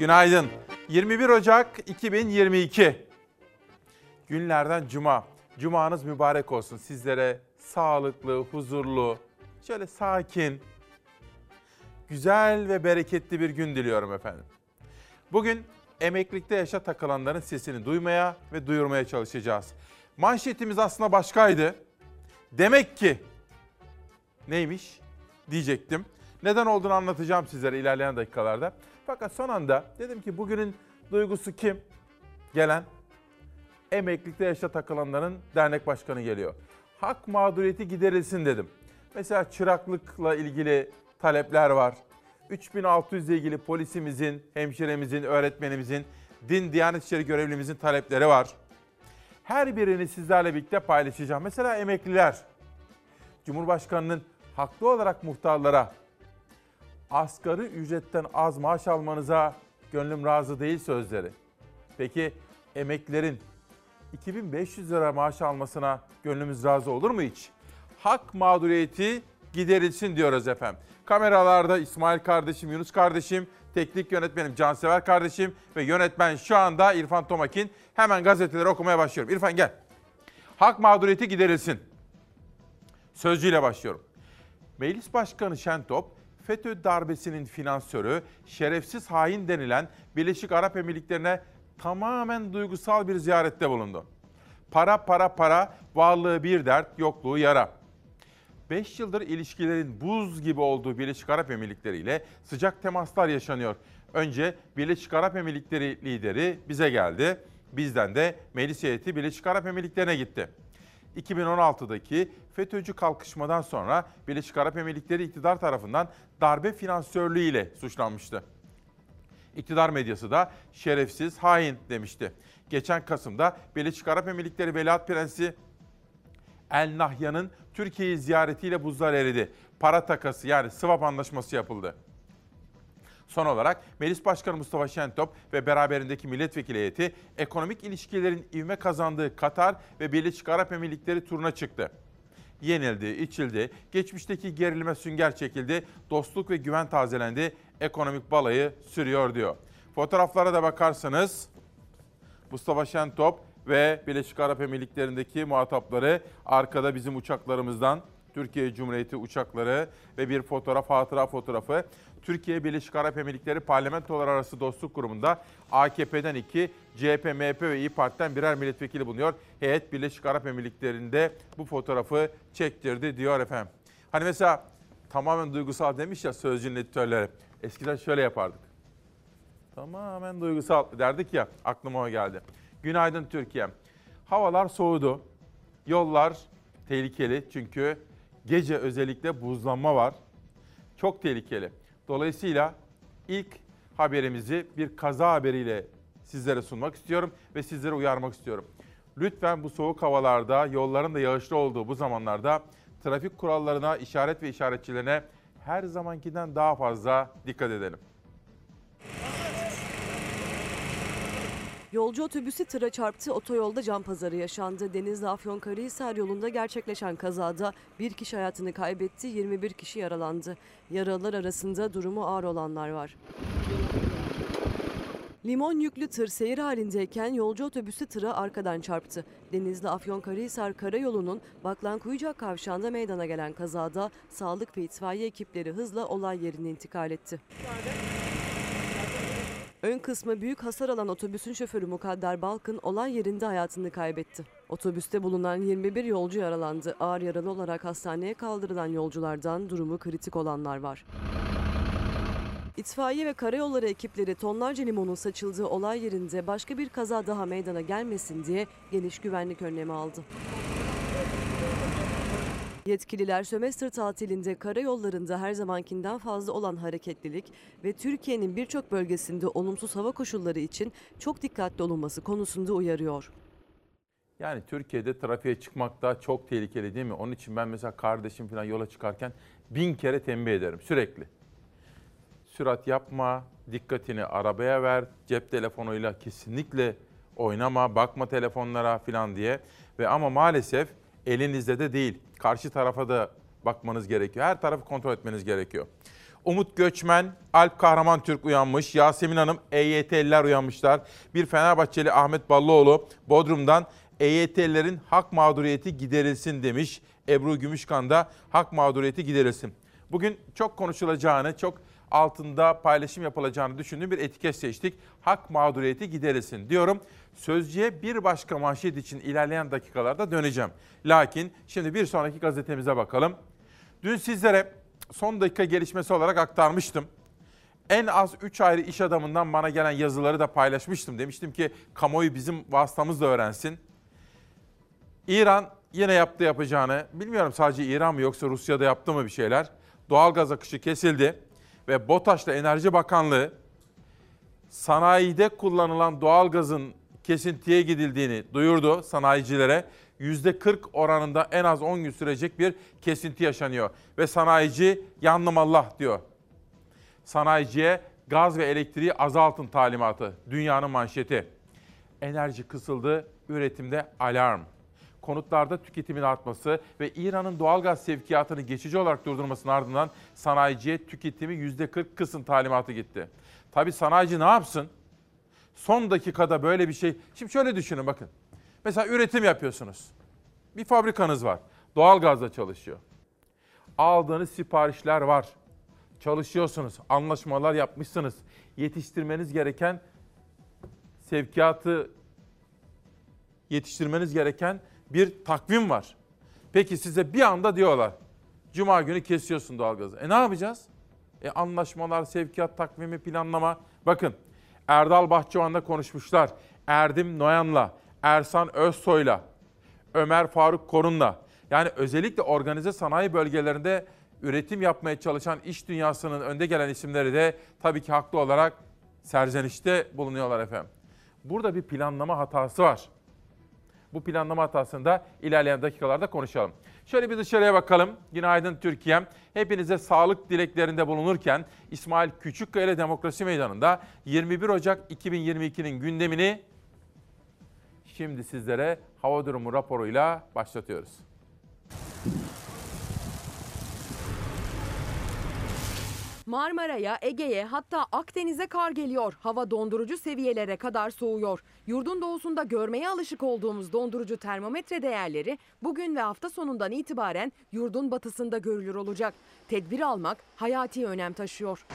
Günaydın. 21 Ocak 2022. Günlerden cuma. Cumanız mübarek olsun. Sizlere sağlıklı, huzurlu, şöyle sakin, güzel ve bereketli bir gün diliyorum efendim. Bugün emeklilikte yaşa takılanların sesini duymaya ve duyurmaya çalışacağız. Manşetimiz aslında başkaydı. Demek ki neymiş diyecektim. Neden olduğunu anlatacağım sizlere ilerleyen dakikalarda. Fakat son anda dedim ki bugünün duygusu kim? Gelen emeklilikte yaşa takılanların dernek başkanı geliyor. Hak mağduriyeti giderilsin dedim. Mesela çıraklıkla ilgili talepler var. 3600 ile ilgili polisimizin, hemşiremizin, öğretmenimizin, din, diyanet işleri görevlimizin talepleri var. Her birini sizlerle birlikte paylaşacağım. Mesela emekliler. Cumhurbaşkanının haklı olarak muhtarlara asgari ücretten az maaş almanıza gönlüm razı değil sözleri. Peki emeklilerin 2500 lira maaş almasına gönlümüz razı olur mu hiç? Hak mağduriyeti giderilsin diyoruz efendim. Kameralarda İsmail kardeşim, Yunus kardeşim, teknik yönetmenim Cansever kardeşim ve yönetmen şu anda İrfan Tomakin. Hemen gazeteleri okumaya başlıyorum. İrfan gel. Hak mağduriyeti giderilsin. Sözcüyle başlıyorum. Meclis Başkanı Şentop, FETÖ darbesinin finansörü, şerefsiz hain denilen Birleşik Arap Emirlikleri'ne tamamen duygusal bir ziyarette bulundu. Para para para, varlığı bir dert, yokluğu yara. 5 yıldır ilişkilerin buz gibi olduğu Birleşik Arap Emirlikleri ile sıcak temaslar yaşanıyor. Önce Birleşik Arap Emirlikleri lideri bize geldi. Bizden de meclis heyeti Birleşik Arap Emirlikleri'ne gitti. 2016'daki FETÖ'cü kalkışmadan sonra Birleşik Arap Emirlikleri iktidar tarafından darbe finansörlüğü ile suçlanmıştı. İktidar medyası da şerefsiz, hain demişti. Geçen Kasım'da Birleşik Arap Emirlikleri Veliaht Prensi El Nahyan'ın Türkiye'yi ziyaretiyle buzlar eridi. Para takası yani swap anlaşması yapıldı. Son olarak Meclis Başkanı Mustafa Şentop ve beraberindeki milletvekili heyeti ekonomik ilişkilerin ivme kazandığı Katar ve Birleşik Arap Emirlikleri turuna çıktı. Yenildi, içildi, geçmişteki gerilime sünger çekildi, dostluk ve güven tazelendi, ekonomik balayı sürüyor diyor. Fotoğraflara da bakarsanız Mustafa Şentop ve Birleşik Arap Emirlikleri'ndeki muhatapları arkada bizim uçaklarımızdan Türkiye Cumhuriyeti uçakları ve bir fotoğraf, hatıra fotoğrafı. Türkiye Birleşik Arap Emirlikleri Parlamentolar Arası Dostluk Kurumu'nda AKP'den iki, CHP, MHP ve İyi Parti'den birer milletvekili bulunuyor. Heyet Birleşik Arap Emirlikleri'nde bu fotoğrafı çektirdi diyor efendim. Hani mesela tamamen duygusal demiş ya sözcüğün editörleri. Eskiden şöyle yapardık. Tamamen duygusal derdik ya aklıma o geldi. Günaydın Türkiye. Havalar soğudu. Yollar tehlikeli çünkü gece özellikle buzlanma var. Çok tehlikeli. Dolayısıyla ilk haberimizi bir kaza haberiyle sizlere sunmak istiyorum ve sizlere uyarmak istiyorum. Lütfen bu soğuk havalarda, yolların da yağışlı olduğu bu zamanlarda trafik kurallarına, işaret ve işaretçilerine her zamankinden daha fazla dikkat edelim. Yolcu otobüsü tıra çarptı, otoyolda can pazarı yaşandı. Denizli Afyonkarahisar yolunda gerçekleşen kazada bir kişi hayatını kaybetti, 21 kişi yaralandı. Yaralılar arasında durumu ağır olanlar var. Limon yüklü tır seyir halindeyken yolcu otobüsü tıra arkadan çarptı. Denizli Afyonkarahisar karayolunun Baklan kavşağında meydana gelen kazada sağlık ve itfaiye ekipleri hızla olay yerine intikal etti. Ön kısmı büyük hasar alan otobüsün şoförü Mukadder Balkın olay yerinde hayatını kaybetti. Otobüste bulunan 21 yolcu yaralandı. Ağır yaralı olarak hastaneye kaldırılan yolculardan durumu kritik olanlar var. İtfaiye ve karayolları ekipleri tonlarca limonun saçıldığı olay yerinde başka bir kaza daha meydana gelmesin diye geniş güvenlik önlemi aldı. Yetkililer sömestr tatilinde karayollarında her zamankinden fazla olan hareketlilik ve Türkiye'nin birçok bölgesinde olumsuz hava koşulları için çok dikkatli olunması konusunda uyarıyor. Yani Türkiye'de trafiğe çıkmak da çok tehlikeli değil mi? Onun için ben mesela kardeşim falan yola çıkarken bin kere tembih ederim sürekli. Sürat yapma, dikkatini arabaya ver, cep telefonuyla kesinlikle oynama, bakma telefonlara falan diye. Ve ama maalesef elinizde de değil. Karşı tarafa da bakmanız gerekiyor. Her tarafı kontrol etmeniz gerekiyor. Umut Göçmen, Alp Kahraman Türk uyanmış. Yasemin Hanım, EYT'liler uyanmışlar. Bir Fenerbahçeli Ahmet Ballıoğlu Bodrum'dan EYT'lilerin hak mağduriyeti giderilsin demiş. Ebru Gümüşkan da hak mağduriyeti giderilsin. Bugün çok konuşulacağını, çok altında paylaşım yapılacağını düşündüğüm bir etiket seçtik. Hak mağduriyeti giderilsin diyorum. Sözcüye bir başka manşet için ilerleyen dakikalarda döneceğim. Lakin şimdi bir sonraki gazetemize bakalım. Dün sizlere son dakika gelişmesi olarak aktarmıştım. En az 3 ayrı iş adamından bana gelen yazıları da paylaşmıştım. Demiştim ki kamuoyu bizim vasıtamızla öğrensin. İran yine yaptı yapacağını, bilmiyorum sadece İran mı yoksa Rusya'da yaptı mı bir şeyler. Doğalgaz akışı kesildi ve BOTAŞ'la Enerji Bakanlığı sanayide kullanılan doğalgazın kesintiye gidildiğini duyurdu sanayicilere. %40 oranında en az 10 gün sürecek bir kesinti yaşanıyor. Ve sanayici yandım Allah diyor. Sanayiciye gaz ve elektriği azaltın talimatı. Dünyanın manşeti. Enerji kısıldı, üretimde alarm. Konutlarda tüketimin artması ve İran'ın doğalgaz sevkiyatını geçici olarak durdurmasının ardından sanayiciye tüketimi %40 kısın talimatı gitti. Tabii sanayici ne yapsın? Son dakikada böyle bir şey. Şimdi şöyle düşünün bakın. Mesela üretim yapıyorsunuz. Bir fabrikanız var. Doğalgazla çalışıyor. Aldığınız siparişler var. Çalışıyorsunuz. Anlaşmalar yapmışsınız. Yetiştirmeniz gereken sevkiyatı yetiştirmeniz gereken bir takvim var. Peki size bir anda diyorlar. Cuma günü kesiyorsun doğalgazı. E ne yapacağız? E anlaşmalar, sevkiyat takvimi, planlama. Bakın Erdal Bahçıvan'la konuşmuşlar. Erdim Noyan'la, Ersan Özsoy'la, Ömer Faruk Korun'la. Yani özellikle organize sanayi bölgelerinde üretim yapmaya çalışan iş dünyasının önde gelen isimleri de tabii ki haklı olarak serzenişte bulunuyorlar efendim. Burada bir planlama hatası var. Bu planlama hatasını da ilerleyen dakikalarda konuşalım. Şöyle bir dışarıya bakalım. Günaydın Türkiye. Hepinize sağlık dileklerinde bulunurken İsmail Küçükkaya Demokrasi Meydanı'nda 21 Ocak 2022'nin gündemini şimdi sizlere hava durumu raporuyla başlatıyoruz. Marmara'ya, Ege'ye hatta Akdeniz'e kar geliyor. Hava dondurucu seviyelere kadar soğuyor. Yurdun doğusunda görmeye alışık olduğumuz dondurucu termometre değerleri bugün ve hafta sonundan itibaren yurdun batısında görülür olacak. Tedbir almak hayati önem taşıyor.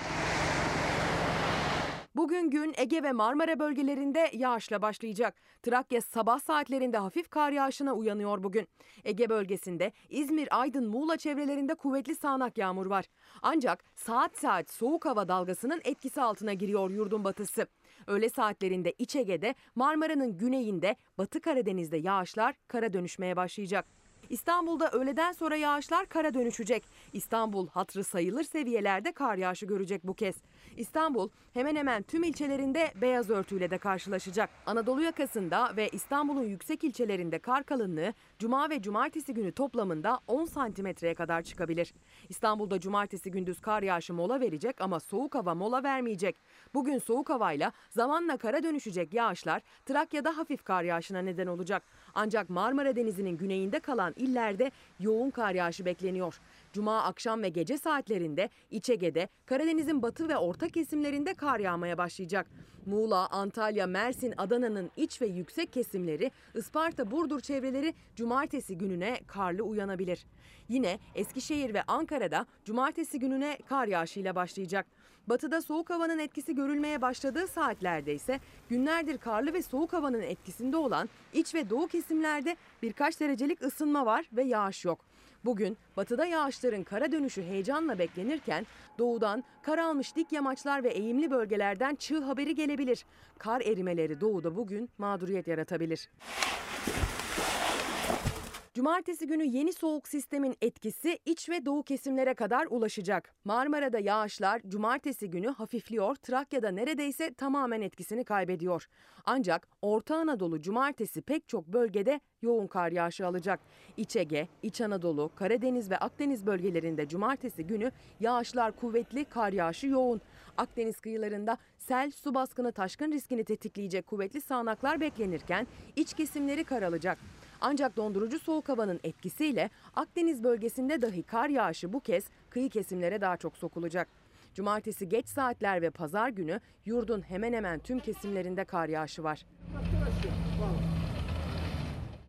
Bugün gün Ege ve Marmara bölgelerinde yağışla başlayacak. Trakya sabah saatlerinde hafif kar yağışına uyanıyor bugün. Ege bölgesinde İzmir, Aydın, Muğla çevrelerinde kuvvetli sağanak yağmur var. Ancak saat saat soğuk hava dalgasının etkisi altına giriyor yurdun batısı. Öğle saatlerinde İç Ege'de, Marmara'nın güneyinde, Batı Karadeniz'de yağışlar kara dönüşmeye başlayacak. İstanbul'da öğleden sonra yağışlar kara dönüşecek. İstanbul hatrı sayılır seviyelerde kar yağışı görecek bu kez. İstanbul hemen hemen tüm ilçelerinde beyaz örtüyle de karşılaşacak. Anadolu yakasında ve İstanbul'un yüksek ilçelerinde kar kalınlığı cuma ve cumartesi günü toplamında 10 santimetreye kadar çıkabilir. İstanbul'da cumartesi gündüz kar yağışı mola verecek ama soğuk hava mola vermeyecek. Bugün soğuk havayla zamanla kara dönüşecek yağışlar Trakya'da hafif kar yağışına neden olacak. Ancak Marmara Denizi'nin güneyinde kalan illerde yoğun kar yağışı bekleniyor. Cuma akşam ve gece saatlerinde İç Ege'de, Karadeniz'in batı ve orta kesimlerinde kar yağmaya başlayacak. Muğla, Antalya, Mersin, Adana'nın iç ve yüksek kesimleri, Isparta, Burdur çevreleri cumartesi gününe karlı uyanabilir. Yine Eskişehir ve Ankara'da cumartesi gününe kar yağışıyla başlayacak. Batıda soğuk havanın etkisi görülmeye başladığı saatlerde ise günlerdir karlı ve soğuk havanın etkisinde olan iç ve doğu kesimlerde birkaç derecelik ısınma var ve yağış yok. Bugün batıda yağışların kara dönüşü heyecanla beklenirken doğudan kar almış dik yamaçlar ve eğimli bölgelerden çığ haberi gelebilir. Kar erimeleri doğuda bugün mağduriyet yaratabilir. Cumartesi günü yeni soğuk sistemin etkisi iç ve doğu kesimlere kadar ulaşacak. Marmara'da yağışlar cumartesi günü hafifliyor, Trakya'da neredeyse tamamen etkisini kaybediyor. Ancak Orta Anadolu cumartesi pek çok bölgede yoğun kar yağışı alacak. İç Ege, İç Anadolu, Karadeniz ve Akdeniz bölgelerinde cumartesi günü yağışlar kuvvetli, kar yağışı yoğun. Akdeniz kıyılarında sel, su baskını, taşkın riskini tetikleyecek kuvvetli sağanaklar beklenirken iç kesimleri kar alacak. Ancak dondurucu soğuk havanın etkisiyle Akdeniz bölgesinde dahi kar yağışı bu kez kıyı kesimlere daha çok sokulacak. Cumartesi geç saatler ve pazar günü yurdun hemen hemen tüm kesimlerinde kar yağışı var.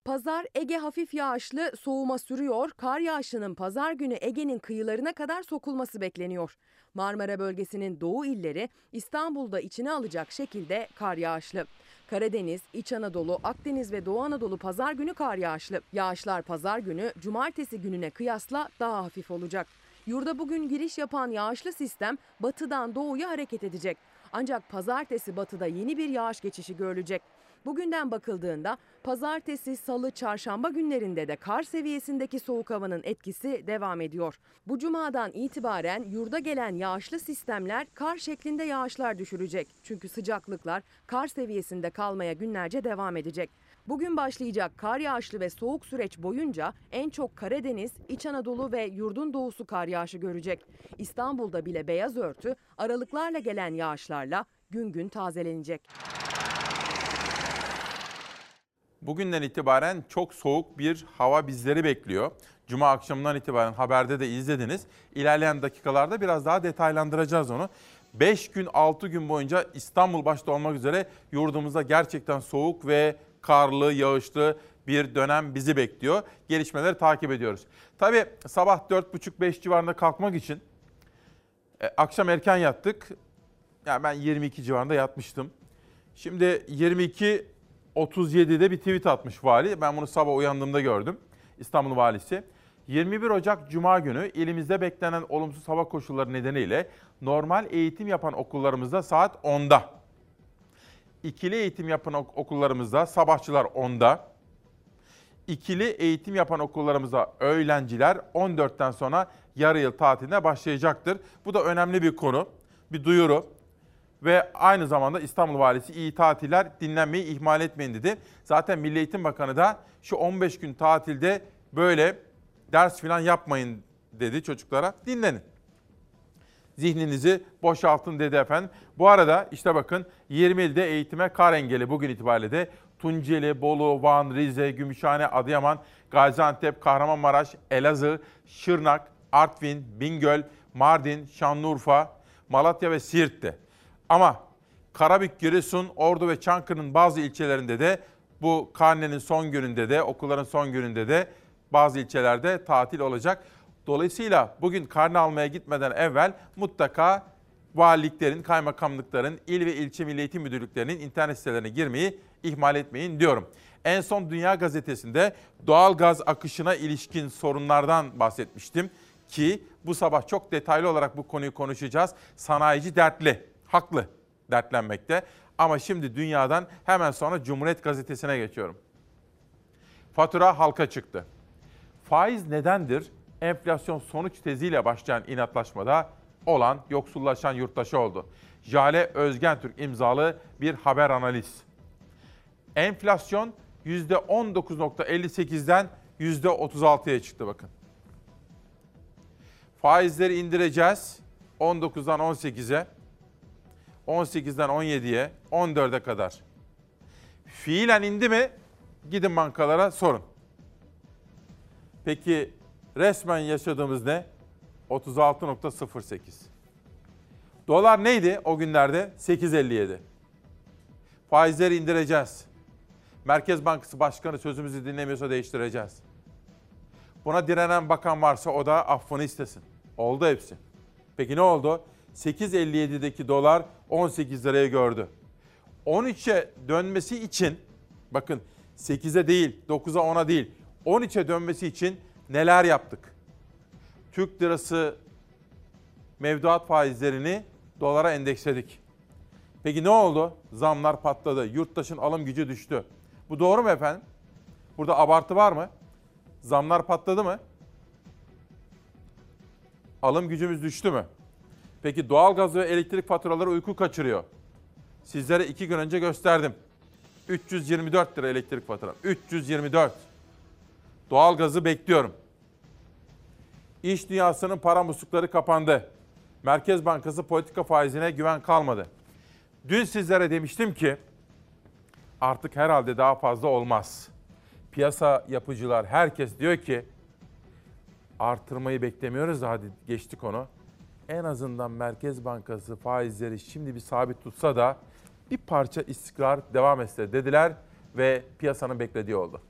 Pazar Ege hafif yağışlı soğuma sürüyor. Kar yağışının pazar günü Ege'nin kıyılarına kadar sokulması bekleniyor. Marmara bölgesinin doğu illeri İstanbul'da içine alacak şekilde kar yağışlı. Karadeniz, İç Anadolu, Akdeniz ve Doğu Anadolu pazar günü kar yağışlı. Yağışlar pazar günü cumartesi gününe kıyasla daha hafif olacak. Yurda bugün giriş yapan yağışlı sistem batıdan doğuya hareket edecek. Ancak pazartesi batıda yeni bir yağış geçişi görülecek. Bugünden bakıldığında pazartesi, salı, çarşamba günlerinde de kar seviyesindeki soğuk havanın etkisi devam ediyor. Bu cumadan itibaren yurda gelen yağışlı sistemler kar şeklinde yağışlar düşürecek. Çünkü sıcaklıklar kar seviyesinde kalmaya günlerce devam edecek. Bugün başlayacak kar yağışlı ve soğuk süreç boyunca en çok Karadeniz, İç Anadolu ve yurdun doğusu kar yağışı görecek. İstanbul'da bile beyaz örtü aralıklarla gelen yağışlarla gün gün tazelenecek. Bugünden itibaren çok soğuk bir hava bizleri bekliyor. Cuma akşamından itibaren haberde de izlediniz. İlerleyen dakikalarda biraz daha detaylandıracağız onu. 5 gün 6 gün boyunca İstanbul başta olmak üzere yurdumuzda gerçekten soğuk ve karlı, yağışlı bir dönem bizi bekliyor. Gelişmeleri takip ediyoruz. Tabii sabah 4.30-5 civarında kalkmak için e, akşam erken yattık. Yani ben 22 civarında yatmıştım. Şimdi 22 37'de bir tweet atmış vali. Ben bunu sabah uyandığımda gördüm. İstanbul valisi. 21 Ocak Cuma günü ilimizde beklenen olumsuz hava koşulları nedeniyle normal eğitim yapan okullarımızda saat 10'da. İkili eğitim yapan okullarımızda sabahçılar 10'da. İkili eğitim yapan okullarımızda öğrenciler 14'ten sonra yarı yıl tatiline başlayacaktır. Bu da önemli bir konu, bir duyuru ve aynı zamanda İstanbul Valisi iyi tatiller dinlenmeyi ihmal etmeyin dedi. Zaten Milli Eğitim Bakanı da şu 15 gün tatilde böyle ders falan yapmayın dedi çocuklara. Dinlenin. Zihninizi boşaltın dedi efendim. Bu arada işte bakın 20 ilde eğitime kar engeli bugün itibariyle de Tunceli, Bolu, Van, Rize, Gümüşhane, Adıyaman, Gaziantep, Kahramanmaraş, Elazığ, Şırnak, Artvin, Bingöl, Mardin, Şanlıurfa, Malatya ve Siirt'te. Ama Karabük, Giresun, Ordu ve Çankırı'nın bazı ilçelerinde de bu karnenin son gününde de okulların son gününde de bazı ilçelerde tatil olacak. Dolayısıyla bugün karne almaya gitmeden evvel mutlaka valiliklerin, kaymakamlıkların, il ve ilçe milli eğitim müdürlüklerinin internet sitelerine girmeyi ihmal etmeyin diyorum. En son Dünya Gazetesi'nde doğal gaz akışına ilişkin sorunlardan bahsetmiştim ki bu sabah çok detaylı olarak bu konuyu konuşacağız. Sanayici dertli haklı dertlenmekte. Ama şimdi dünyadan hemen sonra Cumhuriyet Gazetesi'ne geçiyorum. Fatura halka çıktı. Faiz nedendir? Enflasyon sonuç teziyle başlayan inatlaşmada olan yoksullaşan yurttaşı oldu. Jale Özgentürk imzalı bir haber analiz. Enflasyon %19.58'den %36'ya çıktı bakın. Faizleri indireceğiz 19'dan 18'e. 18'den 17'ye, 14'e kadar. Fiilen indi mi? Gidin bankalara sorun. Peki resmen yaşadığımız ne? 36.08. Dolar neydi o günlerde? 8.57. Faizleri indireceğiz. Merkez Bankası Başkanı sözümüzü dinlemiyorsa değiştireceğiz. Buna direnen bakan varsa o da affını istesin. Oldu hepsi. Peki ne oldu? 8.57'deki dolar 18 liraya gördü. 13'e dönmesi için bakın 8'e değil, 9'a 10'a değil, 13'e dönmesi için neler yaptık? Türk lirası mevduat faizlerini dolara endeksledik. Peki ne oldu? Zamlar patladı. Yurttaşın alım gücü düştü. Bu doğru mu efendim? Burada abartı var mı? Zamlar patladı mı? Alım gücümüz düştü mü? Peki doğalgaz ve elektrik faturaları uyku kaçırıyor. Sizlere iki gün önce gösterdim. 324 lira elektrik faturam. 324. Doğalgazı bekliyorum. İş dünyasının para muslukları kapandı. Merkez Bankası politika faizine güven kalmadı. Dün sizlere demiştim ki artık herhalde daha fazla olmaz. Piyasa yapıcılar herkes diyor ki artırmayı beklemiyoruz da geçtik onu en azından Merkez Bankası faizleri şimdi bir sabit tutsa da bir parça istikrar devam etse dediler ve piyasanın beklediği oldu.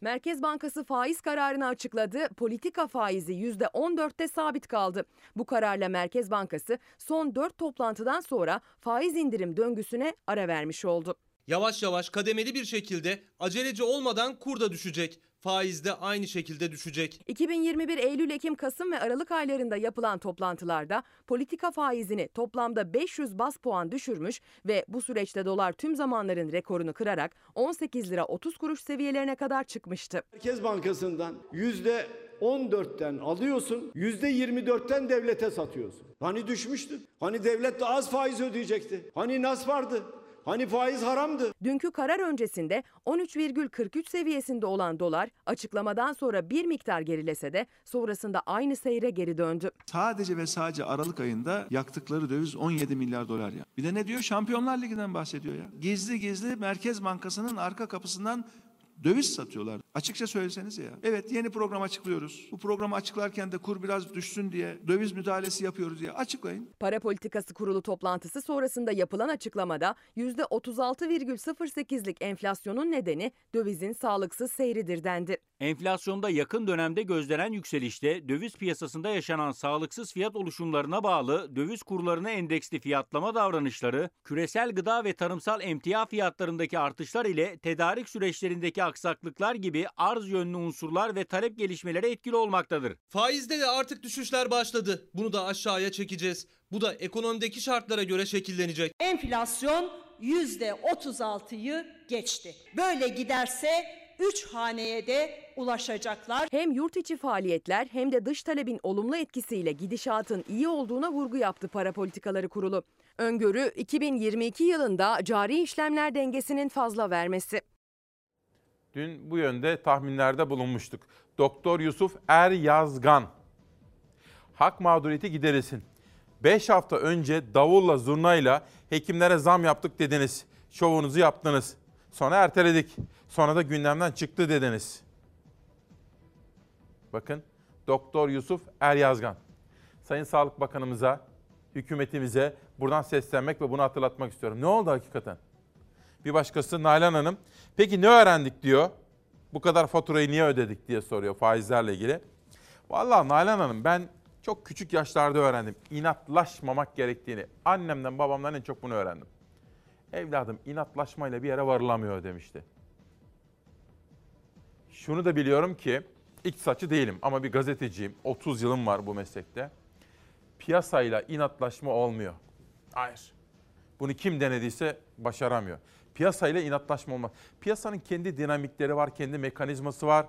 Merkez Bankası faiz kararını açıkladı. Politika faizi %14'te sabit kaldı. Bu kararla Merkez Bankası son 4 toplantıdan sonra faiz indirim döngüsüne ara vermiş oldu. Yavaş yavaş kademeli bir şekilde aceleci olmadan kur da düşecek. Faiz de aynı şekilde düşecek. 2021 Eylül, Ekim, Kasım ve Aralık aylarında yapılan toplantılarda politika faizini toplamda 500 bas puan düşürmüş ve bu süreçte dolar tüm zamanların rekorunu kırarak 18 lira 30 kuruş seviyelerine kadar çıkmıştı. Merkez Bankası'ndan yüzde 14'ten alıyorsun, yüzde 24'ten devlete satıyorsun. Hani düşmüştü? Hani devlet de az faiz ödeyecekti? Hani nas vardı? Hani faiz haramdı? Dünkü karar öncesinde 13,43 seviyesinde olan dolar açıklamadan sonra bir miktar gerilese de sonrasında aynı seyre geri döndü. Sadece ve sadece Aralık ayında yaktıkları döviz 17 milyar dolar ya. Bir de ne diyor? Şampiyonlar Ligi'nden bahsediyor ya. Gizli gizli Merkez Bankası'nın arka kapısından döviz satıyorlar. Açıkça söyleseniz ya. Evet yeni program açıklıyoruz. Bu programı açıklarken de kur biraz düşsün diye döviz müdahalesi yapıyoruz diye açıklayın. Para Politikası Kurulu toplantısı sonrasında yapılan açıklamada %36,08'lik enflasyonun nedeni dövizin sağlıksız seyridir dendi. Enflasyonda yakın dönemde gözlenen yükselişte döviz piyasasında yaşanan sağlıksız fiyat oluşumlarına bağlı döviz kurlarına endeksli fiyatlama davranışları, küresel gıda ve tarımsal emtia fiyatlarındaki artışlar ile tedarik süreçlerindeki aksaklıklar gibi arz yönlü unsurlar ve talep gelişmeleri etkili olmaktadır. Faizde de artık düşüşler başladı. Bunu da aşağıya çekeceğiz. Bu da ekonomideki şartlara göre şekillenecek. Enflasyon %36'yı geçti. Böyle giderse 3 haneye de ulaşacaklar. Hem yurt içi faaliyetler hem de dış talebin olumlu etkisiyle gidişatın iyi olduğuna vurgu yaptı Para Politikaları Kurulu. Öngörü 2022 yılında cari işlemler dengesinin fazla vermesi. Dün bu yönde tahminlerde bulunmuştuk. Doktor Yusuf Er Yazgan. Hak mağduriyeti giderilsin. 5 hafta önce davulla zurnayla hekimlere zam yaptık dediniz. Şovunuzu yaptınız. Sonra erteledik. Sonra da gündemden çıktı dediniz. Bakın Doktor Yusuf Er Yazgan. Sayın Sağlık Bakanımıza, hükümetimize buradan seslenmek ve bunu hatırlatmak istiyorum. Ne oldu hakikaten? Bir başkası Nalan Hanım. Peki ne öğrendik diyor. Bu kadar faturayı niye ödedik diye soruyor faizlerle ilgili. Vallahi Nalan Hanım ben çok küçük yaşlarda öğrendim. İnatlaşmamak gerektiğini. Annemden babamdan en çok bunu öğrendim. Evladım inatlaşmayla bir yere varılamıyor demişti. Şunu da biliyorum ki iktisatçı değilim ama bir gazeteciyim. 30 yılım var bu meslekte. Piyasayla inatlaşma olmuyor. Hayır. Bunu kim denediyse başaramıyor. Piyasayla inatlaşma olmaz. Piyasanın kendi dinamikleri var, kendi mekanizması var.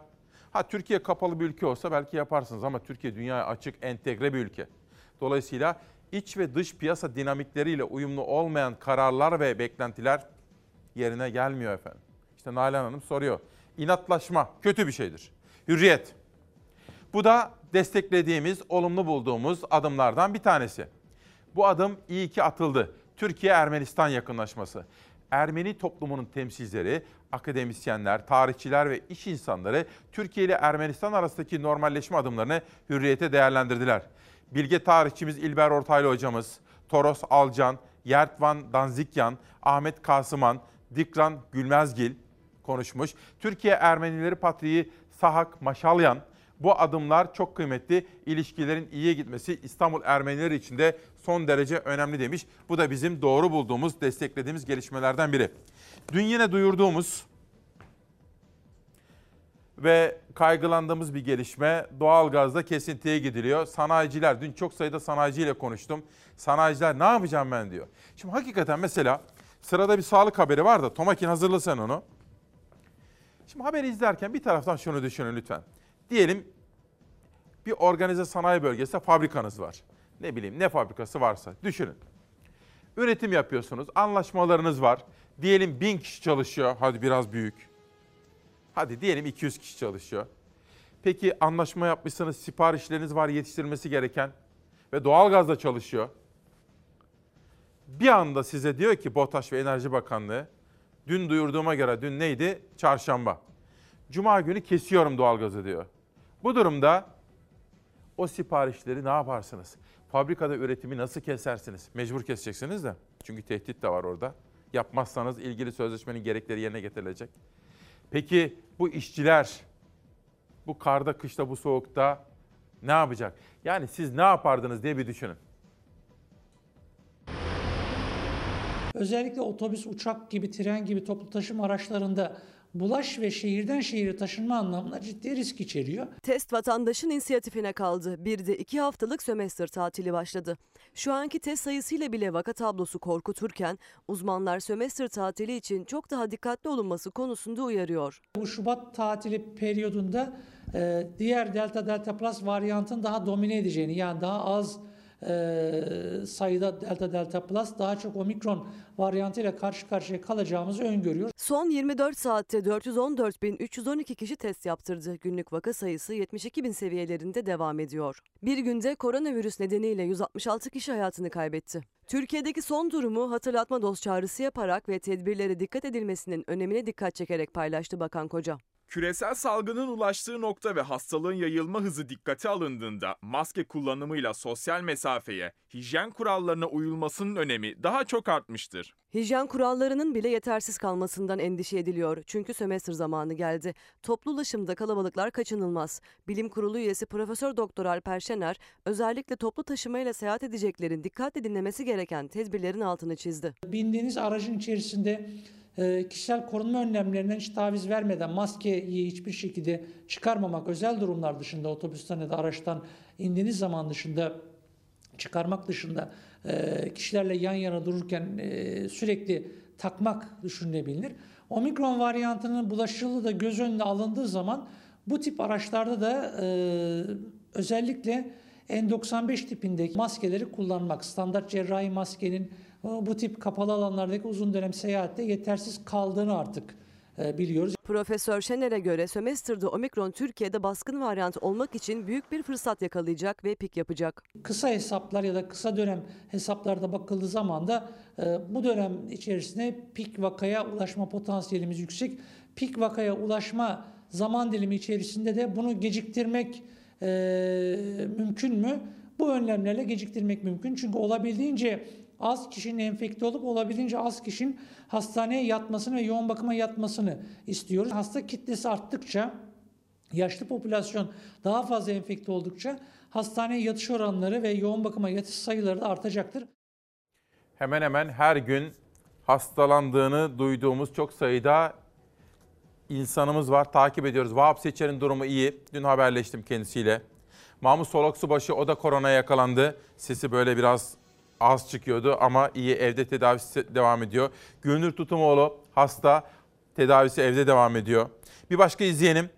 Ha Türkiye kapalı bir ülke olsa belki yaparsınız ama Türkiye dünyaya açık, entegre bir ülke. Dolayısıyla iç ve dış piyasa dinamikleriyle uyumlu olmayan kararlar ve beklentiler yerine gelmiyor efendim. İşte Nalan Hanım soruyor. İnatlaşma kötü bir şeydir. Hürriyet. Bu da desteklediğimiz, olumlu bulduğumuz adımlardan bir tanesi. Bu adım iyi ki atıldı. Türkiye-Ermenistan yakınlaşması. Ermeni toplumunun temsilcileri, akademisyenler, tarihçiler ve iş insanları Türkiye ile Ermenistan arasındaki normalleşme adımlarını hürriyete değerlendirdiler. Bilge tarihçimiz İlber Ortaylı hocamız, Toros Alcan, Yertvan Danzikyan, Ahmet Kasıman, Dikran Gülmezgil konuşmuş. Türkiye Ermenileri Patriği Sahak Maşalyan, bu adımlar çok kıymetli. İlişkilerin iyiye gitmesi İstanbul Ermenileri için de son derece önemli demiş. Bu da bizim doğru bulduğumuz, desteklediğimiz gelişmelerden biri. Dün yine duyurduğumuz ve kaygılandığımız bir gelişme doğalgazda kesintiye gidiliyor. Sanayiciler, dün çok sayıda sanayiciyle konuştum. Sanayiciler ne yapacağım ben diyor. Şimdi hakikaten mesela sırada bir sağlık haberi var da Tomakin hazırla sen onu. Şimdi haberi izlerken bir taraftan şunu düşünün lütfen. Diyelim bir organize sanayi bölgesinde fabrikanız var. Ne bileyim ne fabrikası varsa düşünün. Üretim yapıyorsunuz, anlaşmalarınız var. Diyelim 1000 kişi çalışıyor, hadi biraz büyük. Hadi diyelim 200 kişi çalışıyor. Peki anlaşma yapmışsınız, siparişleriniz var yetiştirilmesi gereken ve doğalgazla çalışıyor. Bir anda size diyor ki BOTAŞ ve Enerji Bakanlığı, dün duyurduğuma göre dün neydi? Çarşamba. Cuma günü kesiyorum doğalgazı diyor. Bu durumda O siparişleri ne yaparsınız? Fabrikada üretimi nasıl kesersiniz? Mecbur keseceksiniz de. Çünkü tehdit de var orada. Yapmazsanız ilgili sözleşmenin gerekleri yerine getirilecek. Peki bu işçiler bu karda, kışta, bu soğukta ne yapacak? Yani siz ne yapardınız diye bir düşünün. Özellikle otobüs, uçak gibi, tren gibi toplu taşıma araçlarında bulaş ve şehirden şehire taşınma anlamında ciddi risk içeriyor. Test vatandaşın inisiyatifine kaldı. Bir de iki haftalık sömestr tatili başladı. Şu anki test sayısıyla bile vaka tablosu korkuturken uzmanlar sömestr tatili için çok daha dikkatli olunması konusunda uyarıyor. Bu Şubat tatili periyodunda e, diğer Delta Delta Plus varyantın daha domine edeceğini yani daha az e, sayıda Delta Delta Plus daha çok omikron varyantıyla karşı karşıya kalacağımızı öngörüyoruz. Son 24 saatte 414.312 kişi test yaptırdı. Günlük vaka sayısı 72 bin seviyelerinde devam ediyor. Bir günde koronavirüs nedeniyle 166 kişi hayatını kaybetti. Türkiye'deki son durumu hatırlatma doz çağrısı yaparak ve tedbirlere dikkat edilmesinin önemine dikkat çekerek paylaştı Bakan Koca. Küresel salgının ulaştığı nokta ve hastalığın yayılma hızı dikkate alındığında maske kullanımıyla sosyal mesafeye, hijyen kurallarına uyulmasının önemi daha çok artmıştır. Hijyen kurallarının bile yetersiz kalmasından endişe ediliyor. Çünkü sömestr zamanı geldi. Toplu ulaşımda kalabalıklar kaçınılmaz. Bilim Kurulu üyesi Profesör Doktor Alper Şener özellikle toplu taşımayla seyahat edeceklerin dikkatle dinlemesi gereken tedbirlerin altını çizdi. Bindiğiniz aracın içerisinde e, kişisel korunma önlemlerinden hiç taviz vermeden maskeyi hiçbir şekilde çıkarmamak, özel durumlar dışında otobüsten ya da araçtan indiğiniz zaman dışında çıkarmak dışında e, kişilerle yan yana dururken e, sürekli takmak düşünülebilir. Omikron varyantının bulaşıcılığı da göz önüne alındığı zaman bu tip araçlarda da e, özellikle N95 tipindeki maskeleri kullanmak, standart cerrahi maskenin bu tip kapalı alanlardaki uzun dönem seyahatte yetersiz kaldığını artık e, biliyoruz. Profesör Şener'e göre sömestrde omikron Türkiye'de baskın varyant olmak için büyük bir fırsat yakalayacak ve pik yapacak. Kısa hesaplar ya da kısa dönem hesaplarda bakıldığı zaman da e, bu dönem içerisinde pik vakaya ulaşma potansiyelimiz yüksek. Pik vakaya ulaşma zaman dilimi içerisinde de bunu geciktirmek e, mümkün mü? Bu önlemlerle geciktirmek mümkün. Çünkü olabildiğince az kişinin enfekte olup olabildiğince az kişinin hastaneye yatmasını ve yoğun bakıma yatmasını istiyoruz. Hasta kitlesi arttıkça, yaşlı popülasyon daha fazla enfekte oldukça hastaneye yatış oranları ve yoğun bakıma yatış sayıları da artacaktır. Hemen hemen her gün hastalandığını duyduğumuz çok sayıda insanımız var. Takip ediyoruz. Vahap Seçer'in durumu iyi. Dün haberleştim kendisiyle. Mahmut Solak Subaşı o da koronaya yakalandı. Sesi böyle biraz az çıkıyordu ama iyi evde tedavisi devam ediyor. Gülnur Tutumoğlu hasta tedavisi evde devam ediyor. Bir başka izleyenim.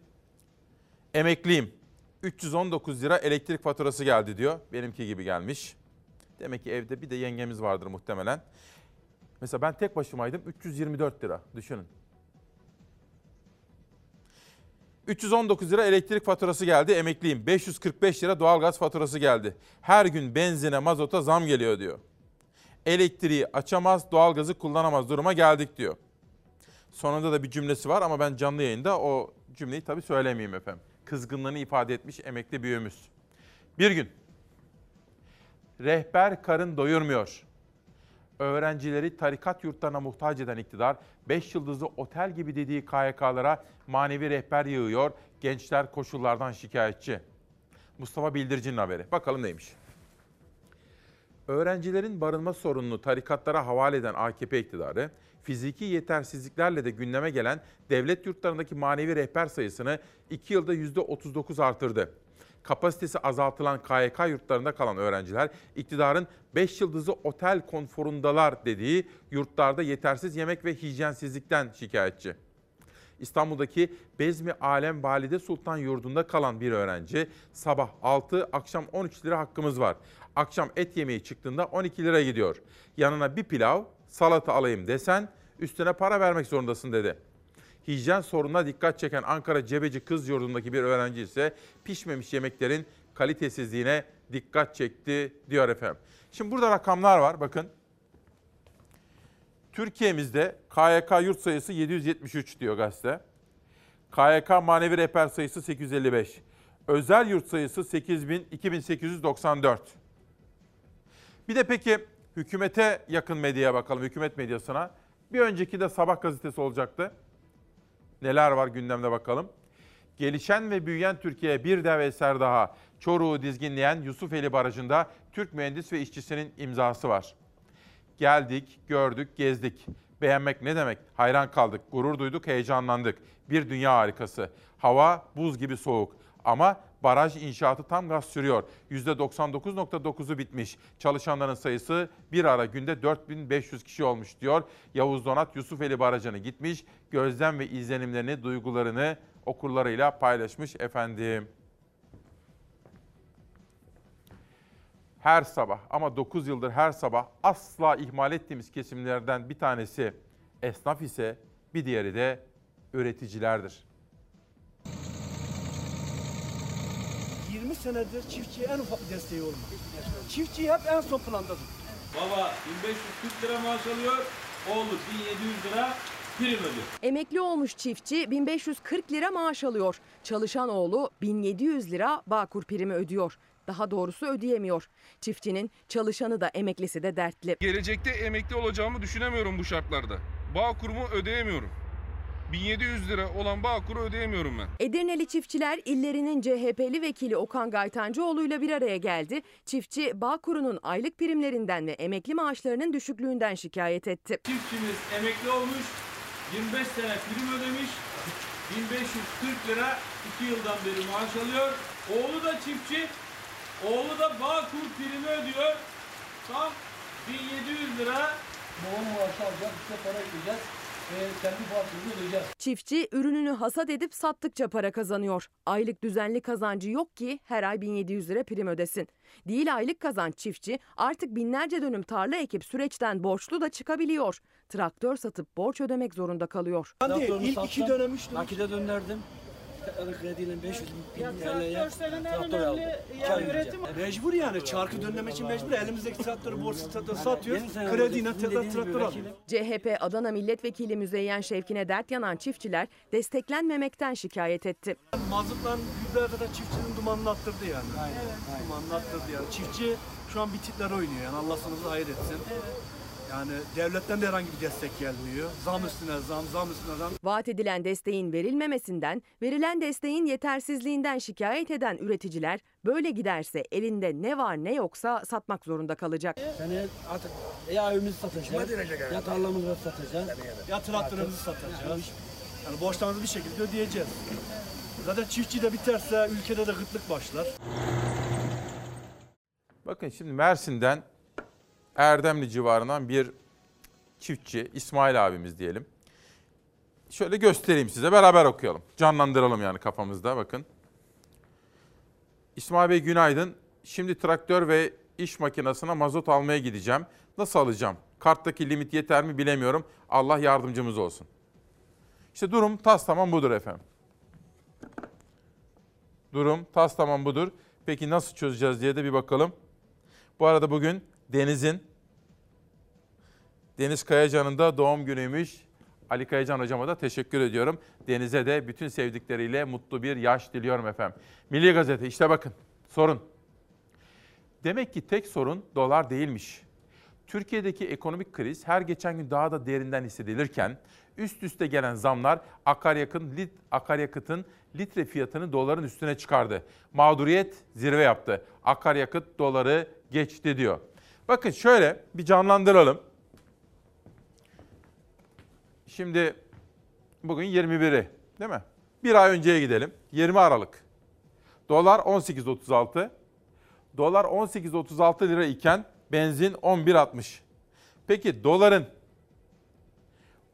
Emekliyim. 319 lira elektrik faturası geldi diyor. Benimki gibi gelmiş. Demek ki evde bir de yengemiz vardır muhtemelen. Mesela ben tek başımaydım 324 lira düşünün. 319 lira elektrik faturası geldi emekliyim. 545 lira doğalgaz faturası geldi. Her gün benzine mazota zam geliyor diyor. Elektriği açamaz, doğalgazı kullanamaz duruma geldik diyor. Sonunda da bir cümlesi var ama ben canlı yayında o cümleyi tabii söylemeyeyim efendim. Kızgınlığını ifade etmiş emekli büyüğümüz. Bir gün rehber karın doyurmuyor. Öğrencileri tarikat yurtlarına muhtaç eden iktidar 5 yıldızlı otel gibi dediği KYK'lara manevi rehber yığıyor. Gençler koşullardan şikayetçi. Mustafa Bildirici'nin haberi. Bakalım neymiş? Öğrencilerin barınma sorununu tarikatlara havale eden AKP iktidarı, fiziki yetersizliklerle de gündeme gelen devlet yurtlarındaki manevi rehber sayısını 2 yılda %39 artırdı. Kapasitesi azaltılan KYK yurtlarında kalan öğrenciler iktidarın 5 yıldızlı otel konforundalar dediği yurtlarda yetersiz yemek ve hijyensizlikten şikayetçi. İstanbul'daki Bezmi Alem Valide Sultan yurdunda kalan bir öğrenci sabah 6 akşam 13 lira hakkımız var. Akşam et yemeği çıktığında 12 lira gidiyor. Yanına bir pilav, salata alayım desen üstüne para vermek zorundasın dedi. Hijyen sorununa dikkat çeken Ankara Cebeci Kız Yurdu'ndaki bir öğrenci ise pişmemiş yemeklerin kalitesizliğine dikkat çekti diyor efendim. Şimdi burada rakamlar var bakın. Türkiye'mizde KYK yurt sayısı 773 diyor gazete. KYK manevi rehber sayısı 855. Özel yurt sayısı 8000 2894. Bir de peki hükümete yakın medyaya bakalım, hükümet medyasına. Bir önceki de Sabah gazetesi olacaktı. Neler var gündemde bakalım. Gelişen ve büyüyen Türkiye bir dev eser daha. Çoruğu dizginleyen Yusufeli Barajı'nda Türk mühendis ve işçisinin imzası var. Geldik, gördük, gezdik. Beğenmek ne demek? Hayran kaldık, gurur duyduk, heyecanlandık. Bir dünya harikası. Hava buz gibi soğuk. Ama baraj inşaatı tam gaz sürüyor. %99.9'u bitmiş. Çalışanların sayısı bir ara günde 4500 kişi olmuş diyor. Yavuz Donat Yusufeli Barajı'nı gitmiş. Gözlem ve izlenimlerini, duygularını okurlarıyla paylaşmış efendim. Her sabah ama 9 yıldır her sabah asla ihmal ettiğimiz kesimlerden bir tanesi esnaf ise bir diğeri de üreticilerdir. 20 senedir çiftçiye en ufak desteği olmadı. Çiftçi hep en son plandadır. Baba 1540 lira maaş alıyor, oğlu 1700 lira prim ödüyor. Emekli olmuş çiftçi 1540 lira maaş alıyor. Çalışan oğlu 1700 lira Bağkur primi ödüyor. Daha doğrusu ödeyemiyor. Çiftçinin çalışanı da emeklisi de dertli. Gelecekte emekli olacağımı düşünemiyorum bu şartlarda. Bağ kurumu ödeyemiyorum. 1700 lira olan Bağkur'u ödeyemiyorum ben. Edirneli çiftçiler illerinin CHP'li vekili Okan Gaytancıoğlu'yla bir araya geldi. Çiftçi Bağkur'un aylık primlerinden ve emekli maaşlarının düşüklüğünden şikayet etti. Çiftçimiz emekli olmuş, 25 sene prim ödemiş, 1540 lira 2 yıldan beri maaş alıyor. Oğlu da çiftçi, oğlu da Bağkur primi ödüyor. Tam 1700 lira. Babam maaşı alacak, işte para ödeyeceğiz. Kendi parçamızı ödeyeceğiz. Çiftçi ürününü hasat edip sattıkça para kazanıyor. Aylık düzenli kazancı yok ki her ay 1700 lira prim ödesin. Değil aylık kazanç çiftçi artık binlerce dönüm tarla ekip süreçten borçlu da çıkabiliyor. Traktör satıp borç ödemek zorunda kalıyor. Ben de ilk iki dönem üç dönem. Nakide döndürdüm. Tekrar krediyle 500 bin TL'ye traktör aldım. yani üretim. Mecbur yani çarkı dönmemek için mecbur. Elimizdeki traktörü borçlu traktörü satıyoruz. Krediyle tekrar traktör alıyoruz. CHP Adana Milletvekili Müzeyyen Şevkin'e dert yanan çiftçiler desteklenmemekten şikayet etti. Mazotla gübreye kadar çiftçinin dumanını attırdı yani. Aynen. Dumanını attırdı yani. Çiftçi şu an bititler oynuyor yani Allah sonumuzu hayır etsin. Yani devletten de herhangi bir destek gelmiyor. Zam üstüne zam, zam üstüne zam. Vaat edilen desteğin verilmemesinden, verilen desteğin yetersizliğinden şikayet eden üreticiler böyle giderse elinde ne var ne yoksa satmak zorunda kalacak. Seni artık ya evimizi satacağız, ya tarlamızı satacağız. Ya traktörümüzü satacağız. Yani borçlarımızı bir şekilde ödeyeceğiz. Zaten çiftçi de biterse ülkede de gıtlık başlar. Bakın şimdi Mersin'den Erdemli civarından bir çiftçi, İsmail abimiz diyelim. Şöyle göstereyim size, beraber okuyalım. Canlandıralım yani kafamızda bakın. İsmail Bey günaydın. Şimdi traktör ve iş makinesine mazot almaya gideceğim. Nasıl alacağım? Karttaki limit yeter mi bilemiyorum. Allah yardımcımız olsun. İşte durum tas tamam budur efendim. Durum tas tamam budur. Peki nasıl çözeceğiz diye de bir bakalım. Bu arada bugün Deniz'in, Deniz Kayacan'ın da doğum günüymüş. Ali Kayacan hocama da teşekkür ediyorum. Deniz'e de bütün sevdikleriyle mutlu bir yaş diliyorum efendim. Milli Gazete işte bakın sorun. Demek ki tek sorun dolar değilmiş. Türkiye'deki ekonomik kriz her geçen gün daha da derinden hissedilirken üst üste gelen zamlar akaryakıtın, lit, akaryakıtın litre fiyatını doların üstüne çıkardı. Mağduriyet zirve yaptı. Akaryakıt doları geçti diyor. Bakın şöyle bir canlandıralım. Şimdi bugün 21'i değil mi? Bir ay önceye gidelim. 20 Aralık. Dolar 18.36. Dolar 18.36 lira iken benzin 11.60. Peki doların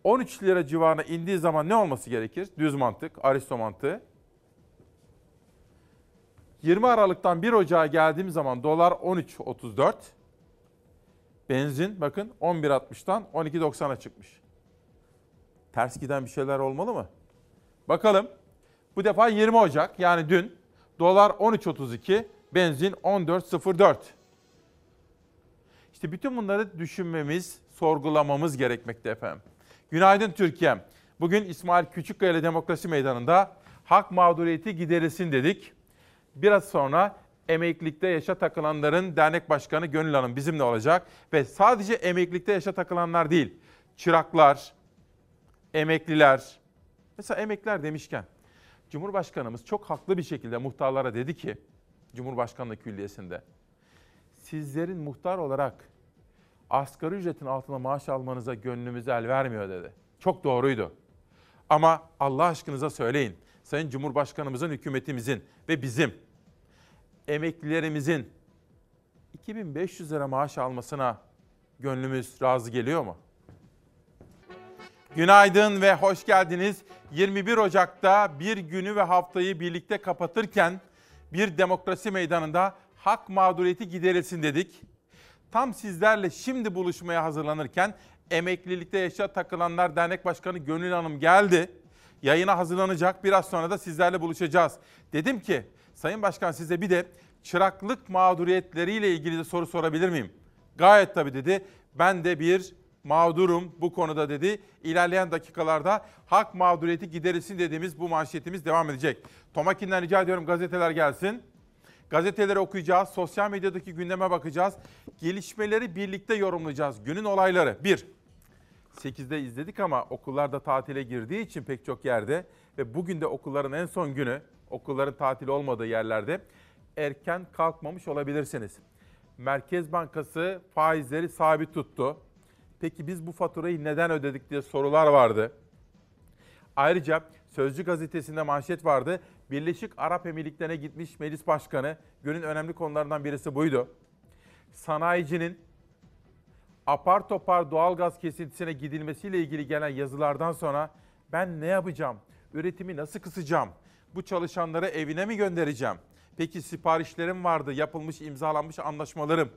13 lira civarına indiği zaman ne olması gerekir? Düz mantık, Aristo mantığı. 20 Aralık'tan 1 Ocağı geldiğim zaman dolar 13.34. Benzin bakın 11.60'tan 12.90'a çıkmış. Ters giden bir şeyler olmalı mı? Bakalım. Bu defa 20 Ocak yani dün dolar 13.32, benzin 14.04. İşte bütün bunları düşünmemiz, sorgulamamız gerekmekte efendim. Günaydın Türkiye'm. Bugün İsmail Küçükkaya Demokrasi Meydanı'nda hak mağduriyeti giderilsin dedik. Biraz sonra emeklilikte yaşa takılanların dernek başkanı Gönül Hanım bizimle olacak. Ve sadece emeklilikte yaşa takılanlar değil, çıraklar, emekliler. Mesela emekliler demişken Cumhurbaşkanımız çok haklı bir şekilde muhtarlara dedi ki Cumhurbaşkanlığı Külliyesi'nde sizlerin muhtar olarak asgari ücretin altında maaş almanıza gönlümüz el vermiyor dedi. Çok doğruydu. Ama Allah aşkınıza söyleyin. Sayın Cumhurbaşkanımızın, hükümetimizin ve bizim emeklilerimizin 2500 lira maaş almasına gönlümüz razı geliyor mu? Günaydın ve hoş geldiniz. 21 Ocak'ta bir günü ve haftayı birlikte kapatırken bir demokrasi meydanında hak mağduriyeti giderilsin dedik. Tam sizlerle şimdi buluşmaya hazırlanırken Emeklilikte Yaşa Takılanlar Dernek Başkanı Gönül Hanım geldi. Yayına hazırlanacak. Biraz sonra da sizlerle buluşacağız. Dedim ki Sayın Başkan size bir de çıraklık mağduriyetleriyle ilgili de soru sorabilir miyim? Gayet tabii dedi. Ben de bir mağdurum bu konuda dedi. İlerleyen dakikalarda hak mağduriyeti giderilsin dediğimiz bu manşetimiz devam edecek. Tomakin'den rica ediyorum gazeteler gelsin. Gazeteleri okuyacağız, sosyal medyadaki gündeme bakacağız. Gelişmeleri birlikte yorumlayacağız. Günün olayları. 1. 8'de izledik ama okullar da tatile girdiği için pek çok yerde ve bugün de okulların en son günü, okulların tatil olmadığı yerlerde erken kalkmamış olabilirsiniz. Merkez Bankası faizleri sabit tuttu. Peki biz bu faturayı neden ödedik diye sorular vardı. Ayrıca Sözcü gazetesinde manşet vardı. Birleşik Arap Emirlikleri'ne gitmiş meclis başkanı. Günün önemli konularından birisi buydu. Sanayicinin apar topar doğalgaz kesintisine gidilmesiyle ilgili gelen yazılardan sonra ben ne yapacağım? Üretimi nasıl kısacağım? Bu çalışanları evine mi göndereceğim? Peki siparişlerim vardı, yapılmış, imzalanmış anlaşmalarım.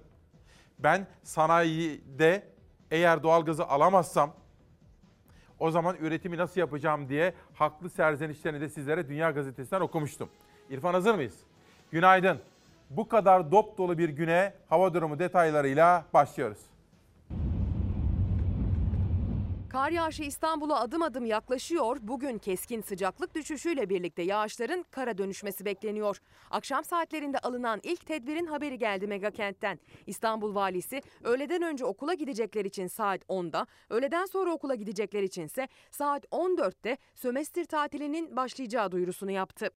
Ben sanayide eğer doğalgazı alamazsam o zaman üretimi nasıl yapacağım diye haklı serzenişlerini de sizlere Dünya Gazetesi'nden okumuştum. İrfan hazır mıyız? Günaydın. Bu kadar dop dolu bir güne hava durumu detaylarıyla başlıyoruz. Kar yağışı İstanbul'a adım adım yaklaşıyor. Bugün keskin sıcaklık düşüşüyle birlikte yağışların kara dönüşmesi bekleniyor. Akşam saatlerinde alınan ilk tedbirin haberi geldi Megakent'ten. İstanbul valisi öğleden önce okula gidecekler için saat 10'da, öğleden sonra okula gidecekler içinse saat 14'te sömestr tatilinin başlayacağı duyurusunu yaptı.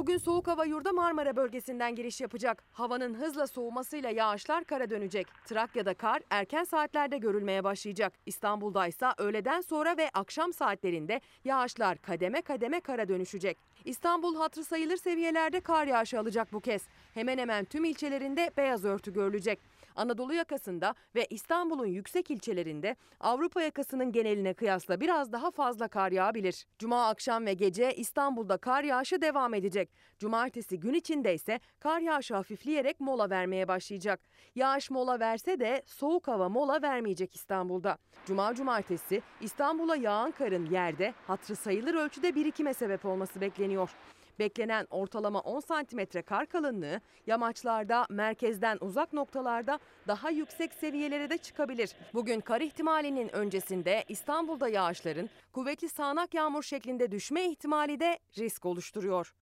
Bugün soğuk hava yurda Marmara bölgesinden giriş yapacak. Havanın hızla soğumasıyla yağışlar kara dönecek. Trakya'da kar erken saatlerde görülmeye başlayacak. İstanbul'da ise öğleden sonra ve akşam saatlerinde yağışlar kademe kademe kara dönüşecek. İstanbul hatırı sayılır seviyelerde kar yağışı alacak bu kez. Hemen hemen tüm ilçelerinde beyaz örtü görülecek. Anadolu yakasında ve İstanbul'un yüksek ilçelerinde Avrupa yakasının geneline kıyasla biraz daha fazla kar yağabilir. Cuma akşam ve gece İstanbul'da kar yağışı devam edecek. Cumartesi gün içinde ise kar yağışı hafifleyerek mola vermeye başlayacak. Yağış mola verse de soğuk hava mola vermeyecek İstanbul'da. Cuma cumartesi İstanbul'a yağan karın yerde hatırı sayılır ölçüde birikime sebep olması bekleniyor. Beklenen ortalama 10 santimetre kar kalınlığı yamaçlarda, merkezden uzak noktalarda daha yüksek seviyelere de çıkabilir. Bugün kar ihtimalinin öncesinde İstanbul'da yağışların kuvvetli sağanak yağmur şeklinde düşme ihtimali de risk oluşturuyor.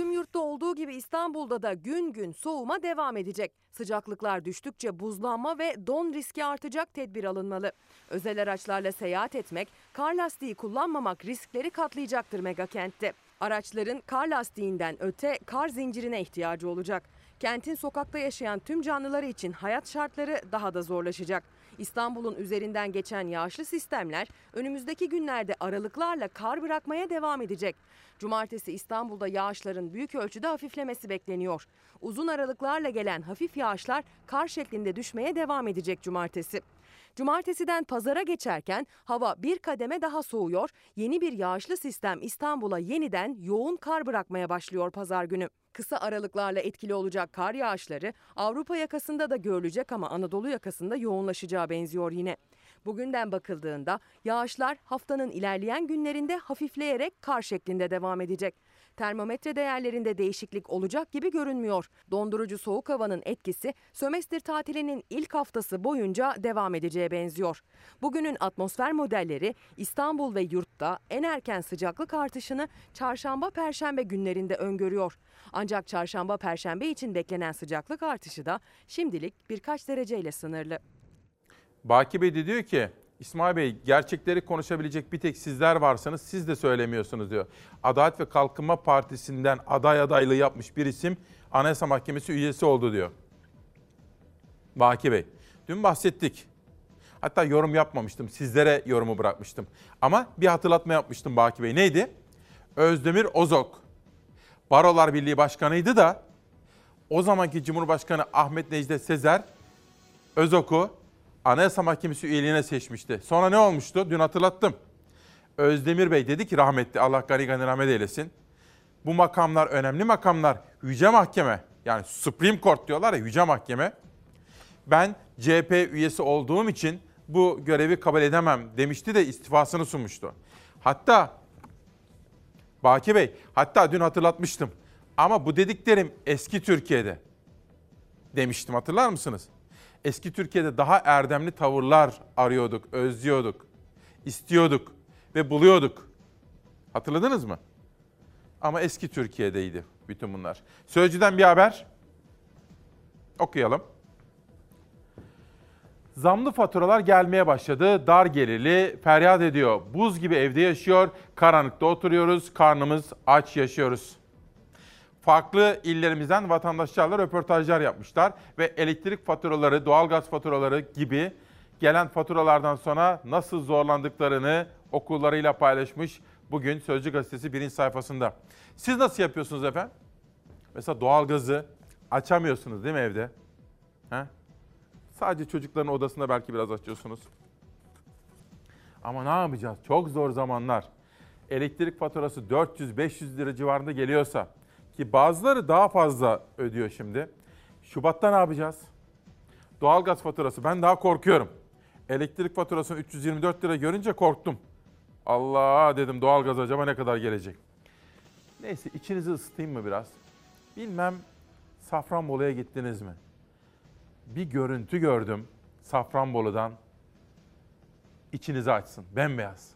Tüm yurtta olduğu gibi İstanbul'da da gün gün soğuma devam edecek. Sıcaklıklar düştükçe buzlanma ve don riski artacak tedbir alınmalı. Özel araçlarla seyahat etmek, kar lastiği kullanmamak riskleri katlayacaktır megakentte. Araçların kar lastiğinden öte kar zincirine ihtiyacı olacak. Kentin sokakta yaşayan tüm canlıları için hayat şartları daha da zorlaşacak. İstanbul'un üzerinden geçen yağışlı sistemler önümüzdeki günlerde aralıklarla kar bırakmaya devam edecek. Cumartesi İstanbul'da yağışların büyük ölçüde hafiflemesi bekleniyor. Uzun aralıklarla gelen hafif yağışlar kar şeklinde düşmeye devam edecek cumartesi. Cumartesiden pazara geçerken hava bir kademe daha soğuyor. Yeni bir yağışlı sistem İstanbul'a yeniden yoğun kar bırakmaya başlıyor pazar günü. Kısa aralıklarla etkili olacak kar yağışları Avrupa yakasında da görülecek ama Anadolu yakasında yoğunlaşacağı benziyor yine. Bugünden bakıldığında yağışlar haftanın ilerleyen günlerinde hafifleyerek kar şeklinde devam edecek. Termometre değerlerinde değişiklik olacak gibi görünmüyor. Dondurucu soğuk havanın etkisi sömestr tatilinin ilk haftası boyunca devam edeceğe benziyor. Bugünün atmosfer modelleri İstanbul ve yurtta en erken sıcaklık artışını çarşamba perşembe günlerinde öngörüyor. Ancak çarşamba perşembe için beklenen sıcaklık artışı da şimdilik birkaç dereceyle sınırlı. Baki Bey de diyor ki İsmail Bey gerçekleri konuşabilecek bir tek sizler varsanız siz de söylemiyorsunuz diyor. Adalet ve Kalkınma Partisi'nden aday adaylığı yapmış bir isim Anayasa Mahkemesi üyesi oldu diyor. Baki Bey. Dün bahsettik. Hatta yorum yapmamıştım. Sizlere yorumu bırakmıştım. Ama bir hatırlatma yapmıştım Baki Bey. Neydi? Özdemir Ozok. Barolar Birliği Başkanı'ydı da o zamanki Cumhurbaşkanı Ahmet Necdet Sezer Özok'u Anayasa Mahkemesi üyeliğine seçmişti. Sonra ne olmuştu? Dün hatırlattım. Özdemir Bey dedi ki rahmetli Allah gani gani rahmet eylesin. Bu makamlar önemli makamlar. Yüce Mahkeme yani Supreme Court diyorlar ya Yüce Mahkeme. Ben CHP üyesi olduğum için bu görevi kabul edemem demişti de istifasını sunmuştu. Hatta Baki Bey hatta dün hatırlatmıştım. Ama bu dediklerim eski Türkiye'de demiştim hatırlar mısınız? Eski Türkiye'de daha erdemli tavırlar arıyorduk, özlüyorduk, istiyorduk ve buluyorduk. Hatırladınız mı? Ama eski Türkiye'deydi bütün bunlar. Sözcüden bir haber. Okuyalım. Zamlı faturalar gelmeye başladı. Dar gelirli feryat ediyor. Buz gibi evde yaşıyor. Karanlıkta oturuyoruz. Karnımız aç yaşıyoruz. Farklı illerimizden vatandaşlarla röportajlar yapmışlar ve elektrik faturaları, doğalgaz faturaları gibi gelen faturalardan sonra nasıl zorlandıklarını okullarıyla paylaşmış bugün Sözcü Gazetesi birinci sayfasında. Siz nasıl yapıyorsunuz efendim? Mesela doğalgazı açamıyorsunuz değil mi evde? He? Sadece çocukların odasında belki biraz açıyorsunuz. Ama ne yapacağız? Çok zor zamanlar. Elektrik faturası 400-500 lira civarında geliyorsa ki bazıları daha fazla ödüyor şimdi. Şubat'ta ne yapacağız? Doğalgaz faturası ben daha korkuyorum. Elektrik faturasını 324 lira görünce korktum. Allah dedim doğalgaz acaba ne kadar gelecek? Neyse içinizi ısıtayım mı biraz? Bilmem Safranbolu'ya gittiniz mi? Bir görüntü gördüm Safranbolu'dan. İçinizi açsın. Bembeyaz.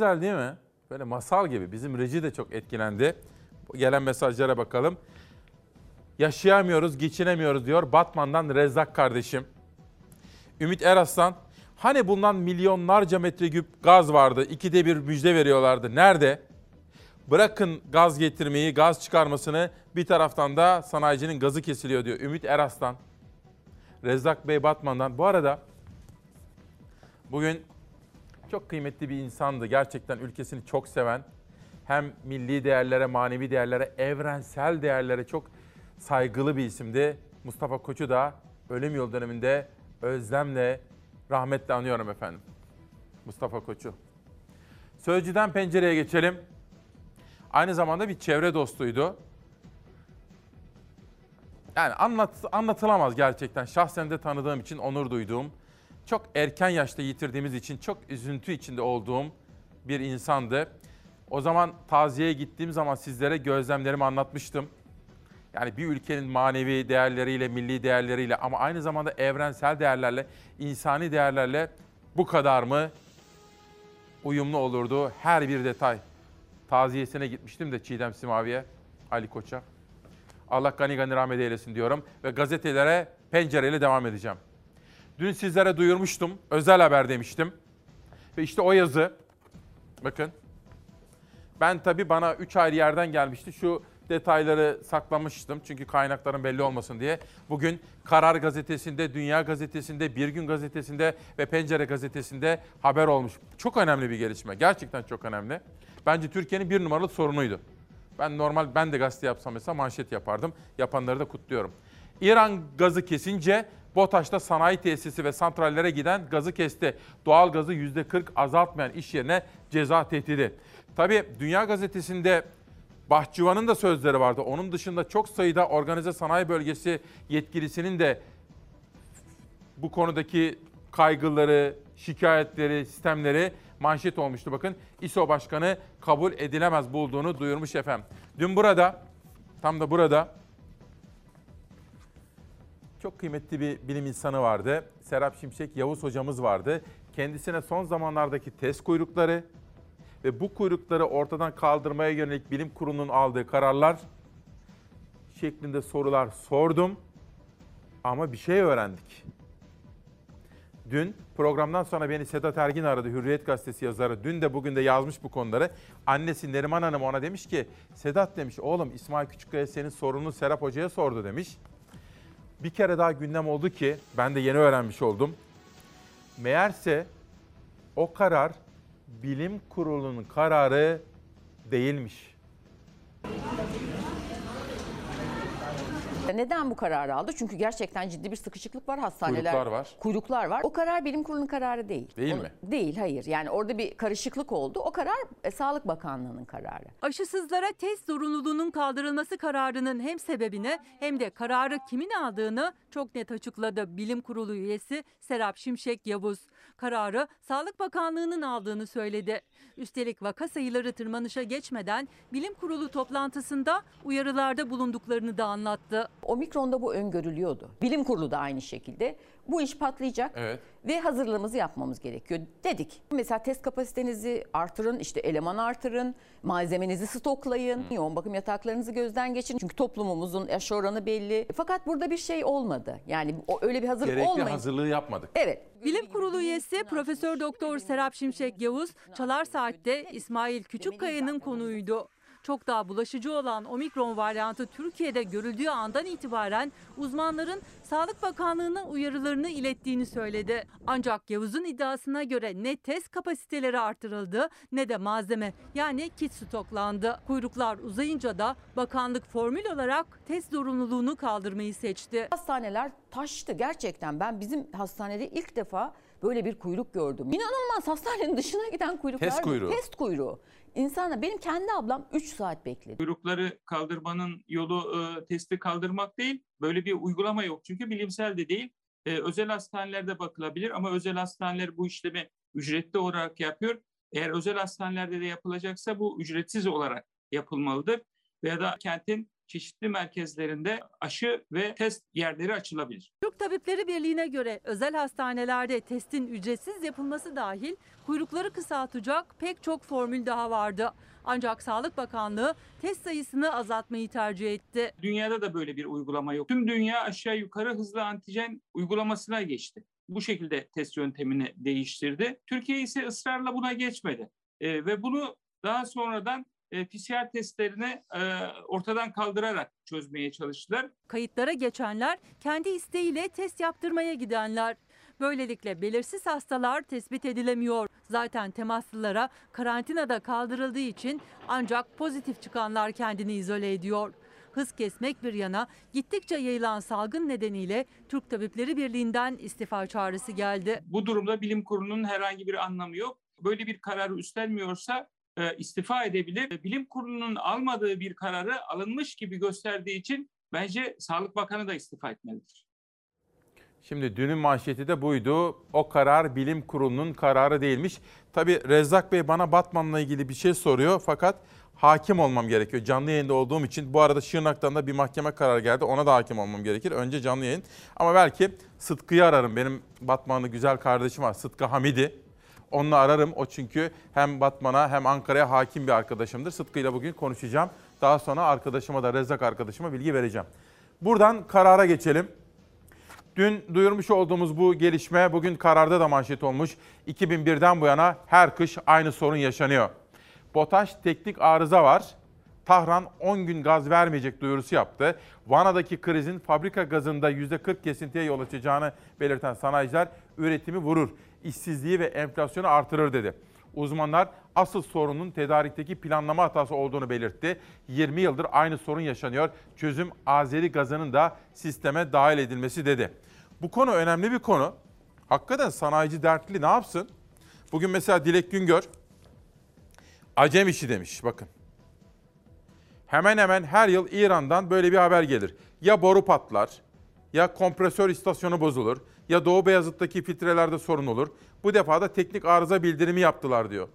Güzel değil mi? Böyle masal gibi. Bizim reji de çok etkilendi. Gelen mesajlara bakalım. Yaşayamıyoruz, geçinemiyoruz diyor Batman'dan Rezzak kardeşim. Ümit Eraslan, hani bundan milyonlarca metreküp gaz vardı, ikide bir müjde veriyorlardı. Nerede? Bırakın gaz getirmeyi, gaz çıkarmasını bir taraftan da sanayicinin gazı kesiliyor diyor. Ümit Eraslan, Rezzak Bey Batman'dan. Bu arada bugün çok kıymetli bir insandı. Gerçekten ülkesini çok seven, hem milli değerlere, manevi değerlere, evrensel değerlere çok saygılı bir isimdi. Mustafa Koç'u da ölüm yıl döneminde özlemle, rahmetle anıyorum efendim. Mustafa Koç'u. Sözcüden pencereye geçelim. Aynı zamanda bir çevre dostuydu. Yani anlat, anlatılamaz gerçekten. Şahsen de tanıdığım için onur duyduğum, çok erken yaşta yitirdiğimiz için çok üzüntü içinde olduğum bir insandı. O zaman taziyeye gittiğim zaman sizlere gözlemlerimi anlatmıştım. Yani bir ülkenin manevi değerleriyle, milli değerleriyle ama aynı zamanda evrensel değerlerle, insani değerlerle bu kadar mı uyumlu olurdu her bir detay. Taziyesine gitmiştim de Çiğdem Simavi'ye, Ali Koç'a. Allah gani gani rahmet eylesin diyorum ve gazetelere pencereyle devam edeceğim. Dün sizlere duyurmuştum, özel haber demiştim. Ve işte o yazı, bakın. Ben tabii bana 3 ayrı yerden gelmişti. Şu detayları saklamıştım çünkü kaynakların belli olmasın diye. Bugün Karar Gazetesi'nde, Dünya Gazetesi'nde, Bir Gün Gazetesi'nde ve Pencere Gazetesi'nde haber olmuş. Çok önemli bir gelişme. Gerçekten çok önemli. Bence Türkiye'nin bir numaralı sorunuydu. Ben normal ben de gazete yapsam mesela manşet yapardım. Yapanları da kutluyorum. İran gazı kesince BOTAŞ'ta sanayi tesisi ve santrallere giden gazı kesti. Doğal gazı %40 azaltmayan iş yerine ceza tehdidi. Tabii Dünya Gazetesi'nde Bahçıvan'ın da sözleri vardı. Onun dışında çok sayıda organize sanayi bölgesi yetkilisinin de bu konudaki kaygıları, şikayetleri, sistemleri manşet olmuştu. Bakın İSO Başkanı kabul edilemez bulduğunu duyurmuş efendim. Dün burada, tam da burada çok kıymetli bir bilim insanı vardı. Serap Şimşek Yavuz hocamız vardı. Kendisine son zamanlardaki test kuyrukları ve bu kuyrukları ortadan kaldırmaya yönelik bilim kurulunun aldığı kararlar şeklinde sorular sordum. Ama bir şey öğrendik. Dün programdan sonra beni Sedat Ergin aradı, Hürriyet Gazetesi yazarı. Dün de bugün de yazmış bu konuları. Annesi Neriman Hanım ona demiş ki, Sedat demiş, oğlum İsmail Küçükkaya senin sorununu Serap Hoca'ya sordu demiş. Bir kere daha gündem oldu ki, ben de yeni öğrenmiş oldum. Meğerse o karar bilim kurulunun kararı değilmiş. Neden bu kararı aldı? Çünkü gerçekten ciddi bir sıkışıklık var hastaneler. Kuyruklar var. Kuyruklar var. O karar bilim kurulunun kararı değil. Değil mi? Değil, hayır. Yani orada bir karışıklık oldu. O karar e, Sağlık Bakanlığı'nın kararı. Aşısızlara test zorunluluğunun kaldırılması kararının hem sebebini hem de kararı kimin aldığını çok net açıkladı Bilim Kurulu üyesi Serap Şimşek Yavuz. Kararı Sağlık Bakanlığı'nın aldığını söyledi. Üstelik vaka sayıları tırmanışa geçmeden Bilim Kurulu toplantısında uyarılarda bulunduklarını da anlattı. Omikron'da bu öngörülüyordu. Bilim kurulu da aynı şekilde. Bu iş patlayacak Evet. ve hazırlığımızı yapmamız gerekiyor dedik. Mesela test kapasitenizi artırın, işte eleman artırın, malzemenizi stoklayın, yoğun bakım yataklarınızı gözden geçirin. Çünkü toplumumuzun yaş oranı belli. Fakat burada bir şey olmadı. Yani öyle bir hazırlık Gerekli olmayınca. hazırlığı yapmadık. Evet. Bilim Kurulu üyesi Profesör Doktor Serap Şimşek Yavuz, Çalar Saat'te İsmail Küçükkaya'nın konuğuydu. Çok daha bulaşıcı olan omikron varyantı Türkiye'de görüldüğü andan itibaren uzmanların Sağlık Bakanlığı'na uyarılarını ilettiğini söyledi. Ancak Yavuz'un iddiasına göre ne test kapasiteleri artırıldı ne de malzeme yani kit stoklandı. Kuyruklar uzayınca da bakanlık formül olarak test zorunluluğunu kaldırmayı seçti. Hastaneler taştı gerçekten. Ben bizim hastanede ilk defa böyle bir kuyruk gördüm. İnanılmaz hastanenin dışına giden kuyruklar. Test kuyruğu. Test kuyruğu. İnsanlar benim kendi ablam 3 saat bekledi. Kuyrukları kaldırmanın yolu e, testi kaldırmak değil. Böyle bir uygulama yok. Çünkü bilimsel de değil. E, özel hastanelerde bakılabilir ama özel hastaneler bu işlemi ücretli olarak yapıyor. Eğer özel hastanelerde de yapılacaksa bu ücretsiz olarak yapılmalıdır. Veya da kentin çeşitli merkezlerinde aşı ve test yerleri açılabilir. Türk Tabipleri Birliği'ne göre özel hastanelerde testin ücretsiz yapılması dahil kuyrukları kısaltacak pek çok formül daha vardı. Ancak Sağlık Bakanlığı test sayısını azaltmayı tercih etti. Dünyada da böyle bir uygulama yok. Tüm dünya aşağı yukarı hızlı antijen uygulamasına geçti. Bu şekilde test yöntemini değiştirdi. Türkiye ise ısrarla buna geçmedi. Ee, ve bunu daha sonradan e, PCR testlerini e, ortadan kaldırarak çözmeye çalıştılar. Kayıtlara geçenler, kendi isteğiyle test yaptırmaya gidenler. Böylelikle belirsiz hastalar tespit edilemiyor. Zaten temaslılara karantinada kaldırıldığı için ancak pozitif çıkanlar kendini izole ediyor. Hız kesmek bir yana gittikçe yayılan salgın nedeniyle Türk Tabipleri Birliği'nden istifa çağrısı geldi. Bu durumda bilim kurulunun herhangi bir anlamı yok. Böyle bir kararı üstlenmiyorsa e, istifa edebilir. Bilim kurulunun almadığı bir kararı alınmış gibi gösterdiği için bence Sağlık Bakanı da istifa etmelidir. Şimdi dünün manşeti de buydu. O karar bilim kurulunun kararı değilmiş. Tabii Rezzak Bey bana Batman'la ilgili bir şey soruyor fakat hakim olmam gerekiyor. Canlı yayında olduğum için bu arada Şırnak'tan da bir mahkeme kararı geldi. Ona da hakim olmam gerekir. Önce canlı yayın. Ama belki Sıtkı'yı ararım. Benim Batmanlı güzel kardeşim var. Sıtkı Hamidi. Onunla ararım. O çünkü hem Batman'a hem Ankara'ya hakim bir arkadaşımdır. Sıtkı'yla bugün konuşacağım. Daha sonra arkadaşıma da Rezzak arkadaşıma bilgi vereceğim. Buradan karara geçelim. Dün duyurmuş olduğumuz bu gelişme bugün kararda da manşet olmuş. 2001'den bu yana her kış aynı sorun yaşanıyor. BOTAŞ teknik arıza var. Tahran 10 gün gaz vermeyecek duyurusu yaptı. Vana'daki krizin fabrika gazında %40 kesintiye yol açacağını belirten sanayiciler üretimi vurur, işsizliği ve enflasyonu artırır dedi. Uzmanlar asıl sorunun tedarikteki planlama hatası olduğunu belirtti. 20 yıldır aynı sorun yaşanıyor. Çözüm Azeri gazının da sisteme dahil edilmesi dedi. Bu konu önemli bir konu. Hakikaten sanayici dertli ne yapsın? Bugün mesela Dilek Güngör acem işi demiş bakın. Hemen hemen her yıl İran'dan böyle bir haber gelir. Ya boru patlar, ya kompresör istasyonu bozulur, ya Doğu Beyazıt'taki filtrelerde sorun olur. Bu defa da teknik arıza bildirimi yaptılar diyor.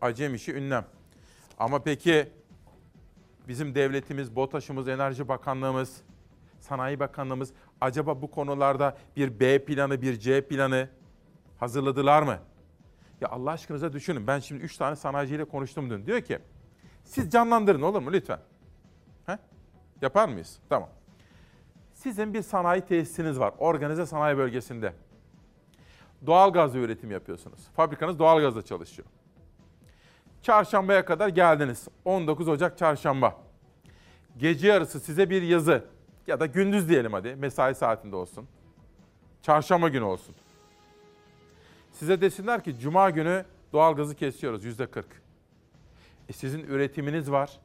Acem işi ünlem. Ama peki bizim devletimiz, BOTAŞ'ımız, Enerji Bakanlığımız, Sanayi Bakanlığımız acaba bu konularda bir B planı, bir C planı hazırladılar mı? Ya Allah aşkınıza düşünün. Ben şimdi 3 tane sanayiciyle konuştum dün. Diyor ki siz canlandırın olur mu lütfen? He? Yapar mıyız? Tamam. Sizin bir sanayi tesisiniz var. Organize sanayi bölgesinde. Doğal gazla üretim yapıyorsunuz. Fabrikanız doğal gazla çalışıyor. Çarşambaya kadar geldiniz. 19 Ocak çarşamba. Gece yarısı size bir yazı ya da gündüz diyelim hadi mesai saatinde olsun. Çarşamba günü olsun. Size desinler ki cuma günü doğal gazı kesiyoruz yüzde 40. E sizin üretiminiz var,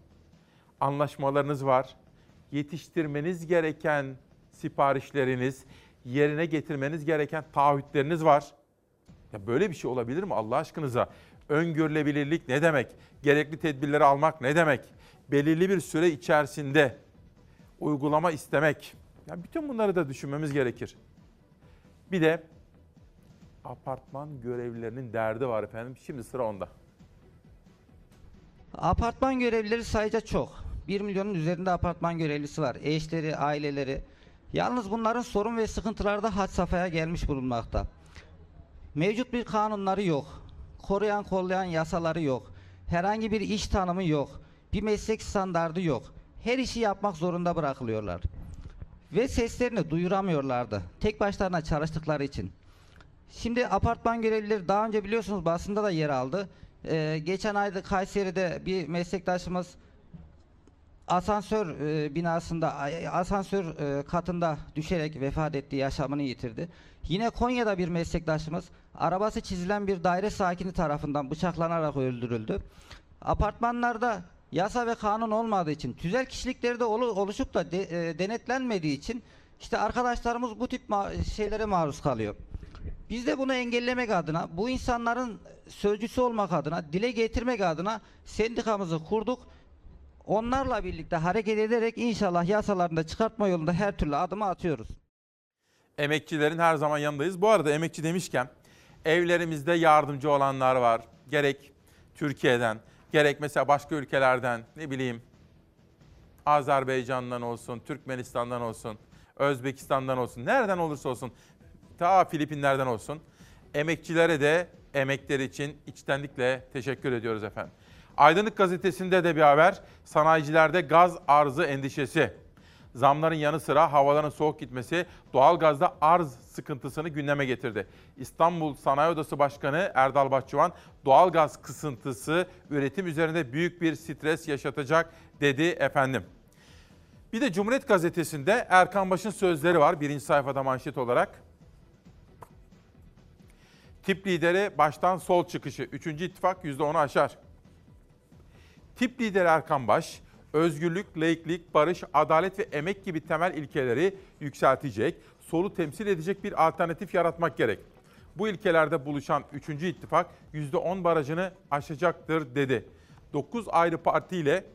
anlaşmalarınız var, yetiştirmeniz gereken siparişleriniz, yerine getirmeniz gereken taahhütleriniz var. Ya böyle bir şey olabilir mi Allah aşkınıza? Öngörülebilirlik ne demek? Gerekli tedbirleri almak ne demek? Belirli bir süre içerisinde uygulama istemek. Ya bütün bunları da düşünmemiz gerekir. Bir de apartman görevlilerinin derdi var efendim. Şimdi sıra onda. Apartman görevlileri sayıca çok. 1 milyonun üzerinde apartman görevlisi var. Eşleri, aileleri. Yalnız bunların sorun ve sıkıntıları da had safhaya gelmiş bulunmakta. Mevcut bir kanunları yok. Koruyan kollayan yasaları yok. Herhangi bir iş tanımı yok. Bir meslek standardı yok. Her işi yapmak zorunda bırakılıyorlar. Ve seslerini duyuramıyorlardı. Tek başlarına çalıştıkları için. Şimdi apartman görevlileri daha önce biliyorsunuz basında da yer aldı. Ee, geçen ayda Kayseri'de bir meslektaşımız asansör e, binasında asansör e, katında düşerek vefat etti, yaşamını yitirdi. Yine Konya'da bir meslektaşımız arabası çizilen bir daire sakini tarafından bıçaklanarak öldürüldü. Apartmanlarda yasa ve kanun olmadığı için, tüzel kişilikleri de olu- oluşup da de- e, denetlenmediği için işte arkadaşlarımız bu tip ma- şeylere maruz kalıyor. Biz de bunu engellemek adına, bu insanların sözcüsü olmak adına, dile getirmek adına sendikamızı kurduk. Onlarla birlikte hareket ederek inşallah yasalarını da çıkartma yolunda her türlü adımı atıyoruz. Emekçilerin her zaman yanındayız. Bu arada emekçi demişken evlerimizde yardımcı olanlar var. Gerek Türkiye'den, gerek mesela başka ülkelerden, ne bileyim Azerbaycan'dan olsun, Türkmenistan'dan olsun, Özbekistan'dan olsun, nereden olursa olsun, ta Filipinler'den olsun. Emekçilere de emekleri için içtenlikle teşekkür ediyoruz efendim. Aydınlık gazetesinde de bir haber. Sanayicilerde gaz arzı endişesi. Zamların yanı sıra havaların soğuk gitmesi doğalgazda arz sıkıntısını gündeme getirdi. İstanbul Sanayi Odası Başkanı Erdal Bahçıvan doğalgaz kısıntısı üretim üzerinde büyük bir stres yaşatacak dedi efendim. Bir de Cumhuriyet Gazetesi'nde Erkan Baş'ın sözleri var birinci sayfada manşet olarak. Tip lideri baştan sol çıkışı. Üçüncü ittifak %10'u aşar. Tip lideri Erkan Baş, özgürlük, laiklik, barış, adalet ve emek gibi temel ilkeleri yükseltecek, solu temsil edecek bir alternatif yaratmak gerek. Bu ilkelerde buluşan 3. ittifak %10 barajını aşacaktır dedi. 9 ayrı partiyle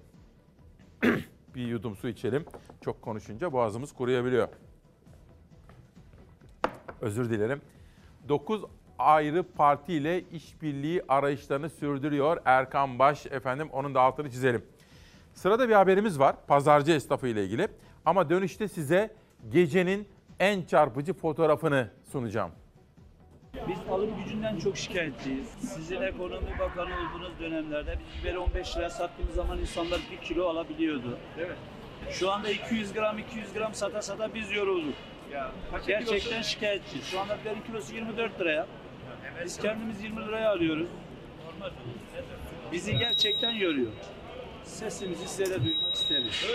bir yudum su içelim. Çok konuşunca boğazımız kuruyabiliyor. Özür dilerim. 9 ayrı partiyle işbirliği arayışlarını sürdürüyor Erkan Baş efendim. Onun da altını çizelim. Sırada bir haberimiz var pazarcı esnafı ile ilgili. Ama dönüşte size gecenin en çarpıcı fotoğrafını sunacağım. Biz alım gücünden çok şikayetçiyiz. Sizin ekonomi bakanı olduğunuz dönemlerde biz biberi 15 liraya sattığımız zaman insanlar 1 kilo alabiliyordu. Evet. Şu anda 200 gram 200 gram sata sata biz yorulduk. Ya, Gerçekten şikayetçiyiz. Şu anda biberin kilosu 24 liraya. Biz kendimiz 20 liraya alıyoruz. Bizi gerçekten yoruyor. Sesimizi size de duymak isteriz.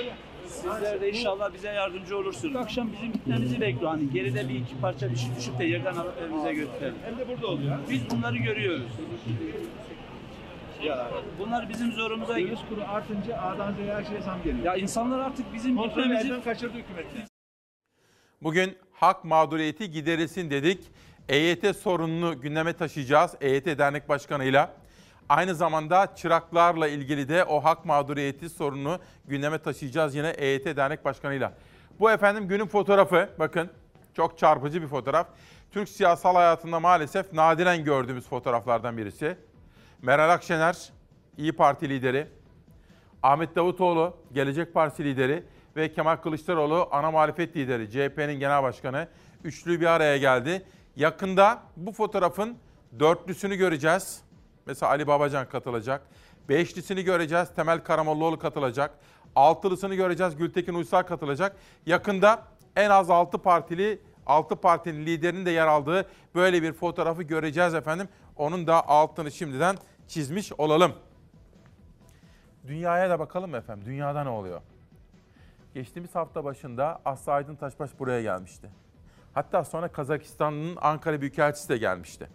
Sizler de inşallah bize yardımcı olursunuz. Akşam bizim gitmemizi bekliyor. Hani geride bir iki parça bir şey düşüp de yerden alıp evimize götürelim. Hem de burada oluyor. Biz bunları görüyoruz. Ya, bunlar bizim zorumuza. Döviz kuru artınca A'dan Z'ye her şeye zam geliyor. Ya insanlar artık bizim Kontrolü gitmemizi elden kaçırdı hükümet. Bugün hak mağduriyeti giderilsin dedik. EYT sorununu gündeme taşıyacağız EYT Dernek Başkanı'yla. Aynı zamanda çıraklarla ilgili de o hak mağduriyeti sorununu gündeme taşıyacağız yine EYT Dernek Başkanı'yla. Bu efendim günün fotoğrafı. Bakın çok çarpıcı bir fotoğraf. Türk siyasal hayatında maalesef nadiren gördüğümüz fotoğraflardan birisi. Meral Akşener, İyi Parti lideri. Ahmet Davutoğlu, Gelecek Partisi lideri ve Kemal Kılıçdaroğlu ana muhalefet lideri, CHP'nin genel başkanı. Üçlü bir araya geldi. Yakında bu fotoğrafın dörtlüsünü göreceğiz. Mesela Ali Babacan katılacak. Beşlisini göreceğiz. Temel Karamollaoğlu katılacak. Altılısını göreceğiz. Gültekin Uysal katılacak. Yakında en az 6 partili 6 partinin liderinin de yer aldığı böyle bir fotoğrafı göreceğiz efendim. Onun da altını şimdiden çizmiş olalım. Dünyaya da bakalım efendim? Dünyada ne oluyor? Geçtiğimiz hafta başında Aslı Aydın Taşbaş buraya gelmişti. Hatta sonra Kazakistan'ın Ankara Büyükelçisi de gelmişti.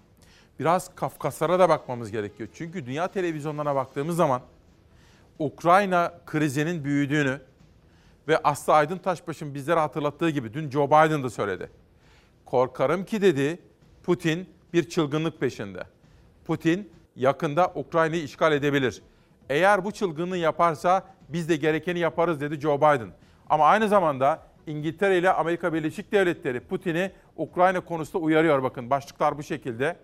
Biraz Kafkaslara da bakmamız gerekiyor. Çünkü dünya televizyonlarına baktığımız zaman Ukrayna krizinin büyüdüğünü ve Aslı Aydın Taşbaş'ın bizlere hatırlattığı gibi dün Joe Biden da söyledi. Korkarım ki dedi Putin bir çılgınlık peşinde. Putin yakında Ukrayna'yı işgal edebilir. Eğer bu çılgınlığı yaparsa biz de gerekeni yaparız dedi Joe Biden. Ama aynı zamanda İngiltere ile Amerika Birleşik Devletleri Putin'i Ukrayna konusunda uyarıyor bakın. Başlıklar bu şekilde.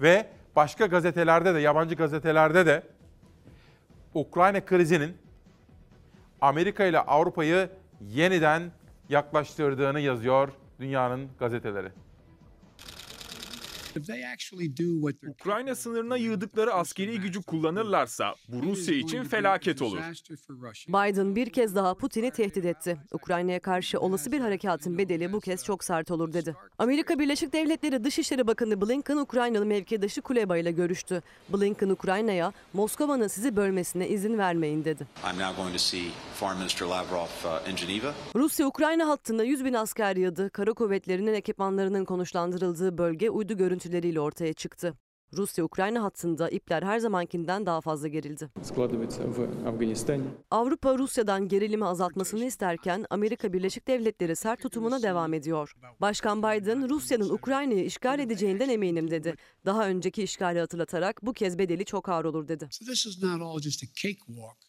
Ve başka gazetelerde de, yabancı gazetelerde de Ukrayna krizinin Amerika ile Avrupa'yı yeniden yaklaştırdığını yazıyor dünyanın gazeteleri. Ukrayna sınırına yığdıkları askeri gücü kullanırlarsa bu Rusya için felaket olur. Biden bir kez daha Putin'i tehdit etti. Ukrayna'ya karşı olası bir harekatın bedeli bu kez çok sert olur dedi. Amerika Birleşik Devletleri Dışişleri Bakanı Blinken Ukraynalı mevkidaşı Kuleba ile görüştü. Blinken Ukrayna'ya Moskova'nın sizi bölmesine izin vermeyin dedi. Rusya Ukrayna hattında 100 bin asker yığdı. Kara kuvvetlerinin ekipmanlarının konuşlandırıldığı bölge uydu görüntüleriyle ortaya çıktı. Rusya-Ukrayna hattında ipler her zamankinden daha fazla gerildi. Avrupa Rusya'dan gerilimi azaltmasını isterken Amerika Birleşik Devletleri sert tutumuna devam ediyor. Başkan Biden Rusya'nın Ukrayna'yı işgal edeceğinden eminim dedi. Daha önceki işgali hatırlatarak bu kez bedeli çok ağır olur dedi.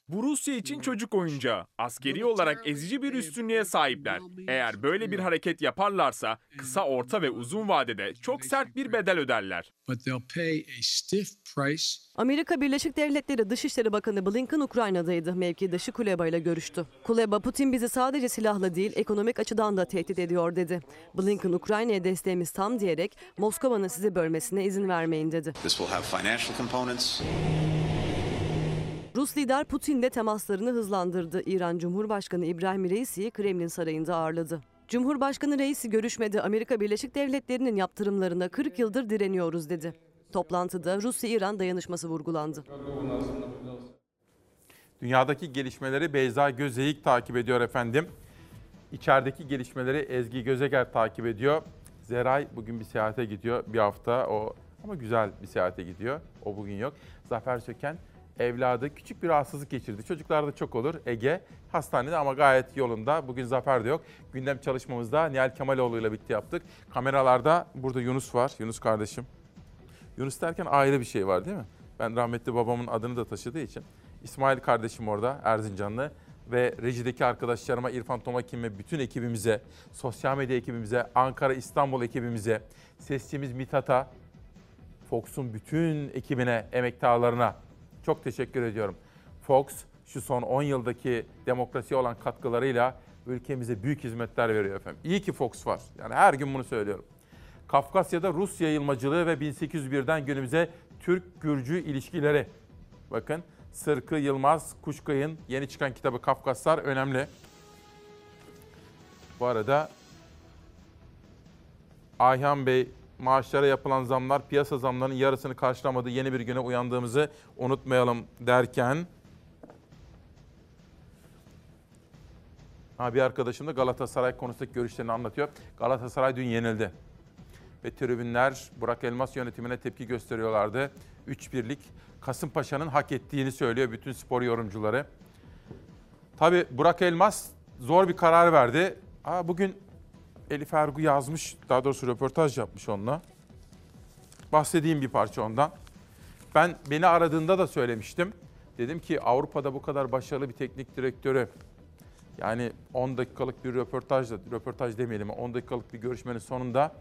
Bu Rusya için çocuk oyuncağı. Askeri olarak ezici bir üstünlüğe sahipler. Eğer böyle bir hareket yaparlarsa kısa, orta ve uzun vadede çok sert bir bedel öderler. Amerika Birleşik Devletleri Dışişleri Bakanı Blinken Ukrayna'daydı. Mevkidaşı Kuleba ile görüştü. Kuleba, Putin bizi sadece silahla değil ekonomik açıdan da tehdit ediyor dedi. Blinken Ukrayna'ya desteğimiz tam diyerek Moskova'nın sizi bölmesine izin vermeyin dedi. Rus lider Putin de temaslarını hızlandırdı. İran Cumhurbaşkanı İbrahim Reisi'yi Kremlin Sarayı'nda ağırladı. Cumhurbaşkanı reisi görüşmede Amerika Birleşik Devletleri'nin yaptırımlarına 40 yıldır direniyoruz dedi. Toplantıda Rusya-İran dayanışması vurgulandı. Dünyadaki gelişmeleri Beyza Gözeyik takip ediyor efendim. İçerideki gelişmeleri Ezgi Gözeger takip ediyor. Zeray bugün bir seyahate gidiyor. Bir hafta o ama güzel bir seyahate gidiyor. O bugün yok. Zafer Söken evladı küçük bir rahatsızlık geçirdi. Çocuklarda çok olur. Ege hastanede ama gayet yolunda. Bugün Zafer de yok. Gündem çalışmamızda Nihal Kemaloğlu ile birlikte yaptık. Kameralarda burada Yunus var. Yunus kardeşim. Yunus derken ayrı bir şey var değil mi? Ben rahmetli babamın adını da taşıdığı için. İsmail kardeşim orada Erzincanlı ve rejideki arkadaşlarıma İrfan Tomakin ve bütün ekibimize, sosyal medya ekibimize, Ankara İstanbul ekibimize, sesçimiz Mithat'a, Fox'un bütün ekibine, emektarlarına çok teşekkür ediyorum. Fox şu son 10 yıldaki demokrasiye olan katkılarıyla ülkemize büyük hizmetler veriyor efendim. İyi ki Fox var. Yani her gün bunu söylüyorum. Kafkasya'da Rus yayılmacılığı ve 1801'den günümüze Türk-Gürcü ilişkileri. Bakın Sırkı Yılmaz Kuşkay'ın yeni çıkan kitabı Kafkaslar önemli. Bu arada Ayhan Bey maaşlara yapılan zamlar piyasa zamlarının yarısını karşılamadı. Yeni bir güne uyandığımızı unutmayalım derken Ha, bir arkadaşım da Galatasaray konusundaki görüşlerini anlatıyor. Galatasaray dün yenildi. Ve tribünler Burak Elmas yönetimine tepki gösteriyorlardı. 3-1'lik Kasımpaşa'nın hak ettiğini söylüyor bütün spor yorumcuları. Tabi Burak Elmas zor bir karar verdi. Aa, bugün Elif Ergu yazmış, daha doğrusu röportaj yapmış onunla. Bahsedeyim bir parça ondan. Ben beni aradığında da söylemiştim. Dedim ki Avrupa'da bu kadar başarılı bir teknik direktörü yani 10 dakikalık bir röportajla, röportaj demeyelim 10 dakikalık bir görüşmenin sonunda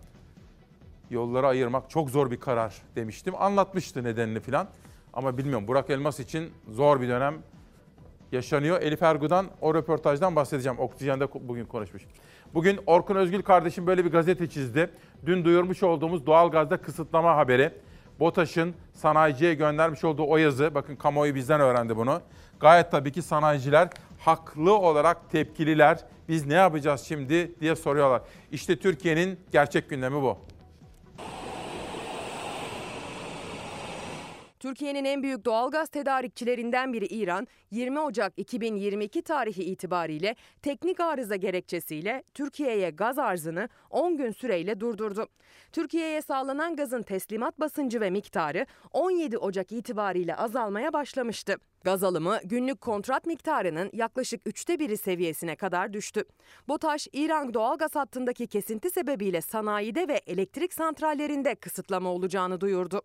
yolları ayırmak çok zor bir karar demiştim. Anlatmıştı nedenini filan. Ama bilmiyorum Burak Elmas için zor bir dönem yaşanıyor. Elif Ergu'dan o röportajdan bahsedeceğim. Oksijen'de bugün konuşmuş. Bugün Orkun Özgül kardeşim böyle bir gazete çizdi. Dün duyurmuş olduğumuz doğalgazda kısıtlama haberi. BOTAŞ'ın sanayiciye göndermiş olduğu o yazı, bakın kamuoyu bizden öğrendi bunu. Gayet tabii ki sanayiciler haklı olarak tepkililer. Biz ne yapacağız şimdi diye soruyorlar. İşte Türkiye'nin gerçek gündemi bu. Türkiye'nin en büyük doğalgaz tedarikçilerinden biri İran, 20 Ocak 2022 tarihi itibariyle teknik arıza gerekçesiyle Türkiye'ye gaz arzını 10 gün süreyle durdurdu. Türkiye'ye sağlanan gazın teslimat basıncı ve miktarı 17 Ocak itibariyle azalmaya başlamıştı. Gaz alımı günlük kontrat miktarının yaklaşık üçte biri seviyesine kadar düştü. BOTAŞ, İran doğalgaz hattındaki kesinti sebebiyle sanayide ve elektrik santrallerinde kısıtlama olacağını duyurdu.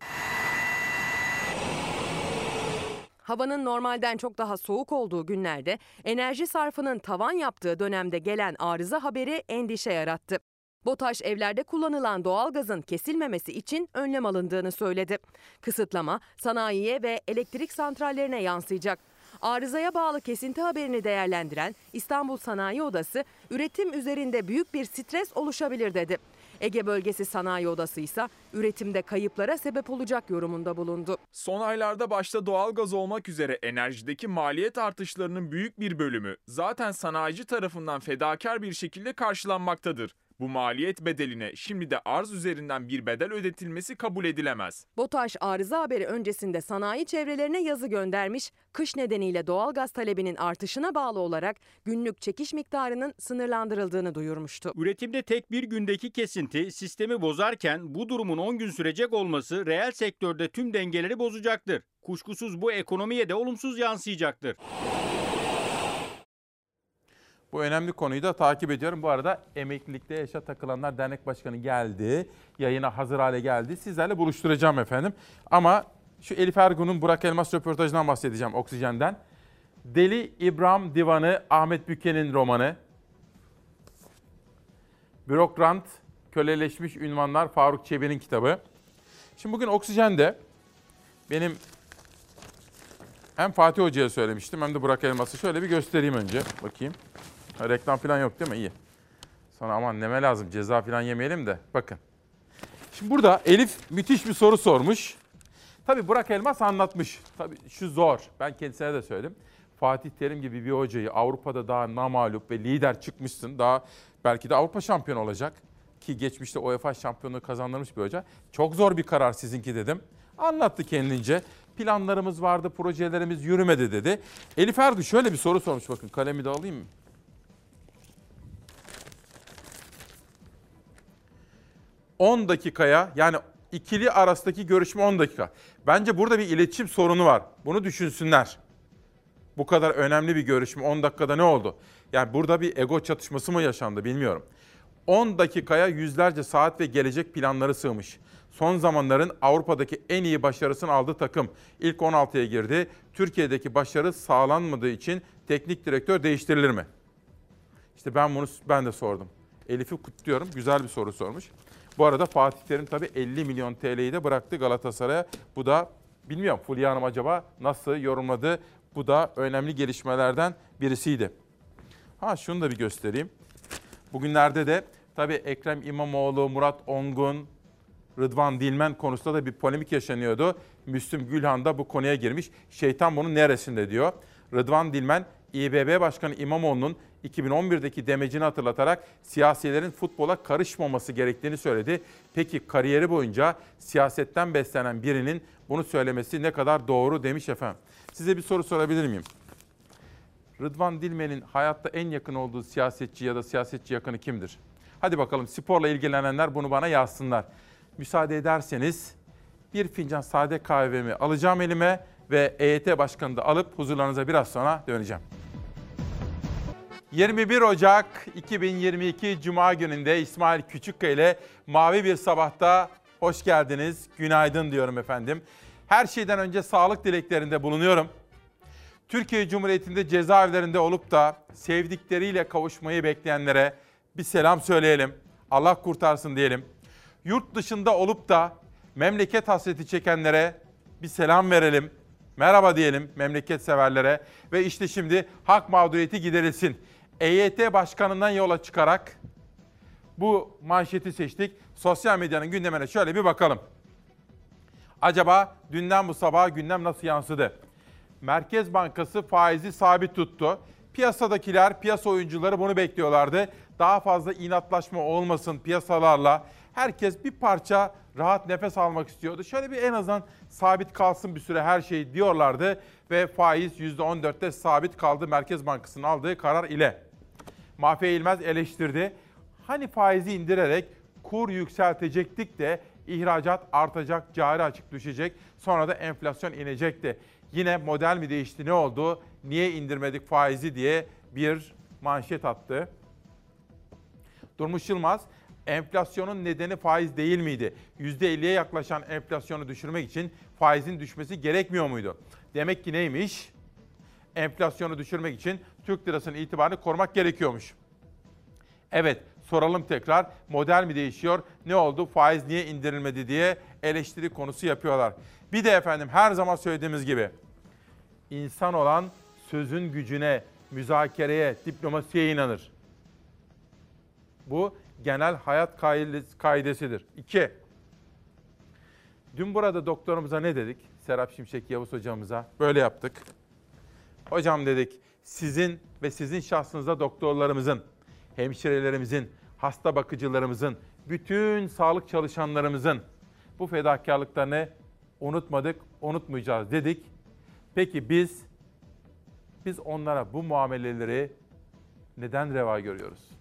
Havanın normalden çok daha soğuk olduğu günlerde enerji sarfının tavan yaptığı dönemde gelen arıza haberi endişe yarattı. BOTAŞ evlerde kullanılan doğalgazın kesilmemesi için önlem alındığını söyledi. Kısıtlama sanayiye ve elektrik santrallerine yansıyacak. Arızaya bağlı kesinti haberini değerlendiren İstanbul Sanayi Odası, üretim üzerinde büyük bir stres oluşabilir dedi. Ege Bölgesi Sanayi Odası ise üretimde kayıplara sebep olacak yorumunda bulundu. Son aylarda başta doğalgaz olmak üzere enerjideki maliyet artışlarının büyük bir bölümü zaten sanayici tarafından fedakar bir şekilde karşılanmaktadır. Bu maliyet bedeline şimdi de arz üzerinden bir bedel ödetilmesi kabul edilemez. BOTAŞ arıza haberi öncesinde sanayi çevrelerine yazı göndermiş, kış nedeniyle doğalgaz talebinin artışına bağlı olarak günlük çekiş miktarının sınırlandırıldığını duyurmuştu. Üretimde tek bir gündeki kesinti sistemi bozarken bu durumun 10 gün sürecek olması reel sektörde tüm dengeleri bozacaktır. Kuşkusuz bu ekonomiye de olumsuz yansıyacaktır. Bu önemli konuyu da takip ediyorum. Bu arada Emeklilikte Yaşa Takılanlar Dernek Başkanı geldi. Yayına hazır hale geldi. Sizlerle buluşturacağım efendim. Ama şu Elif Ergun'un Burak Elmas röportajından bahsedeceğim Oksijen'den. Deli İbrahim Divanı Ahmet Büke'nin romanı. Bürokrant, köleleşmiş ünvanlar Faruk Çebi'nin kitabı. Şimdi bugün Oksijen'de benim hem Fatih Hoca'ya söylemiştim hem de Burak Elmas'ı şöyle bir göstereyim önce. Bakayım. Reklam falan yok değil mi? İyi. Sonra aman neme lazım ceza falan yemeyelim de. Bakın. Şimdi burada Elif müthiş bir soru sormuş. Tabii Burak Elmas anlatmış. Tabii şu zor. Ben kendisine de söyledim. Fatih Terim gibi bir hocayı Avrupa'da daha namalup ve lider çıkmışsın. Daha Belki de Avrupa şampiyonu olacak. Ki geçmişte UEFA şampiyonluğu kazandırmış bir hoca. Çok zor bir karar sizinki dedim. Anlattı kendince. Planlarımız vardı, projelerimiz yürümedi dedi. Elif Ergü şöyle bir soru sormuş bakın kalemi de alayım mı? ...10 dakikaya yani ikili arasındaki görüşme 10 dakika. Bence burada bir iletişim sorunu var. Bunu düşünsünler. Bu kadar önemli bir görüşme 10 dakikada ne oldu? Yani burada bir ego çatışması mı yaşandı bilmiyorum. 10 dakikaya yüzlerce saat ve gelecek planları sığmış. Son zamanların Avrupa'daki en iyi başarısını aldığı takım ilk 16'ya girdi. Türkiye'deki başarı sağlanmadığı için teknik direktör değiştirilir mi? İşte ben bunu ben de sordum. Elif'i kutluyorum. Güzel bir soru sormuş. Bu arada Fatih Terim tabii 50 milyon TL'yi de bıraktı Galatasaray'a. Bu da bilmiyorum Fulya Hanım acaba nasıl yorumladı? Bu da önemli gelişmelerden birisiydi. Ha şunu da bir göstereyim. Bugünlerde de tabii Ekrem İmamoğlu, Murat Ongun, Rıdvan Dilmen konusunda da bir polemik yaşanıyordu. Müslüm Gülhan da bu konuya girmiş. Şeytan bunun neresinde diyor. Rıdvan Dilmen, İBB Başkanı İmamoğlu'nun 2011'deki demecini hatırlatarak siyasilerin futbola karışmaması gerektiğini söyledi. Peki kariyeri boyunca siyasetten beslenen birinin bunu söylemesi ne kadar doğru demiş efendim. Size bir soru sorabilir miyim? Rıdvan Dilmen'in hayatta en yakın olduğu siyasetçi ya da siyasetçi yakını kimdir? Hadi bakalım sporla ilgilenenler bunu bana yazsınlar. Müsaade ederseniz bir fincan sade kahvemi alacağım elime ve EYT Başkanı da alıp huzurlarınıza biraz sonra döneceğim. 21 Ocak 2022 Cuma gününde İsmail Küçükkaya ile Mavi Bir Sabah'ta hoş geldiniz. Günaydın diyorum efendim. Her şeyden önce sağlık dileklerinde bulunuyorum. Türkiye Cumhuriyeti'nde cezaevlerinde olup da sevdikleriyle kavuşmayı bekleyenlere bir selam söyleyelim. Allah kurtarsın diyelim. Yurt dışında olup da memleket hasreti çekenlere bir selam verelim. Merhaba diyelim memleket severlere ve işte şimdi hak mağduriyeti giderilsin. EYT Başkanı'ndan yola çıkarak bu manşeti seçtik. Sosyal medyanın gündemine şöyle bir bakalım. Acaba dünden bu sabah gündem nasıl yansıdı? Merkez Bankası faizi sabit tuttu. Piyasadakiler, piyasa oyuncuları bunu bekliyorlardı. Daha fazla inatlaşma olmasın piyasalarla. Herkes bir parça rahat nefes almak istiyordu. Şöyle bir en azından sabit kalsın bir süre her şey diyorlardı. Ve faiz %14'te sabit kaldı Merkez Bankası'nın aldığı karar ile. Mahfiye İlmez eleştirdi. Hani faizi indirerek kur yükseltecektik de ihracat artacak, cari açık düşecek. Sonra da enflasyon inecekti. Yine model mi değişti ne oldu? Niye indirmedik faizi diye bir manşet attı. Durmuş Yılmaz, enflasyonun nedeni faiz değil miydi? %50'ye yaklaşan enflasyonu düşürmek için faizin düşmesi gerekmiyor muydu? Demek ki neymiş? Enflasyonu düşürmek için Türk lirasının itibarını korumak gerekiyormuş. Evet, soralım tekrar. Model mi değişiyor? Ne oldu? Faiz niye indirilmedi diye eleştiri konusu yapıyorlar. Bir de efendim her zaman söylediğimiz gibi insan olan sözün gücüne, müzakereye, diplomasiye inanır. Bu genel hayat kaidesidir. İki, dün burada doktorumuza ne dedik? Serap Şimşek Yavuz hocamıza böyle yaptık. Hocam dedik sizin ve sizin şahsınızda doktorlarımızın, hemşirelerimizin, hasta bakıcılarımızın, bütün sağlık çalışanlarımızın bu fedakarlıklarını unutmadık, unutmayacağız dedik. Peki biz biz onlara bu muameleleri neden reva görüyoruz?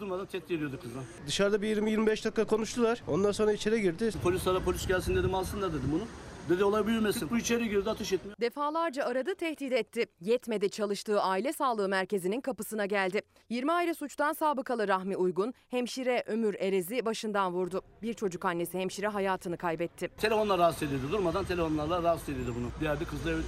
Durmadan tehdit ediyordu kızı. Dışarıda bir 20-25 dakika konuştular. Ondan sonra içeri girdi. Polis ara polis gelsin dedim alsınlar dedim bunu. Dedi olay büyümesin. Bu içeri girdi ateş etmiyor. Defalarca aradı tehdit etti. Yetmedi çalıştığı aile sağlığı merkezinin kapısına geldi. 20 ayrı suçtan sabıkalı Rahmi Uygun, hemşire Ömür Erez'i başından vurdu. Bir çocuk annesi hemşire hayatını kaybetti. Telefonla rahatsız ediyordu. Durmadan telefonlarla rahatsız ediyordu bunu. Diğerde kızla ev-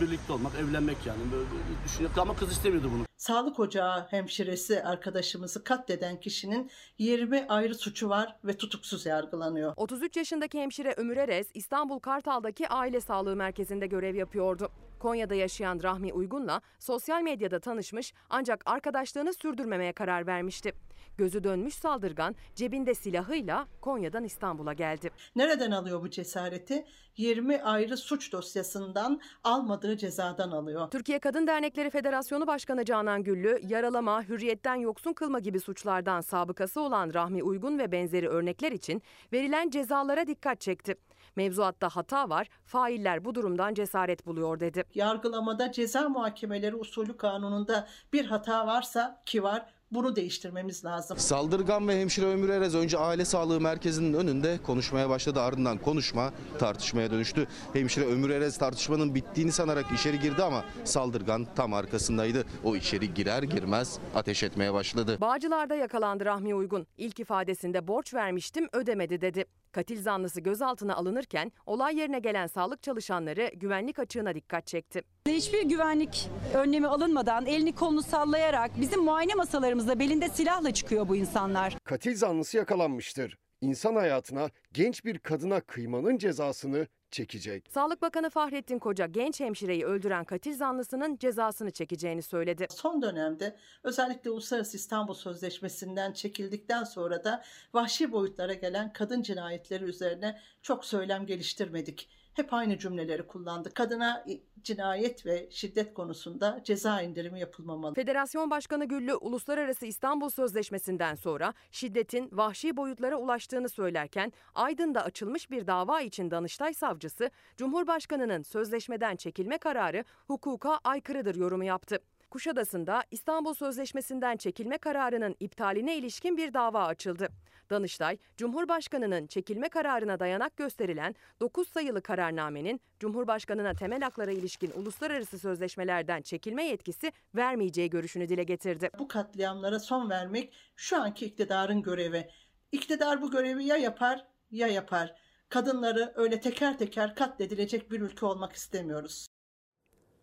birlikte olmak, evlenmek yani. Böyle düşünüyor. Ama kız istemiyordu bunu. Sağlık ocağı hemşiresi arkadaşımızı katleden kişinin 20 ayrı suçu var ve tutuksuz yargılanıyor. 33 yaşındaki hemşire Ömür Erez, İstanbul Kartal'daki aile sağlığı merkezinde görev yapıyordu. Konya'da yaşayan Rahmi Uygun'la sosyal medyada tanışmış ancak arkadaşlığını sürdürmemeye karar vermişti. Gözü dönmüş saldırgan cebinde silahıyla Konya'dan İstanbul'a geldi. Nereden alıyor bu cesareti? 20 ayrı suç dosyasından almadığı cezadan alıyor. Türkiye Kadın Dernekleri Federasyonu Başkanı Canan Güllü, yaralama, hürriyetten yoksun kılma gibi suçlardan sabıkası olan Rahmi Uygun ve benzeri örnekler için verilen cezalara dikkat çekti. Mevzuatta hata var, failler bu durumdan cesaret buluyor dedi. Yargılamada ceza muhakemeleri usulü kanununda bir hata varsa ki var bunu değiştirmemiz lazım. Saldırgan ve hemşire Ömür Erez önce aile sağlığı merkezinin önünde konuşmaya başladı. Ardından konuşma tartışmaya dönüştü. Hemşire Ömür Erez tartışmanın bittiğini sanarak içeri girdi ama saldırgan tam arkasındaydı. O içeri girer girmez ateş etmeye başladı. Bağcılar'da yakalandı Rahmi Uygun. İlk ifadesinde borç vermiştim ödemedi dedi. Katil zanlısı gözaltına alınırken olay yerine gelen sağlık çalışanları güvenlik açığına dikkat çekti. Hiçbir güvenlik önlemi alınmadan elini kolunu sallayarak bizim muayene masalarımızda belinde silahla çıkıyor bu insanlar. Katil zanlısı yakalanmıştır. İnsan hayatına genç bir kadına kıymanın cezasını çekecek. Sağlık Bakanı Fahrettin Koca genç hemşireyi öldüren katil zanlısının cezasını çekeceğini söyledi. Son dönemde özellikle Uluslararası İstanbul Sözleşmesi'nden çekildikten sonra da vahşi boyutlara gelen kadın cinayetleri üzerine çok söylem geliştirmedik. Hep aynı cümleleri kullandık. Kadına cinayet ve şiddet konusunda ceza indirimi yapılmamalı. Federasyon Başkanı Güllü Uluslararası İstanbul Sözleşmesi'nden sonra şiddetin vahşi boyutlara ulaştığını söylerken Aydın'da açılmış bir dava için Danıştay savcısı Cumhurbaşkanı'nın sözleşmeden çekilme kararı hukuka aykırıdır yorumu yaptı. Kuşadası'nda İstanbul Sözleşmesi'nden çekilme kararının iptaline ilişkin bir dava açıldı. Danıştay, Cumhurbaşkanı'nın çekilme kararına dayanak gösterilen 9 sayılı kararnamenin Cumhurbaşkanı'na temel haklara ilişkin uluslararası sözleşmelerden çekilme yetkisi vermeyeceği görüşünü dile getirdi. Bu katliamlara son vermek şu anki iktidarın görevi. İktidar bu görevi ya yapar ya yapar. Kadınları öyle teker teker katledilecek bir ülke olmak istemiyoruz.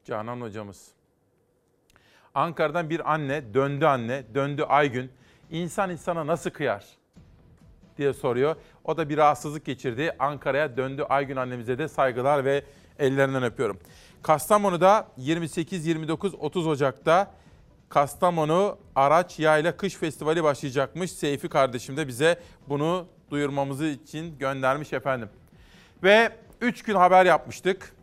Canan hocamız. Ankara'dan bir anne, döndü anne, döndü Aygün. İnsan insana nasıl kıyar? Diye soruyor. O da bir rahatsızlık geçirdi. Ankara'ya döndü. Aygün annemize de saygılar ve ellerinden öpüyorum. Kastamonu'da 28, 29, 30 Ocak'ta Kastamonu Araç Yayla Kış Festivali başlayacakmış. Seyfi kardeşim de bize bunu duyurmamızı için göndermiş efendim. Ve 3 gün haber yapmıştık.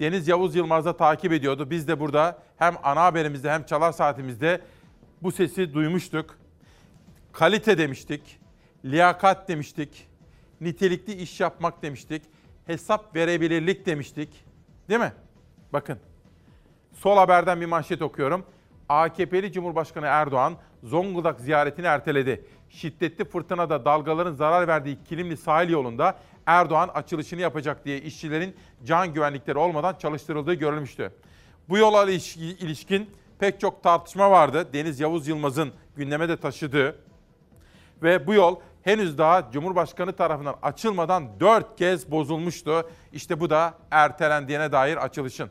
Deniz Yavuz Yılmaz da takip ediyordu. Biz de burada hem ana haberimizde hem çalar saatimizde bu sesi duymuştuk. Kalite demiştik, liyakat demiştik, nitelikli iş yapmak demiştik, hesap verebilirlik demiştik. Değil mi? Bakın. Sol haberden bir manşet okuyorum. AKP'li Cumhurbaşkanı Erdoğan Zonguldak ziyaretini erteledi. Şiddetli fırtınada dalgaların zarar verdiği Kilimli sahil yolunda Erdoğan açılışını yapacak diye işçilerin can güvenlikleri olmadan çalıştırıldığı görülmüştü. Bu yola ilişkin pek çok tartışma vardı. Deniz Yavuz Yılmaz'ın gündeme de taşıdığı ve bu yol henüz daha Cumhurbaşkanı tarafından açılmadan dört kez bozulmuştu. İşte bu da ertelendiğine dair açılışın.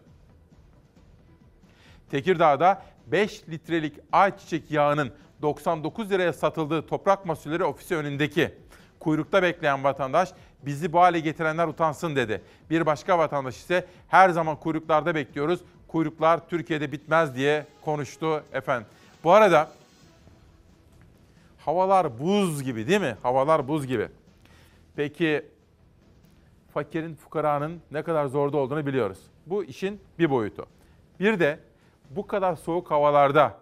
Tekirdağ'da 5 litrelik ayçiçek yağının 99 liraya satıldığı Toprak Mahsulleri Ofisi önündeki kuyrukta bekleyen vatandaş bizi bu hale getirenler utansın dedi. Bir başka vatandaş ise her zaman kuyruklarda bekliyoruz. Kuyruklar Türkiye'de bitmez diye konuştu efendim. Bu arada havalar buz gibi değil mi? Havalar buz gibi. Peki fakirin, fukaranın ne kadar zorda olduğunu biliyoruz. Bu işin bir boyutu. Bir de bu kadar soğuk havalarda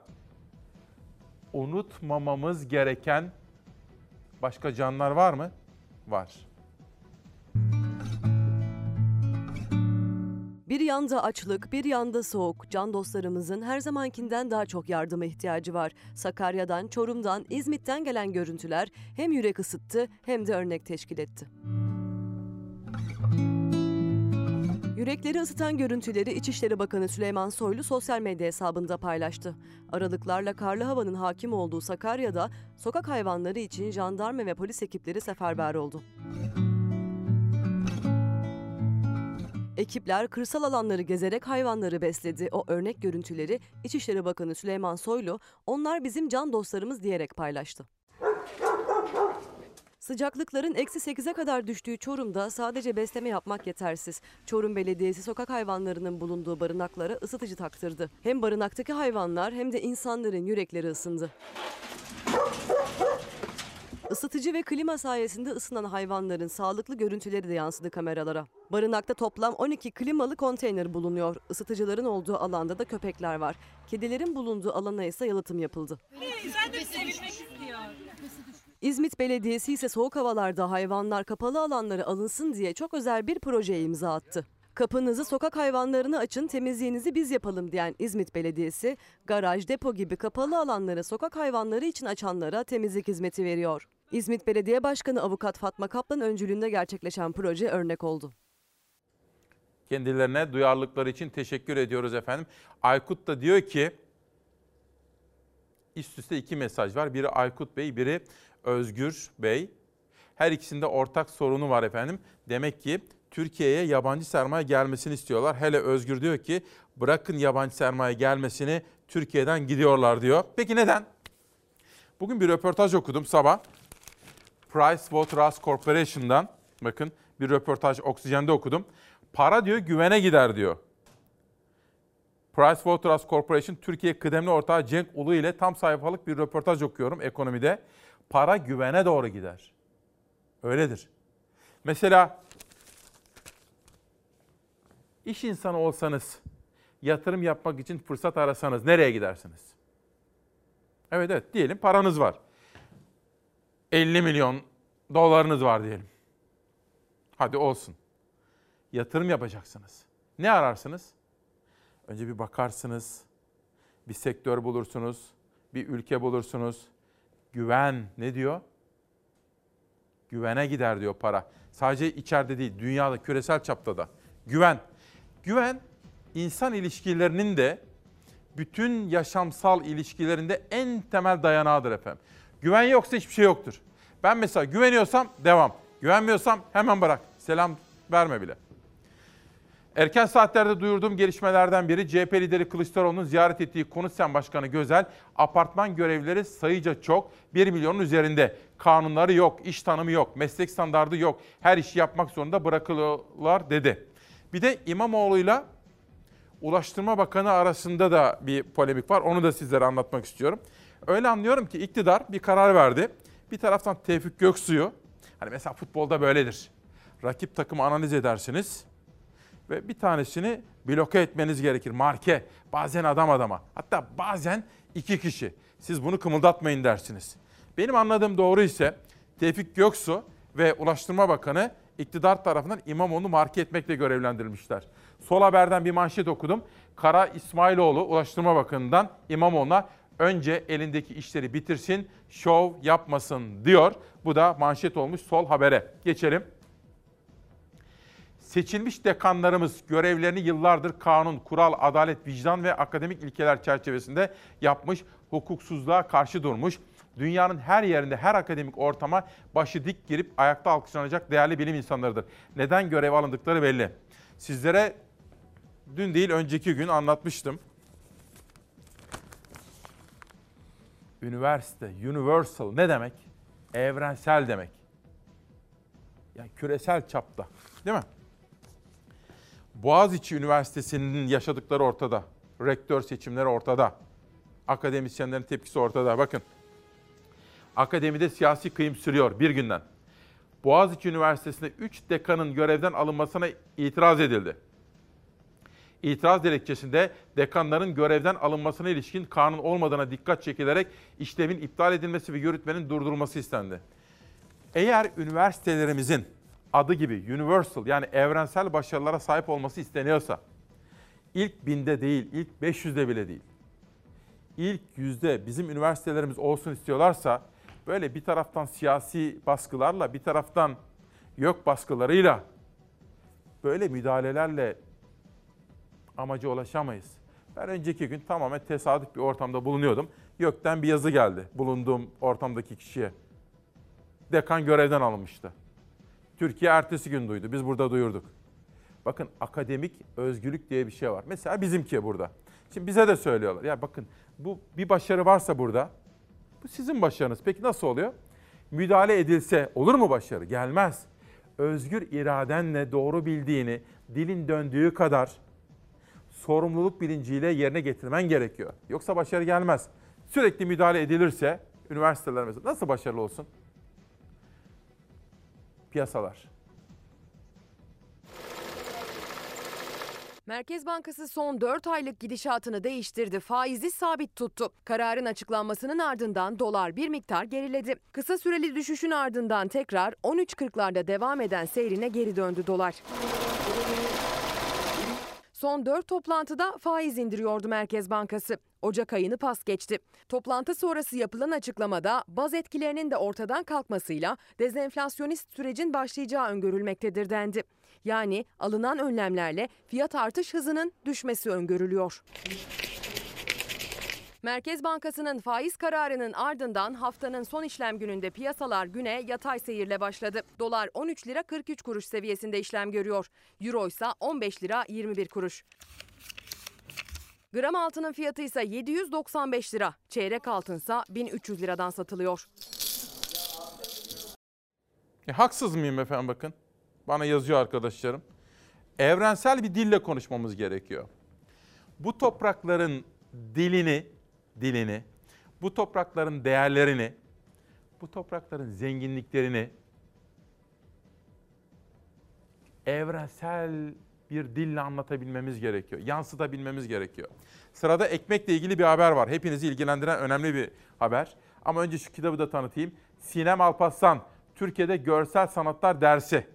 unutmamamız gereken başka canlar var mı? Var. Bir yanda açlık, bir yanda soğuk. Can dostlarımızın her zamankinden daha çok yardıma ihtiyacı var. Sakarya'dan, Çorum'dan, İzmit'ten gelen görüntüler hem yürek ısıttı hem de örnek teşkil etti. Yürekleri ısıtan görüntüleri İçişleri Bakanı Süleyman Soylu sosyal medya hesabında paylaştı. Aralıklarla karlı havanın hakim olduğu Sakarya'da sokak hayvanları için jandarma ve polis ekipleri seferber oldu. Ekipler kırsal alanları gezerek hayvanları besledi. O örnek görüntüleri İçişleri Bakanı Süleyman Soylu, onlar bizim can dostlarımız diyerek paylaştı. Sıcaklıkların eksi 8'e kadar düştüğü Çorum'da sadece besleme yapmak yetersiz. Çorum Belediyesi sokak hayvanlarının bulunduğu barınaklara ısıtıcı taktırdı. Hem barınaktaki hayvanlar hem de insanların yürekleri ısındı. Isıtıcı ve klima sayesinde ısınan hayvanların sağlıklı görüntüleri de yansıdı kameralara. Barınakta toplam 12 klimalı konteyner bulunuyor. Isıtıcıların olduğu alanda da köpekler var. Kedilerin bulunduğu alana ise yalıtım yapıldı. İzmit Belediyesi ise soğuk havalarda hayvanlar kapalı alanlara alınsın diye çok özel bir projeye imza attı. Kapınızı sokak hayvanlarına açın, temizliğinizi biz yapalım diyen İzmit Belediyesi, garaj, depo gibi kapalı alanları sokak hayvanları için açanlara temizlik hizmeti veriyor. İzmit Belediye Başkanı Avukat Fatma Kaplan öncülüğünde gerçekleşen proje örnek oldu. Kendilerine duyarlılıkları için teşekkür ediyoruz efendim. Aykut da diyor ki üst üste iki mesaj var. Biri Aykut Bey, biri Özgür Bey. Her ikisinde ortak sorunu var efendim. Demek ki Türkiye'ye yabancı sermaye gelmesini istiyorlar. Hele Özgür diyor ki bırakın yabancı sermaye gelmesini Türkiye'den gidiyorlar diyor. Peki neden? Bugün bir röportaj okudum sabah. Pricewaterhouse Corporation'dan bakın bir röportaj Oksijen'de okudum. Para diyor güvene gider diyor. Pricewaterhouse Corporation Türkiye kıdemli ortağı Cenk Ulu ile tam sayfalık bir röportaj okuyorum ekonomide. Para güvene doğru gider. Öyledir. Mesela iş insanı olsanız, yatırım yapmak için fırsat arasanız nereye gidersiniz? Evet evet diyelim paranız var. 50 milyon dolarınız var diyelim. Hadi olsun. Yatırım yapacaksınız. Ne ararsınız? Önce bir bakarsınız. Bir sektör bulursunuz. Bir ülke bulursunuz. Güven ne diyor? Güvene gider diyor para. Sadece içeride değil, dünyada, küresel çapta da. Güven. Güven insan ilişkilerinin de bütün yaşamsal ilişkilerinde en temel dayanağıdır efendim. Güven yoksa hiçbir şey yoktur. Ben mesela güveniyorsam devam. Güvenmiyorsam hemen bırak. Selam verme bile. Erken saatlerde duyurduğum gelişmelerden biri CHP lideri Kılıçdaroğlu'nun ziyaret ettiği Konutsen Başkanı Gözel, apartman görevlileri sayıca çok, 1 milyonun üzerinde. Kanunları yok, iş tanımı yok, meslek standardı yok, her işi yapmak zorunda bırakılıyorlar dedi. Bir de İmamoğlu'yla Ulaştırma Bakanı arasında da bir polemik var. Onu da sizlere anlatmak istiyorum. Öyle anlıyorum ki iktidar bir karar verdi. Bir taraftan Tevfik Göksu'yu, hani mesela futbolda böyledir. Rakip takımı analiz edersiniz ve bir tanesini bloke etmeniz gerekir. Marke, bazen adam adama, hatta bazen iki kişi. Siz bunu kımıldatmayın dersiniz. Benim anladığım doğru ise Tevfik Göksu ve Ulaştırma Bakanı iktidar tarafından İmamoğlu'nu marke etmekle görevlendirilmişler. Sol Haber'den bir manşet okudum. Kara İsmailoğlu Ulaştırma Bakanı'ndan İmamoğlu'na önce elindeki işleri bitirsin, şov yapmasın diyor. Bu da manşet olmuş Sol Haber'e. Geçelim. Seçilmiş dekanlarımız görevlerini yıllardır kanun, kural, adalet, vicdan ve akademik ilkeler çerçevesinde yapmış, hukuksuzluğa karşı durmuş, dünyanın her yerinde, her akademik ortama başı dik girip ayakta alkışlanacak değerli bilim insanlarıdır. Neden görev alındıkları belli. Sizlere dün değil önceki gün anlatmıştım. Üniversite, universal ne demek? Evrensel demek. Yani küresel çapta, değil mi? Boğaziçi Üniversitesi'nin yaşadıkları ortada. Rektör seçimleri ortada. Akademisyenlerin tepkisi ortada. Bakın. Akademide siyasi kıyım sürüyor bir günden. Boğaziçi Üniversitesi'nde 3 dekanın görevden alınmasına itiraz edildi. İtiraz dilekçesinde dekanların görevden alınmasına ilişkin kanun olmadığına dikkat çekilerek işlemin iptal edilmesi ve yürütmenin durdurulması istendi. Eğer üniversitelerimizin adı gibi universal yani evrensel başarılara sahip olması isteniyorsa, ilk binde değil, ilk 500'de bile değil, ilk yüzde bizim üniversitelerimiz olsun istiyorlarsa, böyle bir taraftan siyasi baskılarla, bir taraftan yok baskılarıyla, böyle müdahalelerle amaca ulaşamayız. Ben önceki gün tamamen tesadüf bir ortamda bulunuyordum. Gökten bir yazı geldi bulunduğum ortamdaki kişiye. Dekan görevden alınmıştı. Türkiye ertesi gün duydu. Biz burada duyurduk. Bakın akademik özgürlük diye bir şey var. Mesela bizimki burada. Şimdi bize de söylüyorlar. Ya bakın bu bir başarı varsa burada. Bu sizin başarınız. Peki nasıl oluyor? Müdahale edilse olur mu başarı? Gelmez. Özgür iradenle doğru bildiğini dilin döndüğü kadar sorumluluk bilinciyle yerine getirmen gerekiyor. Yoksa başarı gelmez. Sürekli müdahale edilirse üniversitelerimiz nasıl başarılı olsun? Piyasalar. Merkez Bankası son 4 aylık gidişatını değiştirdi. Faizi sabit tuttu. Kararın açıklanmasının ardından dolar bir miktar geriledi. Kısa süreli düşüşün ardından tekrar 13.40'larda devam eden seyrine geri döndü dolar. Son 4 toplantıda faiz indiriyordu Merkez Bankası. Ocak ayını pas geçti. Toplantı sonrası yapılan açıklamada baz etkilerinin de ortadan kalkmasıyla dezenflasyonist sürecin başlayacağı öngörülmektedir dendi. Yani alınan önlemlerle fiyat artış hızının düşmesi öngörülüyor. Merkez Bankası'nın faiz kararının ardından haftanın son işlem gününde piyasalar güne yatay seyirle başladı. Dolar 13 lira 43 kuruş seviyesinde işlem görüyor. Euro ise 15 lira 21 kuruş. Gram altının fiyatı ise 795 lira. Çeyrek altınsa 1300 liradan satılıyor. E, haksız mıyım efendim bakın. Bana yazıyor arkadaşlarım. Evrensel bir dille konuşmamız gerekiyor. Bu toprakların dilini, dilini, bu toprakların değerlerini, bu toprakların zenginliklerini evrensel bir dille anlatabilmemiz gerekiyor. Yansıtabilmemiz gerekiyor. Sırada ekmekle ilgili bir haber var. Hepinizi ilgilendiren önemli bir haber. Ama önce şu kitabı da tanıtayım. Sinem Alparslan, Türkiye'de Görsel Sanatlar Dersi.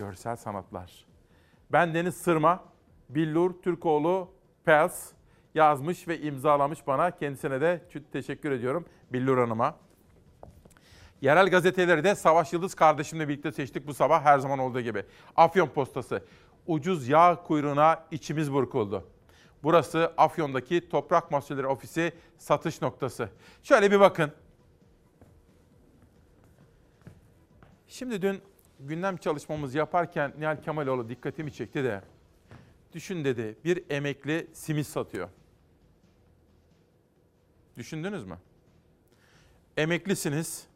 Görsel Sanatlar. Ben Deniz Sırma, Billur Türkoğlu Pels yazmış ve imzalamış bana. Kendisine de teşekkür ediyorum Billur Hanım'a. Yerel gazeteleri de Savaş Yıldız kardeşimle birlikte seçtik bu sabah her zaman olduğu gibi. Afyon Postası. Ucuz yağ kuyruğuna içimiz burkuldu. Burası Afyon'daki Toprak Mahsulleri Ofisi satış noktası. Şöyle bir bakın. Şimdi dün gündem çalışmamızı yaparken Nihal Kemaloğlu dikkatimi çekti de düşün dedi bir emekli simit satıyor. Düşündünüz mü? Emeklisiniz.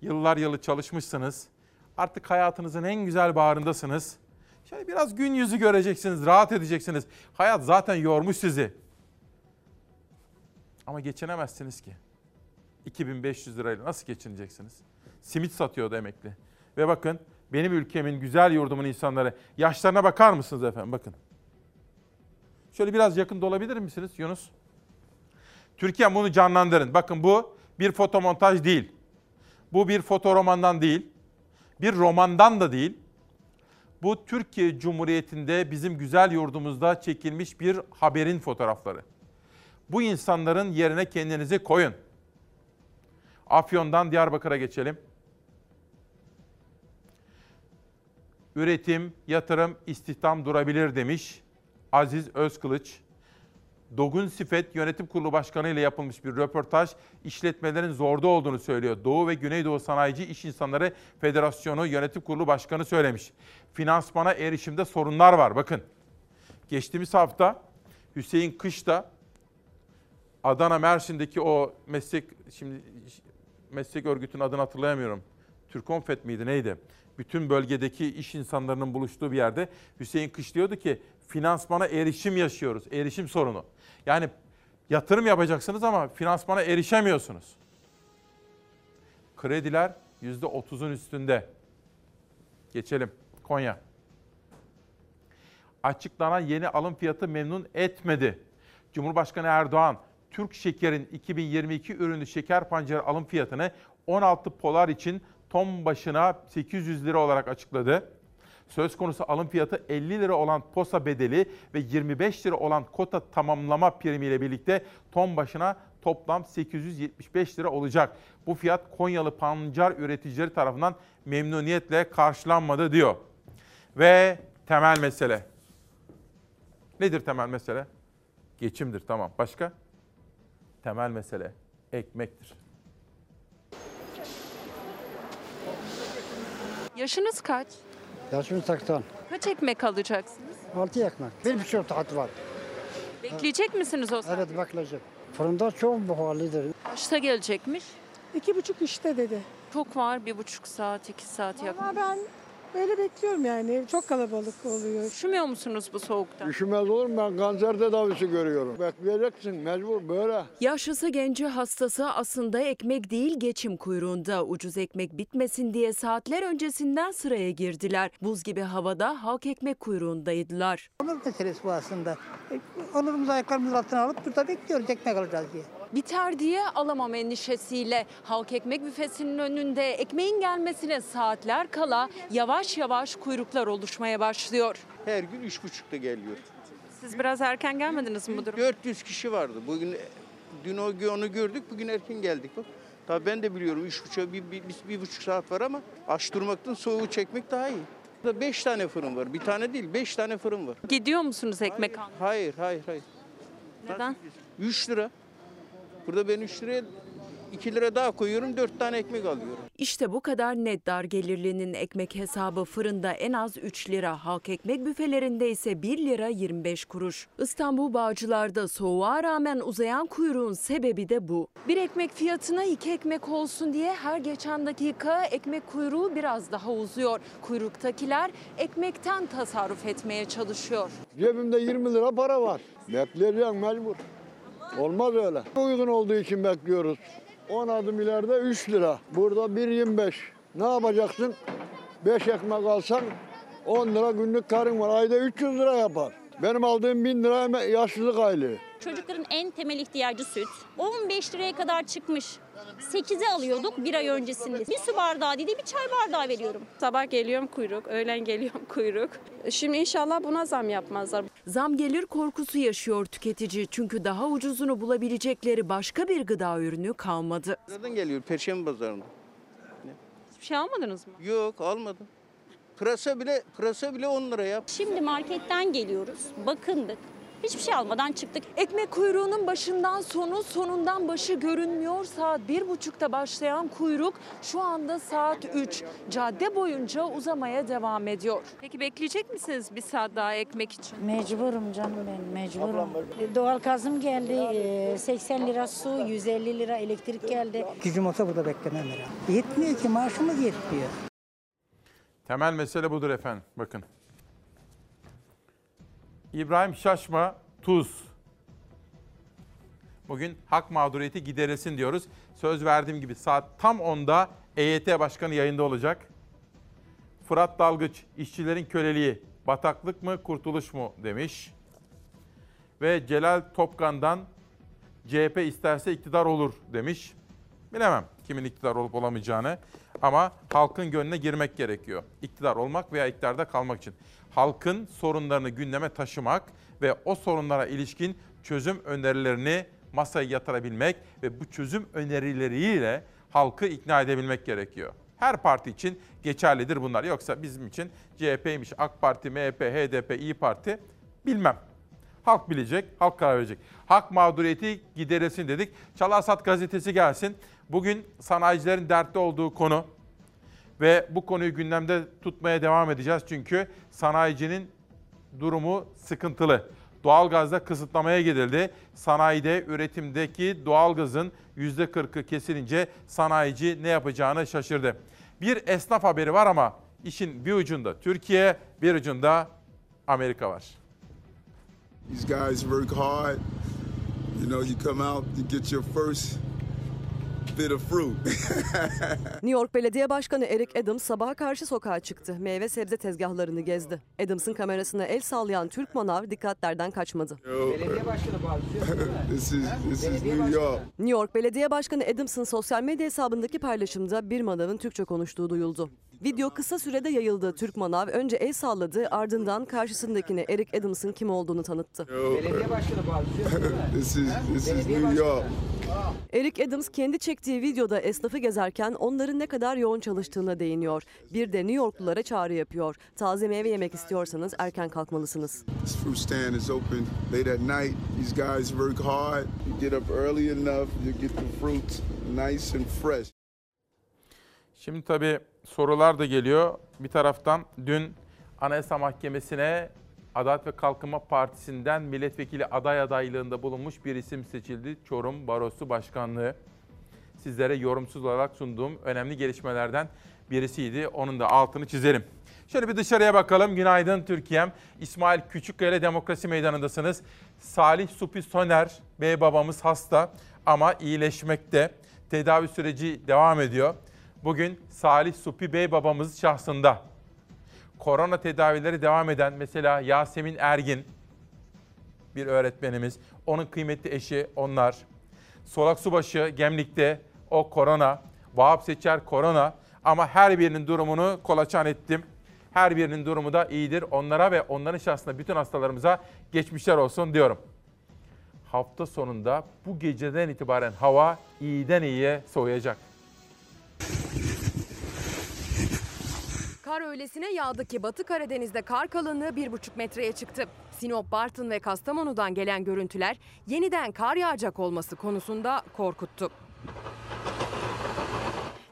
Yıllar yılı çalışmışsınız. Artık hayatınızın en güzel bağrındasınız. Şöyle biraz gün yüzü göreceksiniz, rahat edeceksiniz. Hayat zaten yormuş sizi. Ama geçinemezsiniz ki. 2500 lirayla nasıl geçineceksiniz? Simit satıyordu emekli. Ve bakın benim ülkemin güzel yurdumun insanları yaşlarına bakar mısınız efendim? Bakın. Şöyle biraz yakın olabilir misiniz Yunus? Türkiye bunu canlandırın. Bakın bu bir fotomontaj değil. Bu bir fotoromandan değil. Bir romandan da değil. Bu Türkiye Cumhuriyeti'nde bizim güzel yurdumuzda çekilmiş bir haberin fotoğrafları. Bu insanların yerine kendinizi koyun. Afyon'dan Diyarbakır'a geçelim. Üretim, yatırım, istihdam durabilir demiş Aziz Özkılıç. Dogun Sifet Yönetim Kurulu Başkanı ile yapılmış bir röportaj işletmelerin zorda olduğunu söylüyor. Doğu ve Güneydoğu Sanayici İş İnsanları Federasyonu Yönetim Kurulu Başkanı söylemiş. Finansmana erişimde sorunlar var. Bakın geçtiğimiz hafta Hüseyin Kış da Adana Mersin'deki o meslek şimdi meslek örgütünün adını hatırlayamıyorum. Türkonfet miydi neydi? Bütün bölgedeki iş insanlarının buluştuğu bir yerde Hüseyin Kış diyordu ki finansmana erişim yaşıyoruz. Erişim sorunu. Yani yatırım yapacaksınız ama finansmana erişemiyorsunuz. Krediler %30'un üstünde. Geçelim. Konya. Açıklanan yeni alım fiyatı memnun etmedi. Cumhurbaşkanı Erdoğan, Türk Şeker'in 2022 ürünü şeker pancarı alım fiyatını 16 polar için ton başına 800 lira olarak açıkladı. Söz konusu alım fiyatı 50 lira olan posa bedeli ve 25 lira olan kota tamamlama primiyle birlikte ton başına toplam 875 lira olacak. Bu fiyat Konyalı pancar üreticileri tarafından memnuniyetle karşılanmadı diyor. Ve temel mesele. Nedir temel mesele? Geçimdir tamam. Başka? Temel mesele ekmektir. Yaşınız kaç? Yaşım 80. Kaç ekmek alacaksınız? 6 ekmek. Bir buçuk saat var. Bekleyecek misiniz o saat? Evet bekleyeceğim. Fırında çok buharlıdır. Kaçta gelecekmiş? İki buçuk işte dedi. Çok var bir buçuk saat, iki saat yakın. Ama ben Öyle bekliyorum yani. Çok kalabalık oluyor. Üşümüyor musunuz bu soğukta? Üşümez olur mu? Ben kanser tedavisi görüyorum. Bekleyeceksin mecbur böyle. Yaşlısı genci hastası aslında ekmek değil geçim kuyruğunda. Ucuz ekmek bitmesin diye saatler öncesinden sıraya girdiler. Buz gibi havada halk ekmek kuyruğundaydılar. Onur meselesi bu aslında. E, Onurumuzu ayaklarımızın altına alıp burada bekliyoruz ekmek alacağız diye. Biter diye alamam endişesiyle halk ekmek büfesinin önünde ekmeğin gelmesine saatler kala yavaş yavaş kuyruklar oluşmaya başlıyor. Her gün üç buçukta geliyor. Siz biraz erken gelmediniz mi bu duruma? 400 kişi vardı. Bugün dün o onu gördük, bugün erken geldik. Bak. Tabii ben de biliyorum üç buçuk, bir, bir, bir, bir buçuk saat var ama aç durmaktan soğuğu çekmek daha iyi. Burada beş tane fırın var. Bir tane değil, beş tane fırın var. Gidiyor musunuz ekmek almaya? Hayır, hayır, hayır. Neden? 3 lira. Burada ben 3 liraya 2 lira daha koyuyorum, 4 tane ekmek alıyorum. İşte bu kadar net dar gelirlinin ekmek hesabı fırında en az 3 lira, halk ekmek büfelerinde ise 1 lira 25 kuruş. İstanbul Bağcılar'da soğuğa rağmen uzayan kuyruğun sebebi de bu. Bir ekmek fiyatına iki ekmek olsun diye her geçen dakika ekmek kuyruğu biraz daha uzuyor. Kuyruktakiler ekmekten tasarruf etmeye çalışıyor. Cebimde 20 lira para var. Bekleyeceğim mecbur. Olmaz öyle. Uygun olduğu için bekliyoruz. 10 adım ileride 3 lira. Burada 1.25. Ne yapacaksın? 5 ekmek alsan 10 lira günlük karın var. Ayda 300 lira yapar. Benim aldığım 1000 lira yaşlılık aylığı. Çocukların en temel ihtiyacı süt. 15 liraya kadar çıkmış. 8'e alıyorduk bir ay öncesinde. Bir su bardağı değil de bir çay bardağı veriyorum. Sabah geliyorum kuyruk, öğlen geliyorum kuyruk. Şimdi inşallah buna zam yapmazlar. Zam gelir korkusu yaşıyor tüketici çünkü daha ucuzunu bulabilecekleri başka bir gıda ürünü kalmadı. Nereden geliyor? Perşembe pazarında. Hiçbir şey almadınız mı? Yok, almadım. Pırasa bile, pırasa bile 10 lira ya. Şimdi marketten geliyoruz. Bakındık. Hiçbir şey almadan çıktık. Ekmek kuyruğunun başından sonu, sonundan başı görünmüyor. Saat bir buçukta başlayan kuyruk şu anda saat 3. Cadde boyunca uzamaya devam ediyor. Peki bekleyecek misiniz bir saat daha ekmek için? Mecburum canım ben mecburum. Doğal gazım geldi. e, 80 lira su, 150 lira elektrik geldi. Gücüm olsa burada beklemem herhalde. Yetmiyor ki maaşımız yetmiyor. Temel mesele budur efendim. Bakın. İbrahim Şaşma, Tuz. Bugün hak mağduriyeti giderilsin diyoruz. Söz verdiğim gibi saat tam 10'da EYT Başkanı yayında olacak. Fırat Dalgıç, işçilerin köleliği, bataklık mı kurtuluş mu demiş. Ve Celal Topkan'dan CHP isterse iktidar olur demiş. Bilemem kimin iktidar olup olamayacağını ama halkın gönlüne girmek gerekiyor. İktidar olmak veya iktidarda kalmak için. Halkın sorunlarını gündeme taşımak ve o sorunlara ilişkin çözüm önerilerini masaya yatırabilmek ve bu çözüm önerileriyle halkı ikna edebilmek gerekiyor. Her parti için geçerlidir bunlar. Yoksa bizim için CHP'ymiş, AK Parti, MHP, HDP, İyi Parti bilmem. Halk bilecek, halk karar verecek. Hak mağduriyeti giderilsin dedik. Çalarsat gazetesi gelsin. Bugün sanayicilerin dertte olduğu konu ve bu konuyu gündemde tutmaya devam edeceğiz. Çünkü sanayicinin durumu sıkıntılı. Doğalgazda kısıtlamaya gidildi. Sanayide üretimdeki doğalgazın %40'ı kesilince sanayici ne yapacağını şaşırdı. Bir esnaf haberi var ama işin bir ucunda Türkiye, bir ucunda Amerika var. These guys work hard. You know, you come out, you get your first. New York Belediye Başkanı Eric Adams sabaha karşı sokağa çıktı. Meyve sebze tezgahlarını gezdi. Adams'ın kamerasına el sallayan Türk manav dikkatlerden kaçmadı. Belediye başkanı This is this is New York. New York Belediye Başkanı Adams'ın sosyal medya hesabındaki paylaşımda bir manavın Türkçe konuştuğu duyuldu. Video kısa sürede yayıldı. Türk manav önce el salladı ardından karşısındakine Eric Adams'ın kim olduğunu tanıttı. Belediye başkanı This is this is New York. Eric Adams kendi çektiği videoda esnafı gezerken onların ne kadar yoğun çalıştığına değiniyor. Bir de New Yorklulara çağrı yapıyor. Taze meyve yemek istiyorsanız erken kalkmalısınız. This fruit stand is open late at night. These guys work hard. You get up early enough, you get the fruits nice and fresh. Şimdi tabii sorular da geliyor. Bir taraftan dün Anayasa Mahkemesi'ne Adalet ve Kalkınma Partisi'nden milletvekili aday adaylığında bulunmuş bir isim seçildi. Çorum Barosu Başkanlığı. Sizlere yorumsuz olarak sunduğum önemli gelişmelerden birisiydi. Onun da altını çizerim. Şöyle bir dışarıya bakalım. Günaydın Türkiye'm. İsmail Küçükkaya Demokrasi Meydanı'ndasınız. Salih Supi Soner, bey babamız hasta ama iyileşmekte. Tedavi süreci devam ediyor. Bugün Salih Supi Bey babamız şahsında korona tedavileri devam eden mesela Yasemin Ergin bir öğretmenimiz, onun kıymetli eşi onlar. Solak Subaşı Gemlik'te o korona, Vahap Seçer korona ama her birinin durumunu kolaçan ettim. Her birinin durumu da iyidir. Onlara ve onların şahsında bütün hastalarımıza geçmişler olsun diyorum. Hafta sonunda bu geceden itibaren hava iyiden iyiye soğuyacak. Kar öylesine yağdı ki Batı Karadeniz'de kar kalınlığı 1,5 metreye çıktı. Sinop, Bartın ve Kastamonu'dan gelen görüntüler yeniden kar yağacak olması konusunda korkuttu.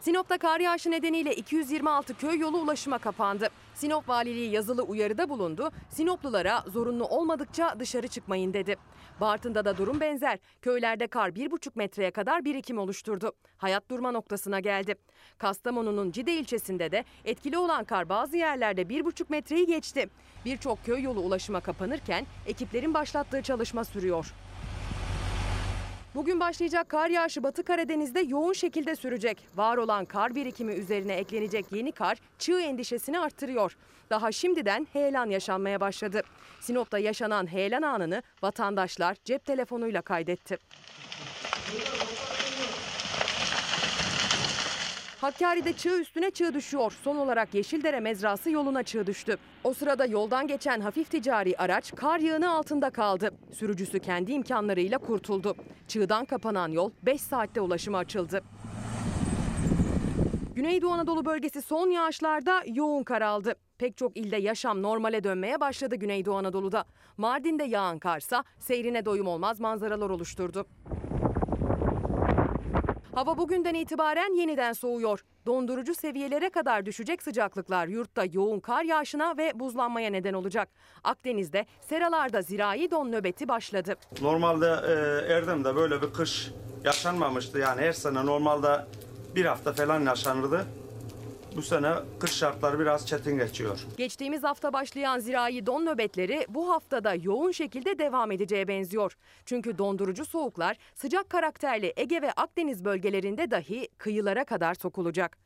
Sinop'ta kar yağışı nedeniyle 226 köy yolu ulaşıma kapandı. Sinop Valiliği yazılı uyarıda bulundu. Sinoplulara zorunlu olmadıkça dışarı çıkmayın dedi. Bartın'da da durum benzer. Köylerde kar 1,5 metreye kadar birikim oluşturdu. Hayat durma noktasına geldi. Kastamonu'nun Cide ilçesinde de etkili olan kar bazı yerlerde 1,5 metreyi geçti. Birçok köy yolu ulaşıma kapanırken ekiplerin başlattığı çalışma sürüyor. Bugün başlayacak kar yağışı Batı Karadeniz'de yoğun şekilde sürecek. Var olan kar birikimi üzerine eklenecek yeni kar çığ endişesini arttırıyor. Daha şimdiden heyelan yaşanmaya başladı. Sinop'ta yaşanan heyelan anını vatandaşlar cep telefonuyla kaydetti. Hakkari'de çığ üstüne çığ düşüyor. Son olarak Yeşildere mezrası yoluna çığ düştü. O sırada yoldan geçen hafif ticari araç kar yığını altında kaldı. Sürücüsü kendi imkanlarıyla kurtuldu. Çığdan kapanan yol 5 saatte ulaşıma açıldı. Güneydoğu Anadolu bölgesi son yağışlarda yoğun kar aldı. Pek çok ilde yaşam normale dönmeye başladı Güneydoğu Anadolu'da. Mardin'de yağan karsa seyrine doyum olmaz manzaralar oluşturdu. Hava bugünden itibaren yeniden soğuyor. Dondurucu seviyelere kadar düşecek sıcaklıklar yurtta yoğun kar yağışına ve buzlanmaya neden olacak. Akdeniz'de seralarda zirai don nöbeti başladı. Normalde e, Erdem'de böyle bir kış yaşanmamıştı. Yani her sene normalde bir hafta falan yaşanırdı. Bu sene kış şartları biraz çetin geçiyor. Geçtiğimiz hafta başlayan zirai don nöbetleri bu haftada yoğun şekilde devam edeceğe benziyor. Çünkü dondurucu soğuklar sıcak karakterli Ege ve Akdeniz bölgelerinde dahi kıyılara kadar sokulacak.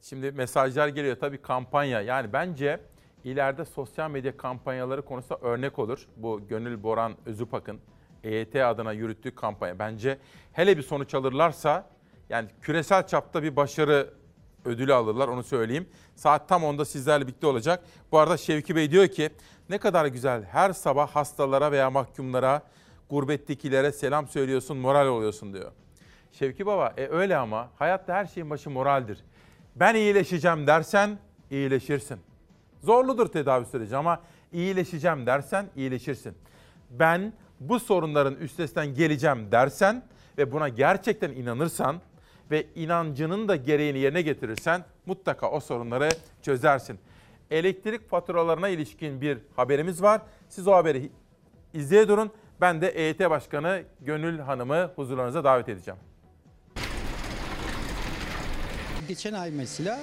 Şimdi mesajlar geliyor tabii kampanya. Yani bence ileride sosyal medya kampanyaları konusunda örnek olur. Bu Gönül Boran Özüpak'ın EYT adına yürüttüğü kampanya. Bence hele bir sonuç alırlarsa yani küresel çapta bir başarı ödülü alırlar onu söyleyeyim. Saat tam onda sizlerle birlikte olacak. Bu arada Şevki Bey diyor ki ne kadar güzel her sabah hastalara veya mahkumlara, gurbettekilere selam söylüyorsun, moral oluyorsun diyor. Şevki Baba e öyle ama hayatta her şeyin başı moraldir. Ben iyileşeceğim dersen iyileşirsin. Zorludur tedavi süreci ama iyileşeceğim dersen iyileşirsin. Ben bu sorunların üstesinden geleceğim dersen ve buna gerçekten inanırsan ve inancının da gereğini yerine getirirsen mutlaka o sorunları çözersin. Elektrik faturalarına ilişkin bir haberimiz var. Siz o haberi izleye durun. Ben de EYT Başkanı Gönül Hanım'ı huzurlarınıza davet edeceğim. Geçen ay mesela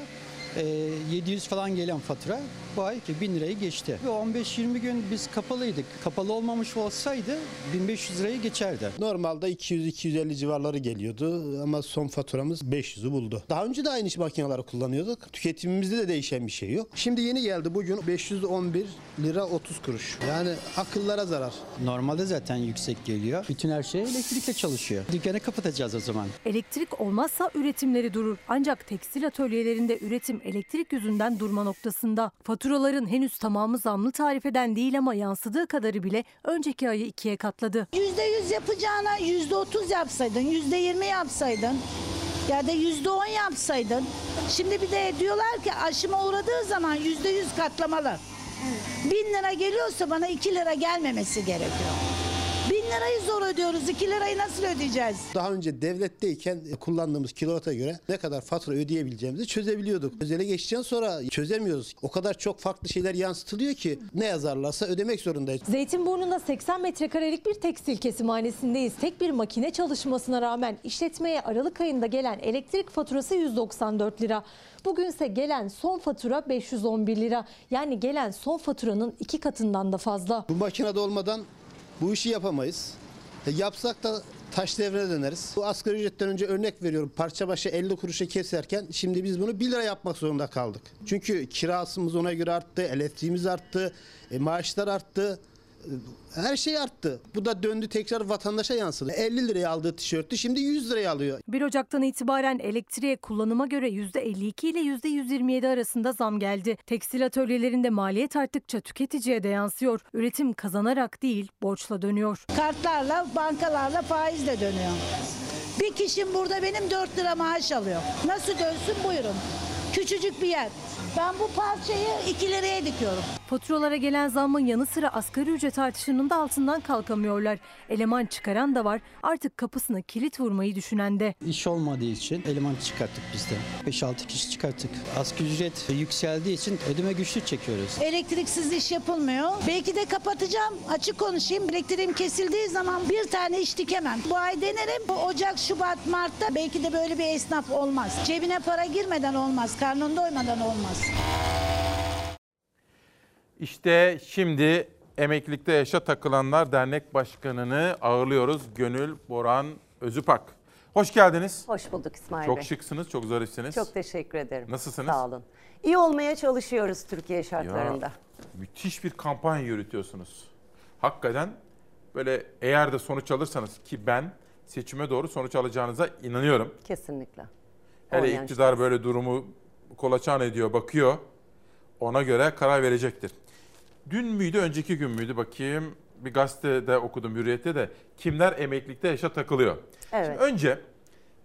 700 falan gelen fatura bu ay ki 1000 lirayı geçti. Ve 15-20 gün biz kapalıydık. Kapalı olmamış olsaydı 1500 lirayı geçerdi. Normalde 200-250 civarları geliyordu ama son faturamız 500'ü buldu. Daha önce de aynı makineleri kullanıyorduk. Tüketimimizde de değişen bir şey yok. Şimdi yeni geldi bugün 511 lira 30 kuruş. Yani akıllara zarar. Normalde zaten yüksek geliyor. Bütün her şey elektrikle çalışıyor. Dükkanı kapatacağız o zaman. Elektrik olmazsa üretimleri durur. Ancak tekstil atölyelerinde üretim elektrik yüzünden durma noktasında. Faturaların henüz tamamı zamlı tarifeden değil ama yansıdığı kadarı bile önceki ayı ikiye katladı. %100 yapacağına %30 yapsaydın, %20 yapsaydın ya da %10 yapsaydın. Şimdi bir de diyorlar ki aşıma uğradığı zaman %100 katlamalı. Bin lira geliyorsa bana 2 lira gelmemesi gerekiyor. Bin lirayı zor ödüyoruz. 2 lirayı nasıl ödeyeceğiz? Daha önce devletteyken kullandığımız kilowata göre ne kadar fatura ödeyebileceğimizi çözebiliyorduk. Özele geçtikten sonra çözemiyoruz. O kadar çok farklı şeyler yansıtılıyor ki ne yazarlarsa ödemek zorundayız. Zeytinburnu'nda 80 metrekarelik bir tekstil kesimhanesindeyiz. Tek bir makine çalışmasına rağmen işletmeye Aralık ayında gelen elektrik faturası 194 lira. Bugünse gelen son fatura 511 lira. Yani gelen son faturanın iki katından da fazla. Bu makinede olmadan bu işi yapamayız. E, yapsak da taş devrine döneriz. Bu asgari ücretten önce örnek veriyorum. Parça başı 50 kuruşa keserken şimdi biz bunu 1 lira yapmak zorunda kaldık. Çünkü kirasımız ona göre arttı, elektriğimiz arttı, e, maaşlar arttı. Her şey arttı. Bu da döndü tekrar vatandaşa yansıdı. 50 liraya aldığı tişörtü şimdi 100 liraya alıyor. 1 Ocak'tan itibaren elektriğe kullanıma göre %52 ile %127 arasında zam geldi. Tekstil atölyelerinde maliyet arttıkça tüketiciye de yansıyor. Üretim kazanarak değil borçla dönüyor. Kartlarla, bankalarla faizle dönüyor. Bir kişim burada benim 4 lira maaş alıyor. Nasıl dönsün buyurun. Küçücük bir yer. Ben bu parçayı 2 liraya dikiyorum. Faturalara gelen zammın yanı sıra asgari ücret artışının da altından kalkamıyorlar. Eleman çıkaran da var artık kapısına kilit vurmayı düşünen de. İş olmadığı için eleman çıkarttık biz de. 5-6 kişi çıkarttık. Asgari ücret yükseldiği için ödeme güçlük çekiyoruz. Elektriksiz iş yapılmıyor. Belki de kapatacağım. Açık konuşayım. Elektriğim kesildiği zaman bir tane iş dikemem. Bu ay denerim. Bu Ocak, Şubat, Mart'ta belki de böyle bir esnaf olmaz. Cebine para girmeden olmaz. Karnın doymadan olmaz. İşte şimdi Emeklilikte Yaşa Takılanlar Dernek Başkanı'nı ağırlıyoruz. Gönül Boran Özüpak. Hoş geldiniz. Hoş bulduk İsmail Çok Bey. şıksınız, çok zarifsiniz. Çok teşekkür ederim. Nasılsınız? Sağ olun. İyi olmaya çalışıyoruz Türkiye şartlarında. Ya, müthiş bir kampanya yürütüyorsunuz. Hakikaten böyle eğer de sonuç alırsanız ki ben seçime doğru sonuç alacağınıza inanıyorum. Kesinlikle. Hele Olmayan iktidar böyle durumu kolaçan ediyor, bakıyor. Ona göre karar verecektir. Dün müydü, önceki gün müydü bakayım. Bir gazetede okudum Hürriyet'te de kimler emeklilikte yaşa takılıyor. Evet. Şimdi önce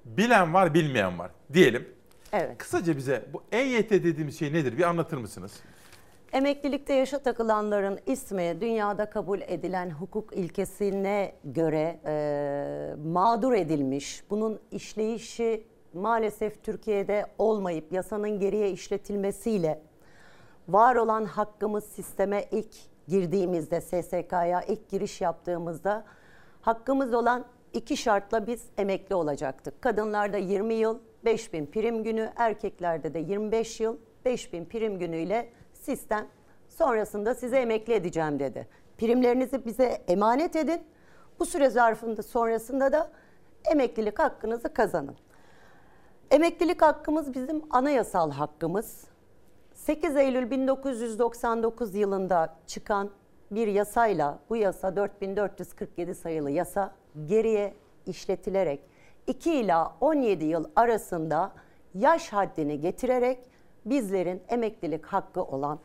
bilen var, bilmeyen var diyelim. Evet. Kısaca bize bu EYT dediğimiz şey nedir? Bir anlatır mısınız? Emeklilikte yaşa takılanların ismi dünyada kabul edilen hukuk ilkesine göre e, mağdur edilmiş. Bunun işleyişi maalesef Türkiye'de olmayıp yasanın geriye işletilmesiyle var olan hakkımız sisteme ilk girdiğimizde SSK'ya ilk giriş yaptığımızda hakkımız olan iki şartla biz emekli olacaktık. Kadınlarda 20 yıl 5000 prim günü, erkeklerde de 25 yıl 5000 prim günüyle sistem sonrasında size emekli edeceğim dedi. Primlerinizi bize emanet edin. Bu süre zarfında sonrasında da emeklilik hakkınızı kazanın. Emeklilik hakkımız bizim anayasal hakkımız. 8 Eylül 1999 yılında çıkan bir yasayla bu yasa 4447 sayılı yasa geriye işletilerek 2 ila 17 yıl arasında yaş haddini getirerek bizlerin emeklilik hakkı olan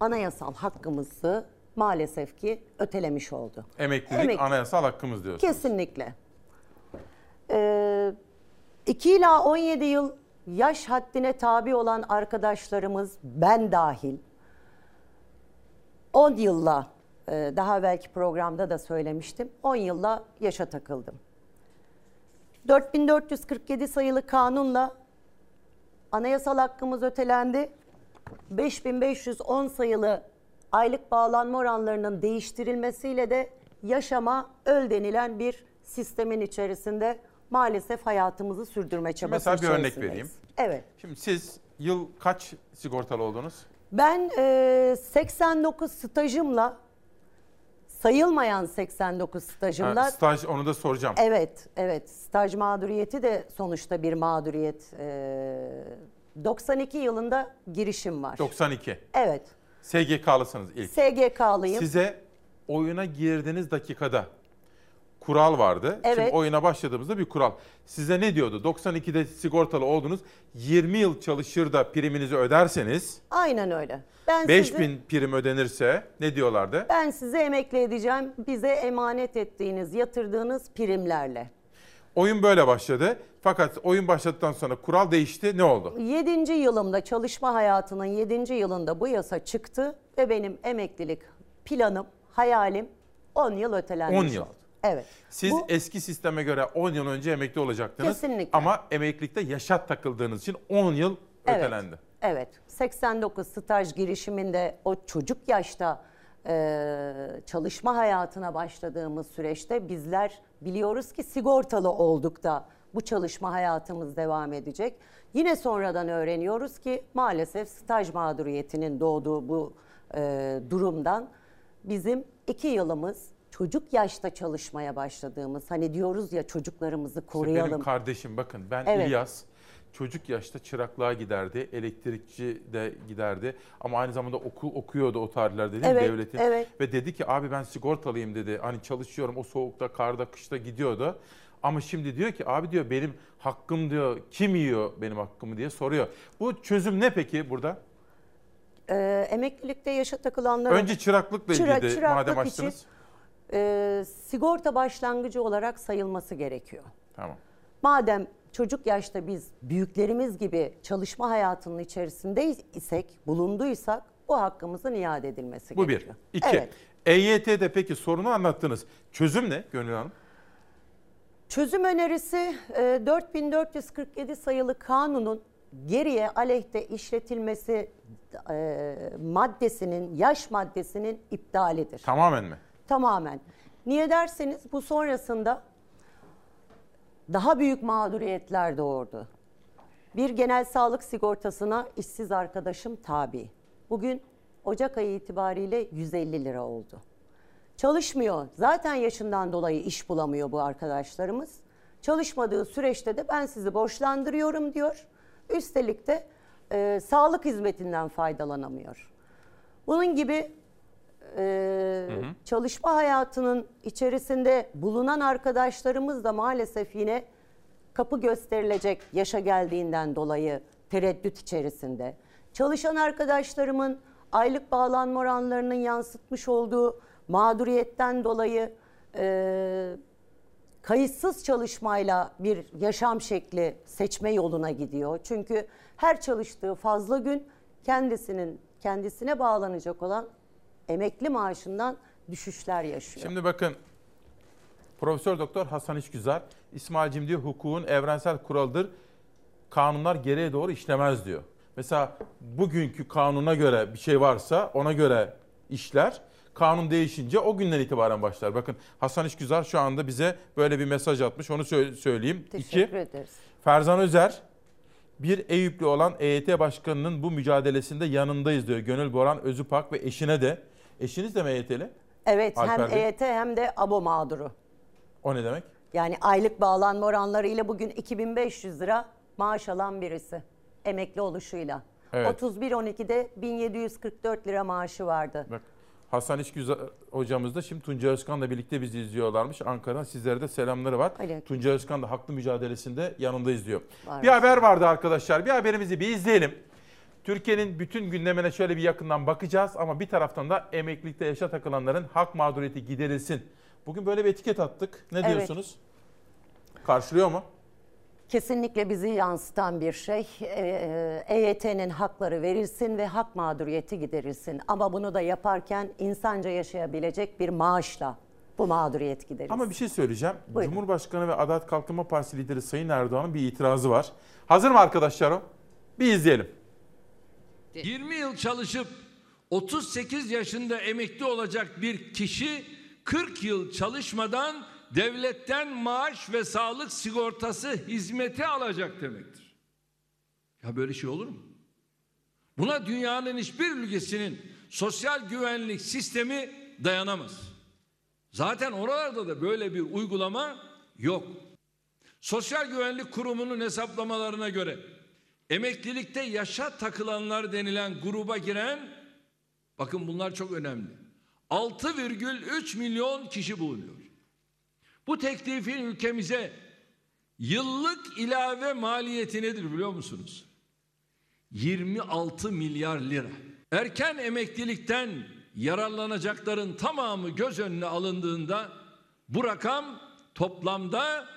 anayasal hakkımızı maalesef ki ötelemiş oldu. Emeklilik Emekli- anayasal hakkımız diyorsunuz. Kesinlikle. Ee, 2 ila 17 yıl yaş haddine tabi olan arkadaşlarımız ben dahil 10 yılla e, daha belki programda da söylemiştim 10 yılla yaşa takıldım. 4447 sayılı kanunla anayasal hakkımız ötelendi. 5510 sayılı aylık bağlanma oranlarının değiştirilmesiyle de yaşama öl denilen bir sistemin içerisinde maalesef hayatımızı sürdürme çabası Mesela bir örnek vereyim. Evet. Şimdi siz yıl kaç sigortalı oldunuz? Ben e, 89 stajımla sayılmayan 89 stajımla Ha, staj onu da soracağım. Evet, evet. Staj mağduriyeti de sonuçta bir mağduriyet. Ee, 92 yılında girişim var. 92. Evet. SGK'lısınız ilk. SGK'lıyım. Size oyuna girdiğiniz dakikada kural vardı. Şimdi Evet. oyuna başladığımızda bir kural. Size ne diyordu? 92'de sigortalı oldunuz. 20 yıl çalışır da priminizi öderseniz Aynen öyle. Ben 5000 sizi, prim ödenirse ne diyorlardı? ben size emekli edeceğim. Bize emanet ettiğiniz, yatırdığınız primlerle. Oyun böyle başladı. Fakat oyun başladıktan sonra kural değişti. Ne oldu? 7. yılımda çalışma hayatının 7. yılında bu yasa çıktı ve benim emeklilik planım, hayalim 10 yıl ötelenmiş 10 yıl. Evet. Siz Bu- eski sisteme göre 10 yıl önce emekli olacaktınız. Kesinlikle. Ama emeklilikte yaşa takıldığınız için 10 yıl Evet. ötelendi. Evet. 89 staj girişiminde o çocuk yaşta e, çalışma hayatına başladığımız süreçte bizler biliyoruz ki sigortalı olduk da bu çalışma hayatımız devam edecek. Yine sonradan öğreniyoruz ki maalesef staj mağduriyetinin doğduğu bu e, durumdan bizim iki yılımız çocuk yaşta çalışmaya başladığımız hani diyoruz ya çocuklarımızı İşte koruyalım. Benim kardeşim bakın ben Evet. İlyas çocuk yaşta çıraklığa giderdi, elektrikçi de giderdi ama aynı zamanda okul okuyordu o tarihlerde değil mi Evet, devletin. evet. Ve dedi ki abi ben sigortalıyım dedi. Hani çalışıyorum o soğukta, karda, kışta gidiyordu. Ama şimdi diyor ki abi diyor benim hakkım diyor kim yiyor benim hakkımı diye soruyor. Bu çözüm ne peki burada? Ee, emeklilikte yaşa takılanlara... Önce çıraklıkla Çıra- ilgili çıraklık madem için, açtınız. E, sigorta başlangıcı olarak sayılması gerekiyor. Tamam. Madem çocuk yaşta biz büyüklerimiz gibi çalışma hayatının içerisinde isek, bulunduysak bu hakkımızın iade edilmesi Bu bir. gerekiyor. İki. Evet. EYT'de peki sorunu anlattınız. Çözüm ne Gönül Hanım? Çözüm önerisi e, 4447 sayılı kanunun geriye aleyhte işletilmesi e, maddesinin, yaş maddesinin iptalidir. Tamamen mi? Tamamen. Niye derseniz bu sonrasında daha büyük mağduriyetler doğurdu. Bir genel sağlık sigortasına işsiz arkadaşım tabi. Bugün Ocak ayı itibariyle 150 lira oldu. Çalışmıyor. Zaten yaşından dolayı iş bulamıyor bu arkadaşlarımız. Çalışmadığı süreçte de ben sizi borçlandırıyorum diyor. Üstelik de e, sağlık hizmetinden faydalanamıyor. Bunun gibi e, çalışma hayatının içerisinde bulunan arkadaşlarımız da maalesef yine kapı gösterilecek yaşa geldiğinden dolayı tereddüt içerisinde. Çalışan arkadaşlarımın aylık bağlanma oranlarının yansıtmış olduğu mağduriyetten dolayı e, kayıtsız çalışmayla bir yaşam şekli seçme yoluna gidiyor. Çünkü her çalıştığı fazla gün kendisinin kendisine bağlanacak olan emekli maaşından düşüşler yaşıyor. Şimdi bakın Profesör Doktor Hasan İşgüzar, İsmail'cim diyor hukukun evrensel kuralıdır. Kanunlar geriye doğru işlemez diyor. Mesela bugünkü kanuna göre bir şey varsa ona göre işler. Kanun değişince o günden itibaren başlar. Bakın Hasan İşgüzar şu anda bize böyle bir mesaj atmış. Onu sö- söyleyeyim. Teşekkür İki, ederiz. Ferzan Özer, bir Eyüplü olan EYT Başkanı'nın bu mücadelesinde yanındayız diyor. Gönül Boran Özüpak ve eşine de. Eşiniz de mi EYT'li? Evet Alper hem Bey. EYT hem de abo mağduru. O ne demek? Yani aylık bağlanma oranlarıyla bugün 2500 lira maaş alan birisi emekli oluşuyla. Evet. 31-12'de 1744 lira maaşı vardı. Bak Hasan İşgüzar hocamız da şimdi Tunca Özkan'la birlikte bizi izliyorlarmış. Ankara'dan sizlere de selamları var. Aleyküm. Tunca Özkan da haklı mücadelesinde yanında izliyor. Var bir haber vardı arkadaşlar. Bir haberimizi bir izleyelim. Türkiye'nin bütün gündemine şöyle bir yakından bakacağız ama bir taraftan da emeklilikte yaşa takılanların hak mağduriyeti giderilsin. Bugün böyle bir etiket attık. Ne Evet. diyorsunuz? Karşılıyor mu? Kesinlikle bizi yansıtan bir şey. Ee, EYT'nin hakları verilsin ve hak mağduriyeti giderilsin. Ama bunu da yaparken insanca yaşayabilecek bir maaşla bu mağduriyet giderilsin. Ama bir şey söyleyeceğim. Buyurun. Cumhurbaşkanı ve Adalet Kalkınma Partisi lideri Sayın Erdoğan'ın bir itirazı var. Hazır mı arkadaşlar o? Bir izleyelim. 20 yıl çalışıp 38 yaşında emekli olacak bir kişi 40 yıl çalışmadan devletten maaş ve sağlık sigortası hizmeti alacak demektir. Ya böyle şey olur mu? Buna dünyanın hiçbir ülkesinin sosyal güvenlik sistemi dayanamaz. Zaten oralarda da böyle bir uygulama yok. Sosyal Güvenlik Kurumu'nun hesaplamalarına göre emeklilikte yaşa takılanlar denilen gruba giren bakın bunlar çok önemli. 6,3 milyon kişi bulunuyor. Bu teklifin ülkemize yıllık ilave maliyeti nedir biliyor musunuz? 26 milyar lira. Erken emeklilikten yararlanacakların tamamı göz önüne alındığında bu rakam toplamda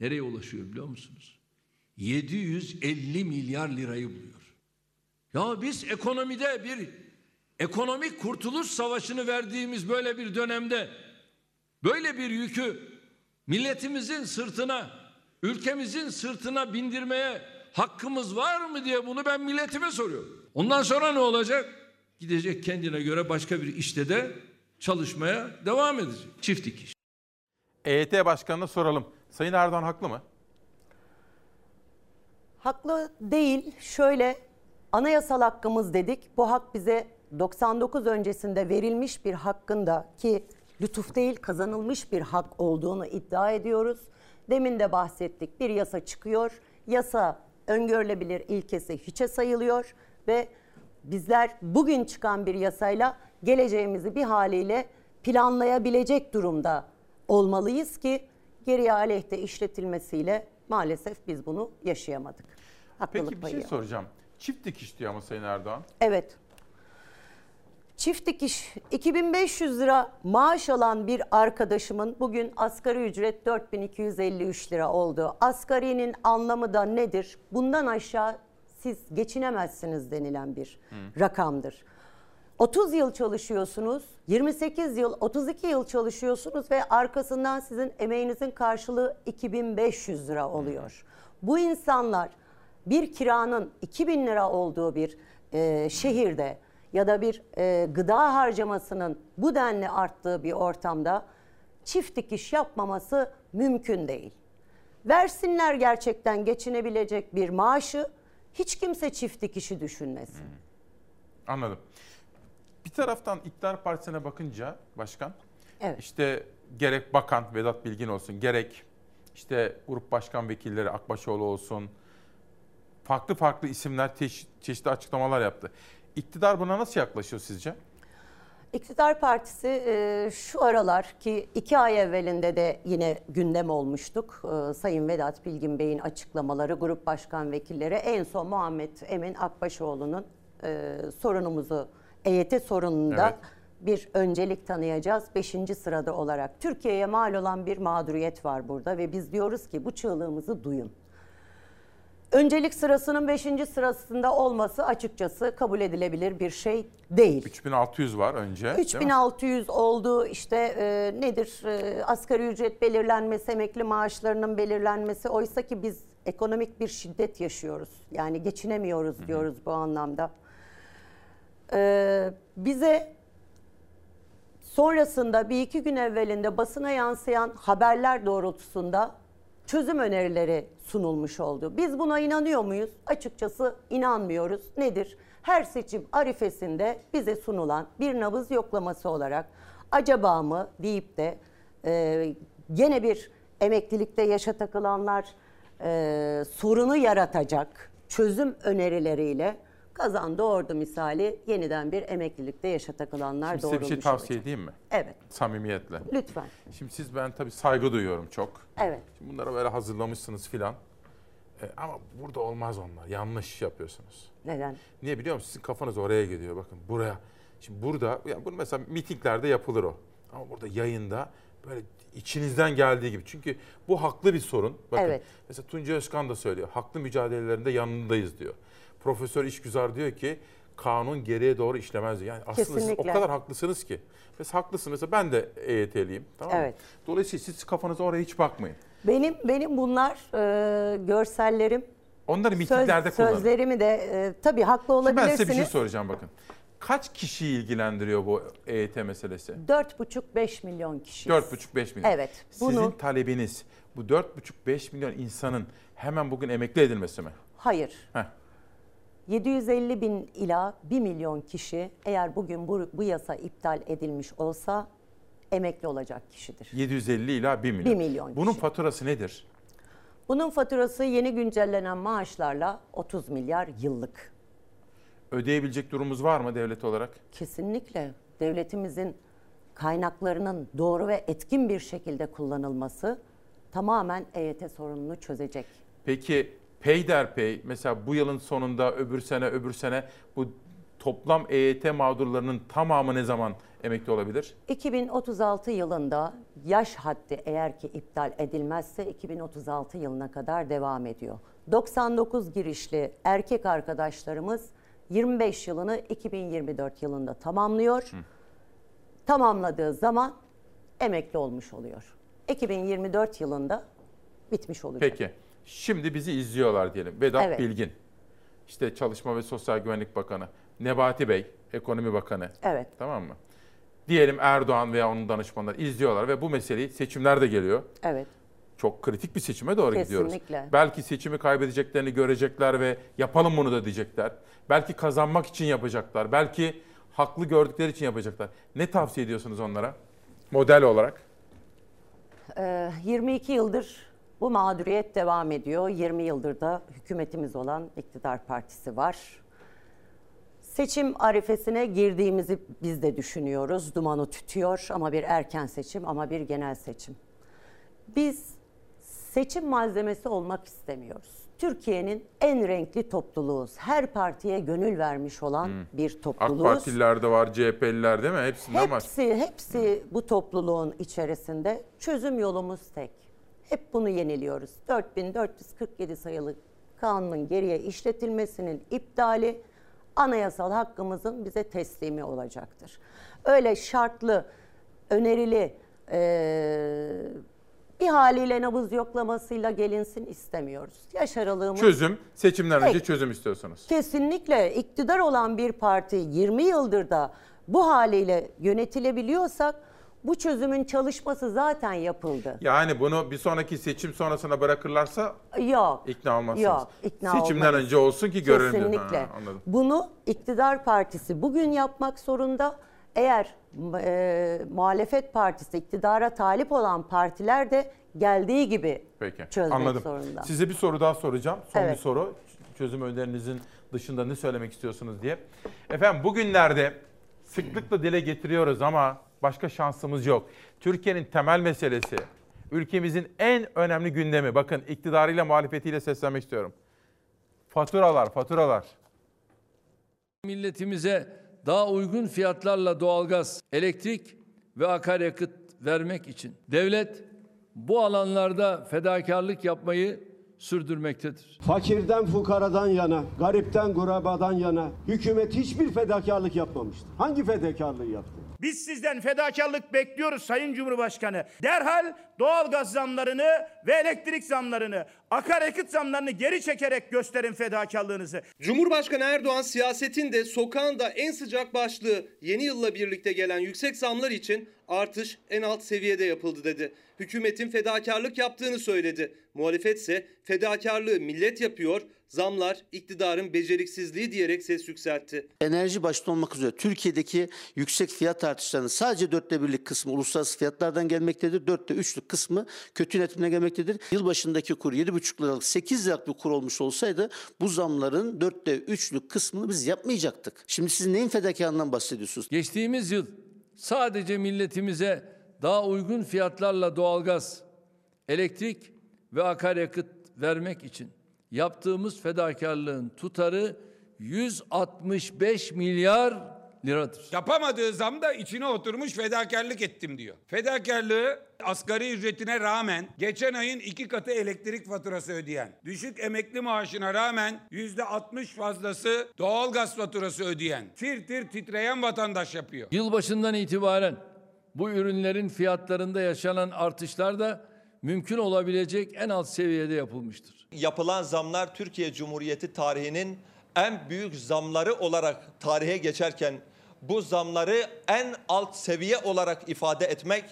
nereye ulaşıyor biliyor musunuz? 750 milyar lirayı buluyor. Ya biz ekonomide bir ekonomik kurtuluş savaşını verdiğimiz böyle bir dönemde Böyle bir yükü milletimizin sırtına, ülkemizin sırtına bindirmeye hakkımız var mı diye bunu ben milletime soruyorum. Ondan sonra ne olacak? Gidecek kendine göre başka bir işte de çalışmaya devam edecek. Çift dikiş. EYT Başkanı'na soralım. Sayın Erdoğan haklı mı? Haklı değil. Şöyle anayasal hakkımız dedik. Bu hak bize 99 öncesinde verilmiş bir hakkın ki lütuf değil kazanılmış bir hak olduğunu iddia ediyoruz. Demin de bahsettik. Bir yasa çıkıyor. Yasa öngörülebilir ilkesi hiçe sayılıyor ve bizler bugün çıkan bir yasayla geleceğimizi bir haliyle planlayabilecek durumda olmalıyız ki geriye aleyhte işletilmesiyle maalesef biz bunu yaşayamadık. Haklılık Peki bir şey soracağım. Çift dikiş diyor ama Sayın Erdoğan. Evet. Çift dikiş 2500 lira maaş alan bir arkadaşımın bugün asgari ücret 4253 lira oldu. Asgarinin anlamı da nedir? Bundan aşağı siz geçinemezsiniz denilen bir rakamdır. 30 yıl çalışıyorsunuz, 28 yıl, 32 yıl çalışıyorsunuz ve arkasından sizin emeğinizin karşılığı 2500 lira oluyor. Bu insanlar bir kiranın 2000 lira olduğu bir e, şehirde ya da bir e, gıda harcamasının bu denli arttığı bir ortamda çift dikiş yapmaması mümkün değil. Versinler gerçekten geçinebilecek bir maaşı hiç kimse çift dikişi düşünmesin. Anladım. Bir taraftan iktidar partisine bakınca başkan Evet. işte gerek bakan Vedat Bilgin olsun gerek işte grup başkan vekilleri Akbaşoğlu olsun farklı farklı isimler çeşitli açıklamalar yaptı. İktidar buna nasıl yaklaşıyor sizce? İktidar Partisi e, şu aralar ki iki ay evvelinde de yine gündem olmuştuk. E, Sayın Vedat Bilgin Bey'in açıklamaları, grup başkan vekilleri en son Muhammed Emin Akbaşoğlu'nun e, sorunumuzu, EYT sorununda Evet. bir öncelik tanıyacağız. Beşinci sırada olarak Türkiye'ye mal olan bir mağduriyet var burada ve biz diyoruz ki bu çığlığımızı duyun. Öncelik sırasının 5. sırasında olması açıkçası kabul edilebilir bir şey değil. 3600 var önce. değil mi? 3600 oldu işte e, nedir e, asgari ücret belirlenmesi, emekli maaşlarının belirlenmesi. Oysa ki biz ekonomik bir şiddet yaşıyoruz. Yani geçinemiyoruz diyoruz bu anlamda. E, bize sonrasında bir iki gün evvelinde basına yansıyan haberler doğrultusunda çözüm önerileri sunulmuş oldu. Biz buna inanıyor muyuz? Açıkçası inanmıyoruz. Nedir? Her seçim arifesinde bize sunulan bir nabız yoklaması olarak acaba mı deyip de e, gene bir emeklilikte yaşa takılanlar e, sorunu yaratacak çözüm önerileriyle kazan doğurdu misali yeniden bir emeklilikte yaşa takılanlar Şimdi size bir şey tavsiye olacak. edeyim mi? Evet. Samimiyetle. Lütfen. Şimdi siz ben tabii saygı duyuyorum çok. Evet. Şimdi bunları böyle hazırlamışsınız filan. E, ama burada olmaz onlar. Yanlış yapıyorsunuz. Neden? Niye biliyor musunuz? Sizin kafanız oraya gidiyor. Bakın buraya. Şimdi burada, yani bunu mesela mitinglerde yapılır o. Ama burada yayında böyle içinizden geldiği gibi. Çünkü bu haklı bir sorun. Bakın Evet. mesela Tunca Özkan da söylüyor. Haklı mücadelelerinde yanındayız diyor. Profesör İşgüzar diyor ki kanun geriye doğru işlemez diyor. Yani aslında siz o Kesinlikle. kadar haklısınız ki. Mesela haklısınız. Mesela ben de EYT'liyim. Tamam mı? Evet. Dolayısıyla siz kafanıza oraya hiç bakmayın. Benim benim bunlar e, görsellerim. Onları söz- mitinglerde kullanın. Sözlerimi de e, tabii haklı Şimdi ben olabilirsiniz. size bir şey soracağım bakın. Kaç kişiyi ilgilendiriyor bu EYT meselesi? 4,5-5 milyon kişi. 4,5-5 milyon. Evet. Sizin Bunu talebiniz bu 4,5-5 milyon insanın hemen bugün emekli edilmesi mi? hayır. Heh. 750 bin ila 1 milyon kişi eğer bugün bu, bu yasa iptal edilmiş olsa emekli olacak kişidir. 750 ila 1 milyon. 1 milyon Bunun kişi. faturası nedir? Bunun faturası yeni güncellenen maaşlarla 30 milyar yıllık. Ödeyebilecek durumumuz var mı devlet olarak? Kesinlikle devletimizin kaynaklarının doğru ve etkin bir şekilde kullanılması tamamen EYT sorununu çözecek. Peki peyderpey mesela bu yılın sonunda öbür sene öbür sene bu toplam EYT mağdurlarının tamamı ne zaman emekli olabilir? 2036 yılında yaş haddi eğer ki iptal edilmezse 2036 yılına kadar devam ediyor. 99 girişli erkek arkadaşlarımız 25 yılını 2024 yılında tamamlıyor. Tamamladığı zaman emekli olmuş oluyor. 2024 yılında bitmiş olacak. Peki. Şimdi bizi izliyorlar diyelim. Vedat Evet. Bilgin. İşte Çalışma ve Sosyal Güvenlik Bakanı. Nebati Bey, Ekonomi Bakanı. Evet. Tamam mı? Diyelim Erdoğan veya onun danışmanları izliyorlar ve bu meseleyi seçimler de geliyor. Evet. Çok kritik bir seçime doğru gidiyoruz. Kesinlikle. Belki seçimi kaybedeceklerini görecekler ve yapalım bunu da diyecekler. Belki kazanmak için yapacaklar. Belki haklı gördükleri için yapacaklar. Ne tavsiye ediyorsunuz onlara? Model olarak. Ee, 22 yıldır bu mağduriyet devam ediyor. 20 yıldır da hükümetimiz olan iktidar partisi var. Seçim arifesine girdiğimizi biz de düşünüyoruz. Dumanı tütüyor ama bir erken seçim ama bir genel seçim. Biz seçim malzemesi olmak istemiyoruz. Türkiye'nin en renkli topluluğuz. Her partiye gönül vermiş olan bir AK topluluğuz. Partililer de var, CHP'liler değil mi? Hepsinden var. Hepsi, hepsi bu topluluğun içerisinde çözüm yolumuz tek. Hep bunu yeniliyoruz. 4447 sayılı kanunun geriye işletilmesinin iptali anayasal hakkımızın bize teslimi olacaktır. Öyle şartlı, önerili eee, bir haliyle nabız yoklamasıyla gelinsin istemiyoruz. Yaş aralığımız Çözüm, seçimden önce Tek. çözüm istiyorsunuz. Kesinlikle iktidar olan bir parti 20 yıldır da bu haliyle yönetilebiliyorsak bu çözümün çalışması zaten yapıldı. Yani bunu bir sonraki seçim sonrasına bırakırlarsa Yok. ikna olmazsınız. Yok, ikna Seçimden olmayız. önce olsun ki görelim. Kesinlikle. Ha, anladım. Bunu iktidar partisi bugün yapmak zorunda. Eğer e, muhalefet partisi iktidara talip olan partiler de geldiği gibi Peki. çözmek Anladım. zorunda. Size bir soru daha soracağım. Son Evet. bir soru. Çözüm önerinizin dışında ne söylemek istiyorsunuz diye. Efendim bugünlerde sıklıkla dile getiriyoruz ama başka şansımız yok. Türkiye'nin temel meselesi, ülkemizin en önemli gündemi. Bakın iktidarıyla muhalefetiyle seslenmek istiyorum. Faturalar, faturalar. Milletimize daha uygun fiyatlarla doğalgaz, elektrik ve akaryakıt vermek için devlet bu alanlarda fedakarlık yapmayı sürdürmektedir. Fakirden fukaradan yana, garipten gurabadan yana hükümet hiçbir fedakarlık yapmamıştır. Hangi fedakarlığı yaptı? Biz sizden fedakarlık bekliyoruz Sayın Cumhurbaşkanı. Derhal doğalgaz zamlarını ve elektrik zamlarını, akaryakıt zamlarını geri çekerek gösterin fedakarlığınızı. Cumhurbaşkanı Erdoğan siyasetin de sokağın da en sıcak başlığı yeni yılla birlikte gelen yüksek zamlar için artış en alt seviyede yapıldı dedi. Hükümetin fedakarlık yaptığını söyledi. Muhalefet ise fedakarlığı millet yapıyor, zamlar iktidarın beceriksizliği diyerek ses yükseltti. enerji başta olmak üzere Türkiye'deki yüksek fiyat artışlarının sadece dörtte birlik kısmı uluslararası fiyatlardan gelmektedir. Dörtte üçlük kısmı kötü yönetimine gelmektedir. Yılbaşındaki kur 7,5 liralık 8 liralık bir kur olmuş olsaydı bu zamların dörtte üçlük kısmını biz yapmayacaktık. Şimdi siz neyin fedakarlığından bahsediyorsunuz? Geçtiğimiz yıl sadece milletimize daha uygun fiyatlarla doğalgaz, elektrik ve akaryakıt vermek için yaptığımız fedakarlığın tutarı 165 milyar liradır. Yapamadığı zam da içine oturmuş fedakarlık ettim diyor. Fedakarlığı asgari ücretine rağmen geçen ayın iki katı elektrik faturası ödeyen, düşük emekli maaşına rağmen yüzde 60 fazlası doğalgaz faturası ödeyen, tir tir titreyen vatandaş yapıyor. Yılbaşından itibaren bu ürünlerin fiyatlarında yaşanan artışlar da mümkün olabilecek en alt seviyede yapılmıştır. Yapılan zamlar Türkiye Cumhuriyeti tarihinin en büyük zamları olarak tarihe geçerken bu zamları en alt seviye olarak ifade etmek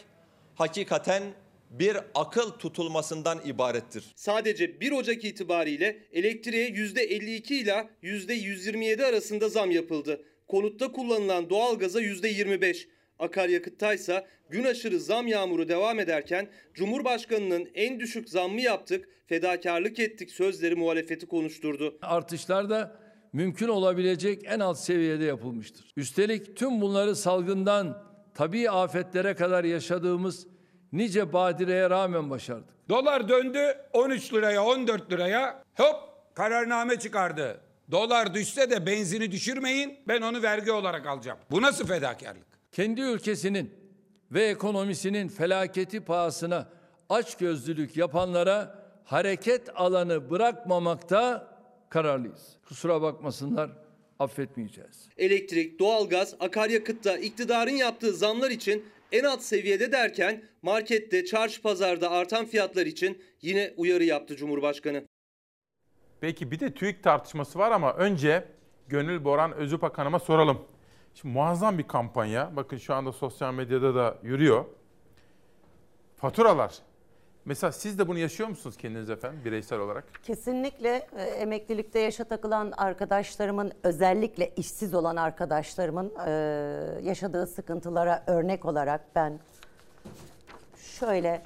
hakikaten bir akıl tutulmasından ibarettir. Sadece 1 Ocak itibariyle elektriğe %52 ile %127 arasında zam yapıldı. Konutta kullanılan doğalgaza %25. Akaryakıtta ise gün aşırı zam yağmuru devam ederken Cumhurbaşkanı'nın en düşük zammı yaptık, fedakarlık ettik sözleri muhalefeti konuşturdu. Artışlar da mümkün olabilecek en alt seviyede yapılmıştır. Üstelik tüm bunları salgından tabii afetlere kadar yaşadığımız nice badireye rağmen başardık. Dolar döndü 13 liraya 14 liraya hop kararname çıkardı. Dolar düşse de benzini düşürmeyin ben onu vergi olarak alacağım. Bu nasıl fedakarlık? Kendi ülkesinin ve ekonomisinin felaketi pahasına açgözlülük yapanlara hareket alanı bırakmamakta kararlıyız. Kusura bakmasınlar affetmeyeceğiz. Elektrik, doğalgaz, akaryakıtta iktidarın yaptığı zamlar için en alt seviyede derken markette, çarşı pazarda artan fiyatlar için yine uyarı yaptı Cumhurbaşkanı. Peki bir de TÜİK tartışması var ama önce Gönül Boran Özüpak Hanım'a soralım. Şimdi muazzam bir kampanya. Bakın şu anda sosyal medyada da yürüyor. Faturalar. Mesela siz de bunu yaşıyor musunuz kendiniz efendim bireysel olarak? Kesinlikle e, emeklilikte yaşa takılan arkadaşlarımın özellikle işsiz olan arkadaşlarımın e, yaşadığı sıkıntılara örnek olarak ben şöyle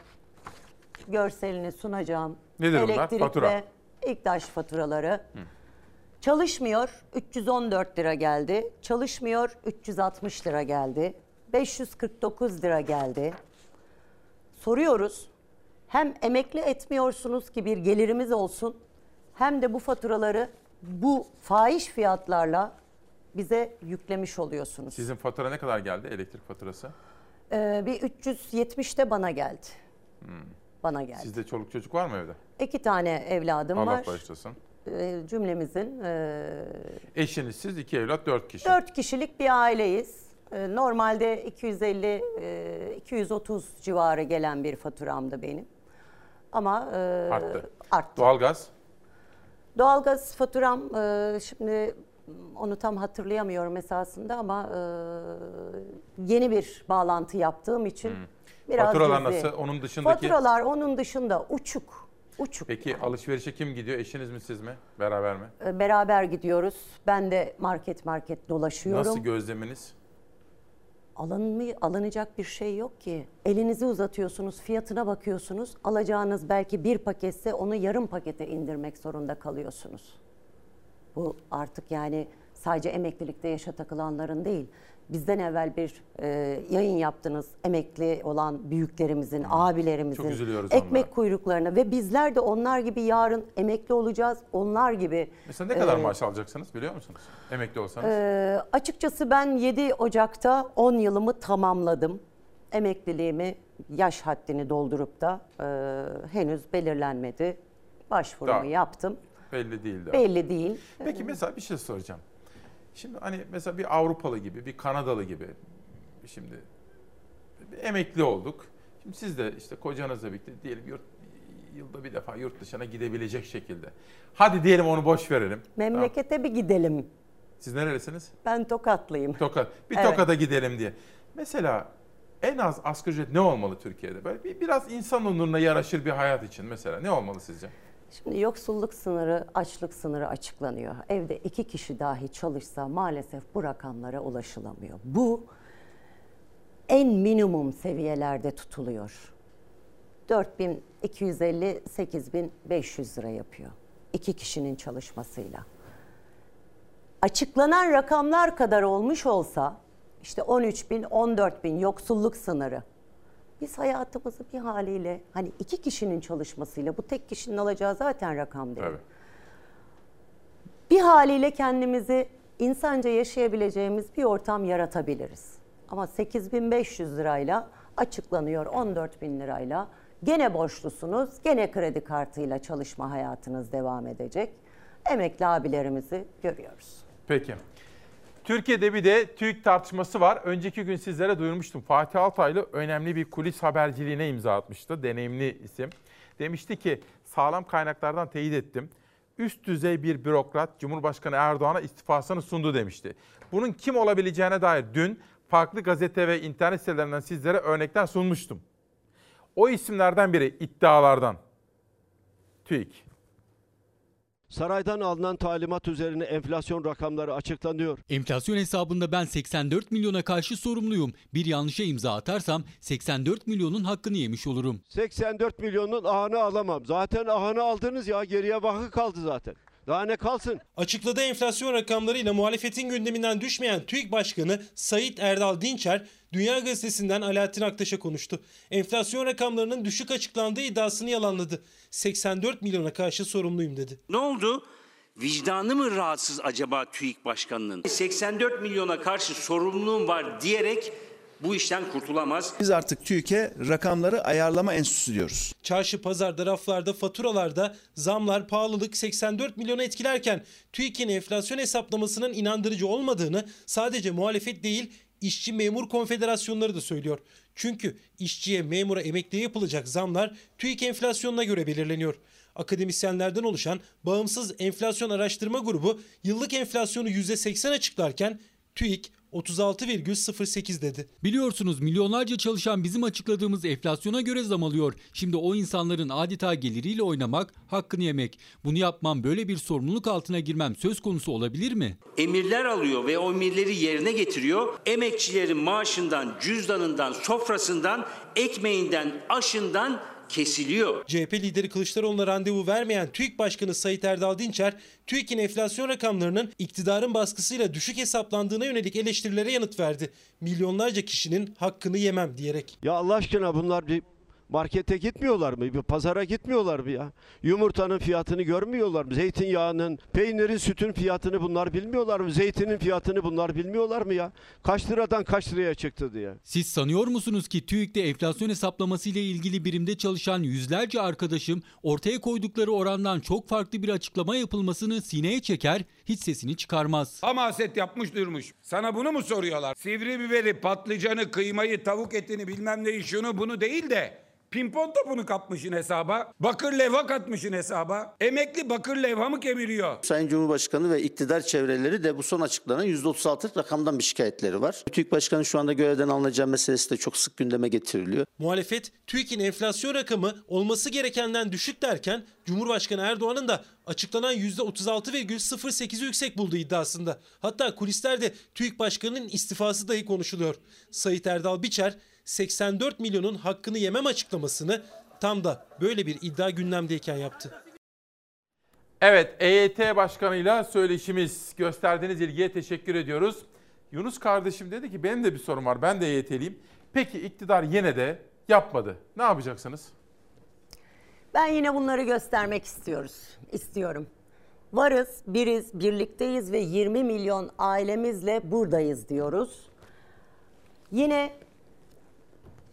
görselini sunacağım. Nedir bunlar? Elektrik Fatura. İktaş faturaları. Çalışmıyor 314 lira geldi. Çalışmıyor 360 lira geldi. 549 lira geldi. Soruyoruz. Hem emekli etmiyorsunuz ki bir gelirimiz olsun hem de bu faturaları bu fahiş fiyatlarla bize yüklemiş oluyorsunuz. Sizin fatura ne kadar geldi elektrik faturası? Ee, bir 370 de bana geldi. Bana geldi. Sizde çoluk çocuk var mı evde? İki tane evladım Allah var. bağışlasın. Ee, cümlemizin e, Eşiniz siz iki evlat dört kişi. dört kişilik bir aileyiz. Ee, Normalde 250 e, 230 civarı gelen bir faturamdı benim. Ama e, Arttı. arttı. Doğalgaz Doğalgaz faturam e, şimdi onu tam hatırlayamıyorum esasında ama e, yeni bir bağlantı yaptığım için biraz Faturalar cüzi. nasıl? Onun dışındaki- Faturalar onun dışında uçuk. Uçuk. Peki alışverişe kim gidiyor? Eşiniz mi siz mi? Beraber mi? E, Beraber gidiyoruz. Ben de market market dolaşıyorum. Nasıl gözleminiz? Alınmı, alınacak bir şey yok ki. Elinizi uzatıyorsunuz, fiyatına bakıyorsunuz. Alacağınız belki bir paketse onu yarım pakete indirmek zorunda kalıyorsunuz. Bu artık yani sadece emeklilikte yaşa takılanların değil. Bizden evvel bir e, yayın yaptınız emekli olan büyüklerimizin, abilerimizin Çok üzülüyoruz ekmek onlara. kuyruklarına ve bizler de onlar gibi yarın emekli olacağız. Onlar gibi. Mesela ne kadar e, maaş alacaksınız biliyor musunuz? Emekli olsanız. ee, açıkçası ben 7 Ocak'ta 10 yılımı tamamladım. Emekliliğimi yaş haddini doldurup da e, henüz belirlenmedi. Başvurumu Daha yaptım. Belli değil daha. Belli değil. Peki mesela bir şey soracağım. Şimdi hani mesela bir Avrupalı gibi, bir Kanadalı gibi şimdi emekli olduk. Şimdi siz de işte kocanızla birlikte diyelim yurt, yılda bir defa yurt dışına gidebilecek şekilde. Hadi diyelim onu boş verelim. Tamam. Memlekete bir gidelim. Siz nerelisiniz? Ben Tokatlıyım. Tokat. Bir Evet. Tokat'a gidelim diye. Mesela en az asgari ücret ne olmalı Türkiye'de? Böyle bir, biraz insan onuruna yaraşır bir hayat için mesela ne olmalı sizce? Şimdi yoksulluk sınırı, açlık sınırı açıklanıyor. Evde iki kişi dahi çalışsa maalesef bu rakamlara ulaşılamıyor. Bu en minimum seviyelerde tutuluyor. 4250 8500 lira yapıyor. İki kişinin çalışmasıyla. Açıklanan rakamlar kadar olmuş olsa işte 13 bin, 14 bin yoksulluk sınırı. Biz hayatımızı bir haliyle hani iki kişinin çalışmasıyla bu tek kişinin alacağı zaten rakam değil. Bir haliyle kendimizi insanca yaşayabileceğimiz bir ortam yaratabiliriz. Ama 8500 lirayla açıklanıyor 14 bin lirayla. Gene borçlusunuz, gene kredi kartıyla çalışma hayatınız devam edecek. Emekli abilerimizi görüyoruz. Peki. Türkiye'de bir de TÜİK tartışması var. Önceki gün sizlere duyurmuştum. Fatih Altaylı önemli bir kulis haberciliğine imza atmıştı. Deneyimli isim. Demişti ki sağlam kaynaklardan teyit ettim. Üst düzey bir bürokrat Cumhurbaşkanı Erdoğan'a istifasını sundu demişti. Bunun kim olabileceğine dair dün farklı gazete ve internet sitelerinden sizlere örnekler sunmuştum. O isimlerden biri iddialardan. TÜİK. Saraydan alınan talimat üzerine enflasyon rakamları açıklanıyor. Enflasyon hesabında ben 84 milyona karşı sorumluyum. Bir yanlışa imza atarsam 84 milyonun hakkını yemiş olurum. 84 milyonun ahını alamam. Zaten ahını aldınız ya geriye bakı kaldı zaten. Daha ne kalsın? Açıkladığı enflasyon rakamlarıyla muhalefetin gündeminden düşmeyen TÜİK Başkanı Sayit Erdal Dinçer, Dünya Gazetesi'nden Alaaddin Aktaş'a konuştu. Enflasyon rakamlarının düşük açıklandığı iddiasını yalanladı. 84 milyona karşı sorumluyum dedi. Ne oldu? Vicdanı mı rahatsız acaba TÜİK Başkanı'nın? 84 milyona karşı sorumluluğum var diyerek bu işten kurtulamaz. Biz artık TÜİK'e rakamları ayarlama enstitüsü diyoruz. Çarşı, pazarda, raflarda, faturalarda zamlar, pahalılık 84 milyonu etkilerken TÜİK'in enflasyon hesaplamasının inandırıcı olmadığını sadece muhalefet değil işçi memur konfederasyonları da söylüyor. Çünkü işçiye, memura, emekliye yapılacak zamlar TÜİK enflasyonuna göre belirleniyor. Akademisyenlerden oluşan bağımsız enflasyon araştırma grubu yıllık enflasyonu %80 açıklarken TÜİK 36,08 dedi. Biliyorsunuz milyonlarca çalışan bizim açıkladığımız enflasyona göre zam alıyor. Şimdi o insanların adeta geliriyle oynamak, hakkını yemek. Bunu yapmam, böyle bir sorumluluk altına girmem söz konusu olabilir mi? Emirler alıyor ve o emirleri yerine getiriyor. Emekçilerin maaşından, cüzdanından, sofrasından, ekmeğinden, aşından kesiliyor. CHP lideri Kılıçdaroğlu'na randevu vermeyen TÜİK Başkanı Sayit Erdal Dinçer, TÜİK'in enflasyon rakamlarının iktidarın baskısıyla düşük hesaplandığına yönelik eleştirilere yanıt verdi. Milyonlarca kişinin hakkını yemem diyerek. Ya Allah aşkına bunlar bir markete gitmiyorlar mı? Bir pazara gitmiyorlar mı ya? Yumurtanın fiyatını görmüyorlar mı? Zeytinyağının, peynirin, sütün fiyatını bunlar bilmiyorlar mı? Zeytinin fiyatını bunlar bilmiyorlar mı ya? Kaç liradan kaç liraya çıktı diye. Siz sanıyor musunuz ki TÜİK'te enflasyon hesaplaması ile ilgili birimde çalışan yüzlerce arkadaşım ortaya koydukları orandan çok farklı bir açıklama yapılmasını sineye çeker, hiç sesini çıkarmaz. Hamaset yapmış durmuş. Sana bunu mu soruyorlar? Sivri biberi, patlıcanı, kıymayı, tavuk etini bilmem neyi şunu bunu değil de Pimpon topunu kapmışın hesaba. Bakır levha katmışın hesaba. Emekli bakır levha mı kemiriyor? Sayın Cumhurbaşkanı ve iktidar çevreleri de bu son açıklanan %36'lık rakamdan bir şikayetleri var. TÜİK Başkanı şu anda görevden alınacağı meselesi de çok sık gündeme getiriliyor. Muhalefet TÜİK'in enflasyon rakamı olması gerekenden düşük derken Cumhurbaşkanı Erdoğan'ın da açıklanan %36,08'i yüksek bulduğu iddiasında. Hatta kulislerde TÜİK Başkanı'nın istifası dahi konuşuluyor. Sayit Erdal Biçer 84 milyonun hakkını yemem açıklamasını tam da böyle bir iddia gündemdeyken yaptı. Evet, EYT Başkanı'yla söyleşimiz. Gösterdiğiniz ilgiye teşekkür ediyoruz. Yunus kardeşim dedi ki benim de bir sorum var, ben de EYT'liyim. Peki iktidar yine de yapmadı. Ne yapacaksınız? Ben yine bunları göstermek istiyoruz. İstiyorum. Varız, biriz, birlikteyiz ve 20 milyon ailemizle buradayız diyoruz. Yine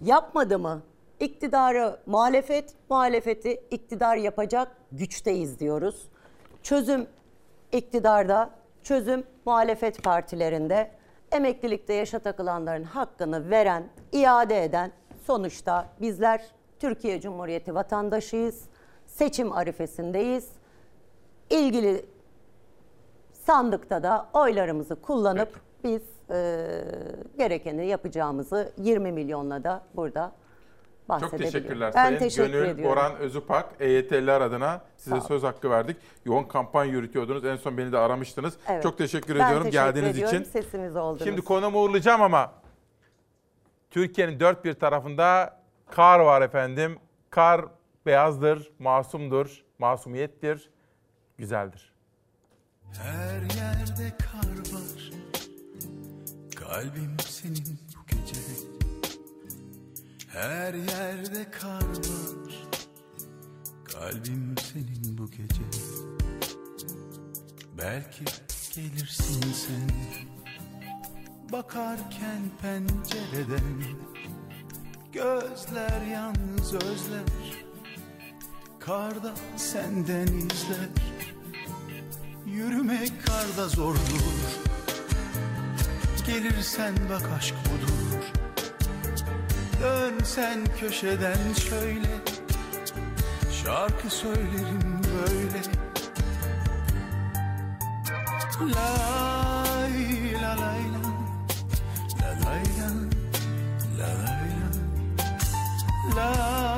yapmadı mı? İktidarı muhalefet, muhalefeti iktidar yapacak güçteyiz diyoruz. Çözüm iktidarda, çözüm muhalefet partilerinde. Emeklilikte yaşa takılanların hakkını veren, iade eden sonuçta bizler Türkiye Cumhuriyeti vatandaşıyız. Seçim arifesindeyiz. İlgili sandıkta da oylarımızı kullanıp biz e, gerekeni yapacağımızı 20 milyonla da burada Çok teşekkürler Ben Sayın teşekkür Gönül ediyorum. Boran Özüpak. EYT'liler adına size Sağ söz hakkı verdik. Yoğun kampanya yürütüyordunuz. En son beni de aramıştınız. Evet. Çok teşekkür Ben ediyorum teşekkür geldiğiniz ediyorum. için. Sesimiz oldunuz. Şimdi konumu uğurlayacağım ama Türkiye'nin dört bir tarafında kar var efendim. Kar beyazdır, masumdur, masumiyettir, güzeldir. Her yerde kar Kalbim senin bu gece. Her yerde kar var. Kalbim senin bu gece. Belki gelirsin sen. Bakarken pencereden Gözler yalnız özler. Karda senden izler. Yürümek karda zordur Gelirsen bak aşk budur Dönsen köşeden şöyle Şarkı söylerim böyle Lay la lay la La lay la La lay la Lay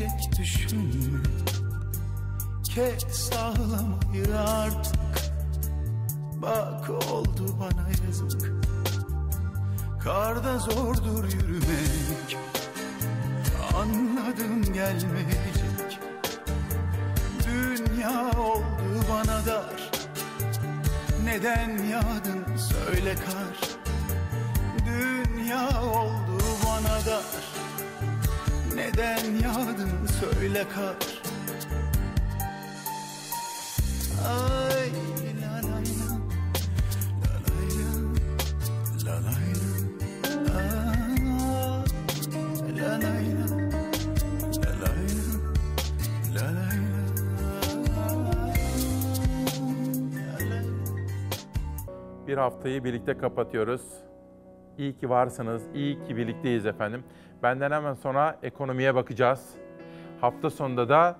Gelmeyecek düşünme. Kes ağlamayı artık. Bak oldu bana yazık. Karda zordur yürümek. Anladım gelmeyecek. Dünya oldu bana dar. Neden yağdın söyle kar. Dünya oldu bana dar Neden yağdın söyle kar Ay Ah, Bir haftayı birlikte kapatıyoruz. İyi ki varsınız, iyi ki birlikteyiz efendim. Benden hemen sonra ekonomiye bakacağız. Hafta sonunda da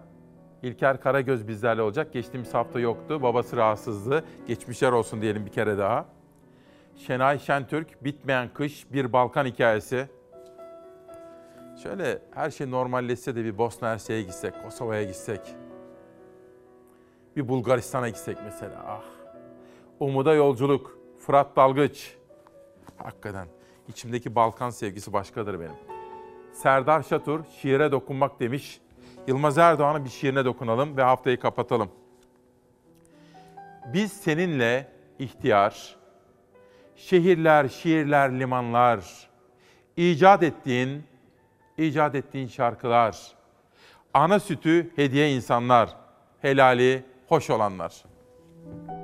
İlker Karagöz bizlerle olacak. Geçtiğimiz hafta yoktu, babası rahatsızdı. Geçmişler olsun diyelim bir kere daha. Şenay Şentürk, Bitmeyen Kış, Bir Balkan Hikayesi. Şöyle her şey normalleşse de bir Bosna Hersek'e gitsek, Kosova'ya gitsek. Bir Bulgaristan'a gitsek mesela. Ah. Umuda yolculuk. Fırat Dalgıç. Hakikaten içimdeki Balkan sevgisi başkadır benim. Serdar Şatur şiire dokunmak demiş. Yılmaz Erdoğan'ın bir şiirine dokunalım ve haftayı kapatalım. Biz seninle ihtiyar, şehirler, şiirler, limanlar, icat ettiğin, icat ettiğin şarkılar, ana sütü hediye insanlar, helali hoş olanlar.''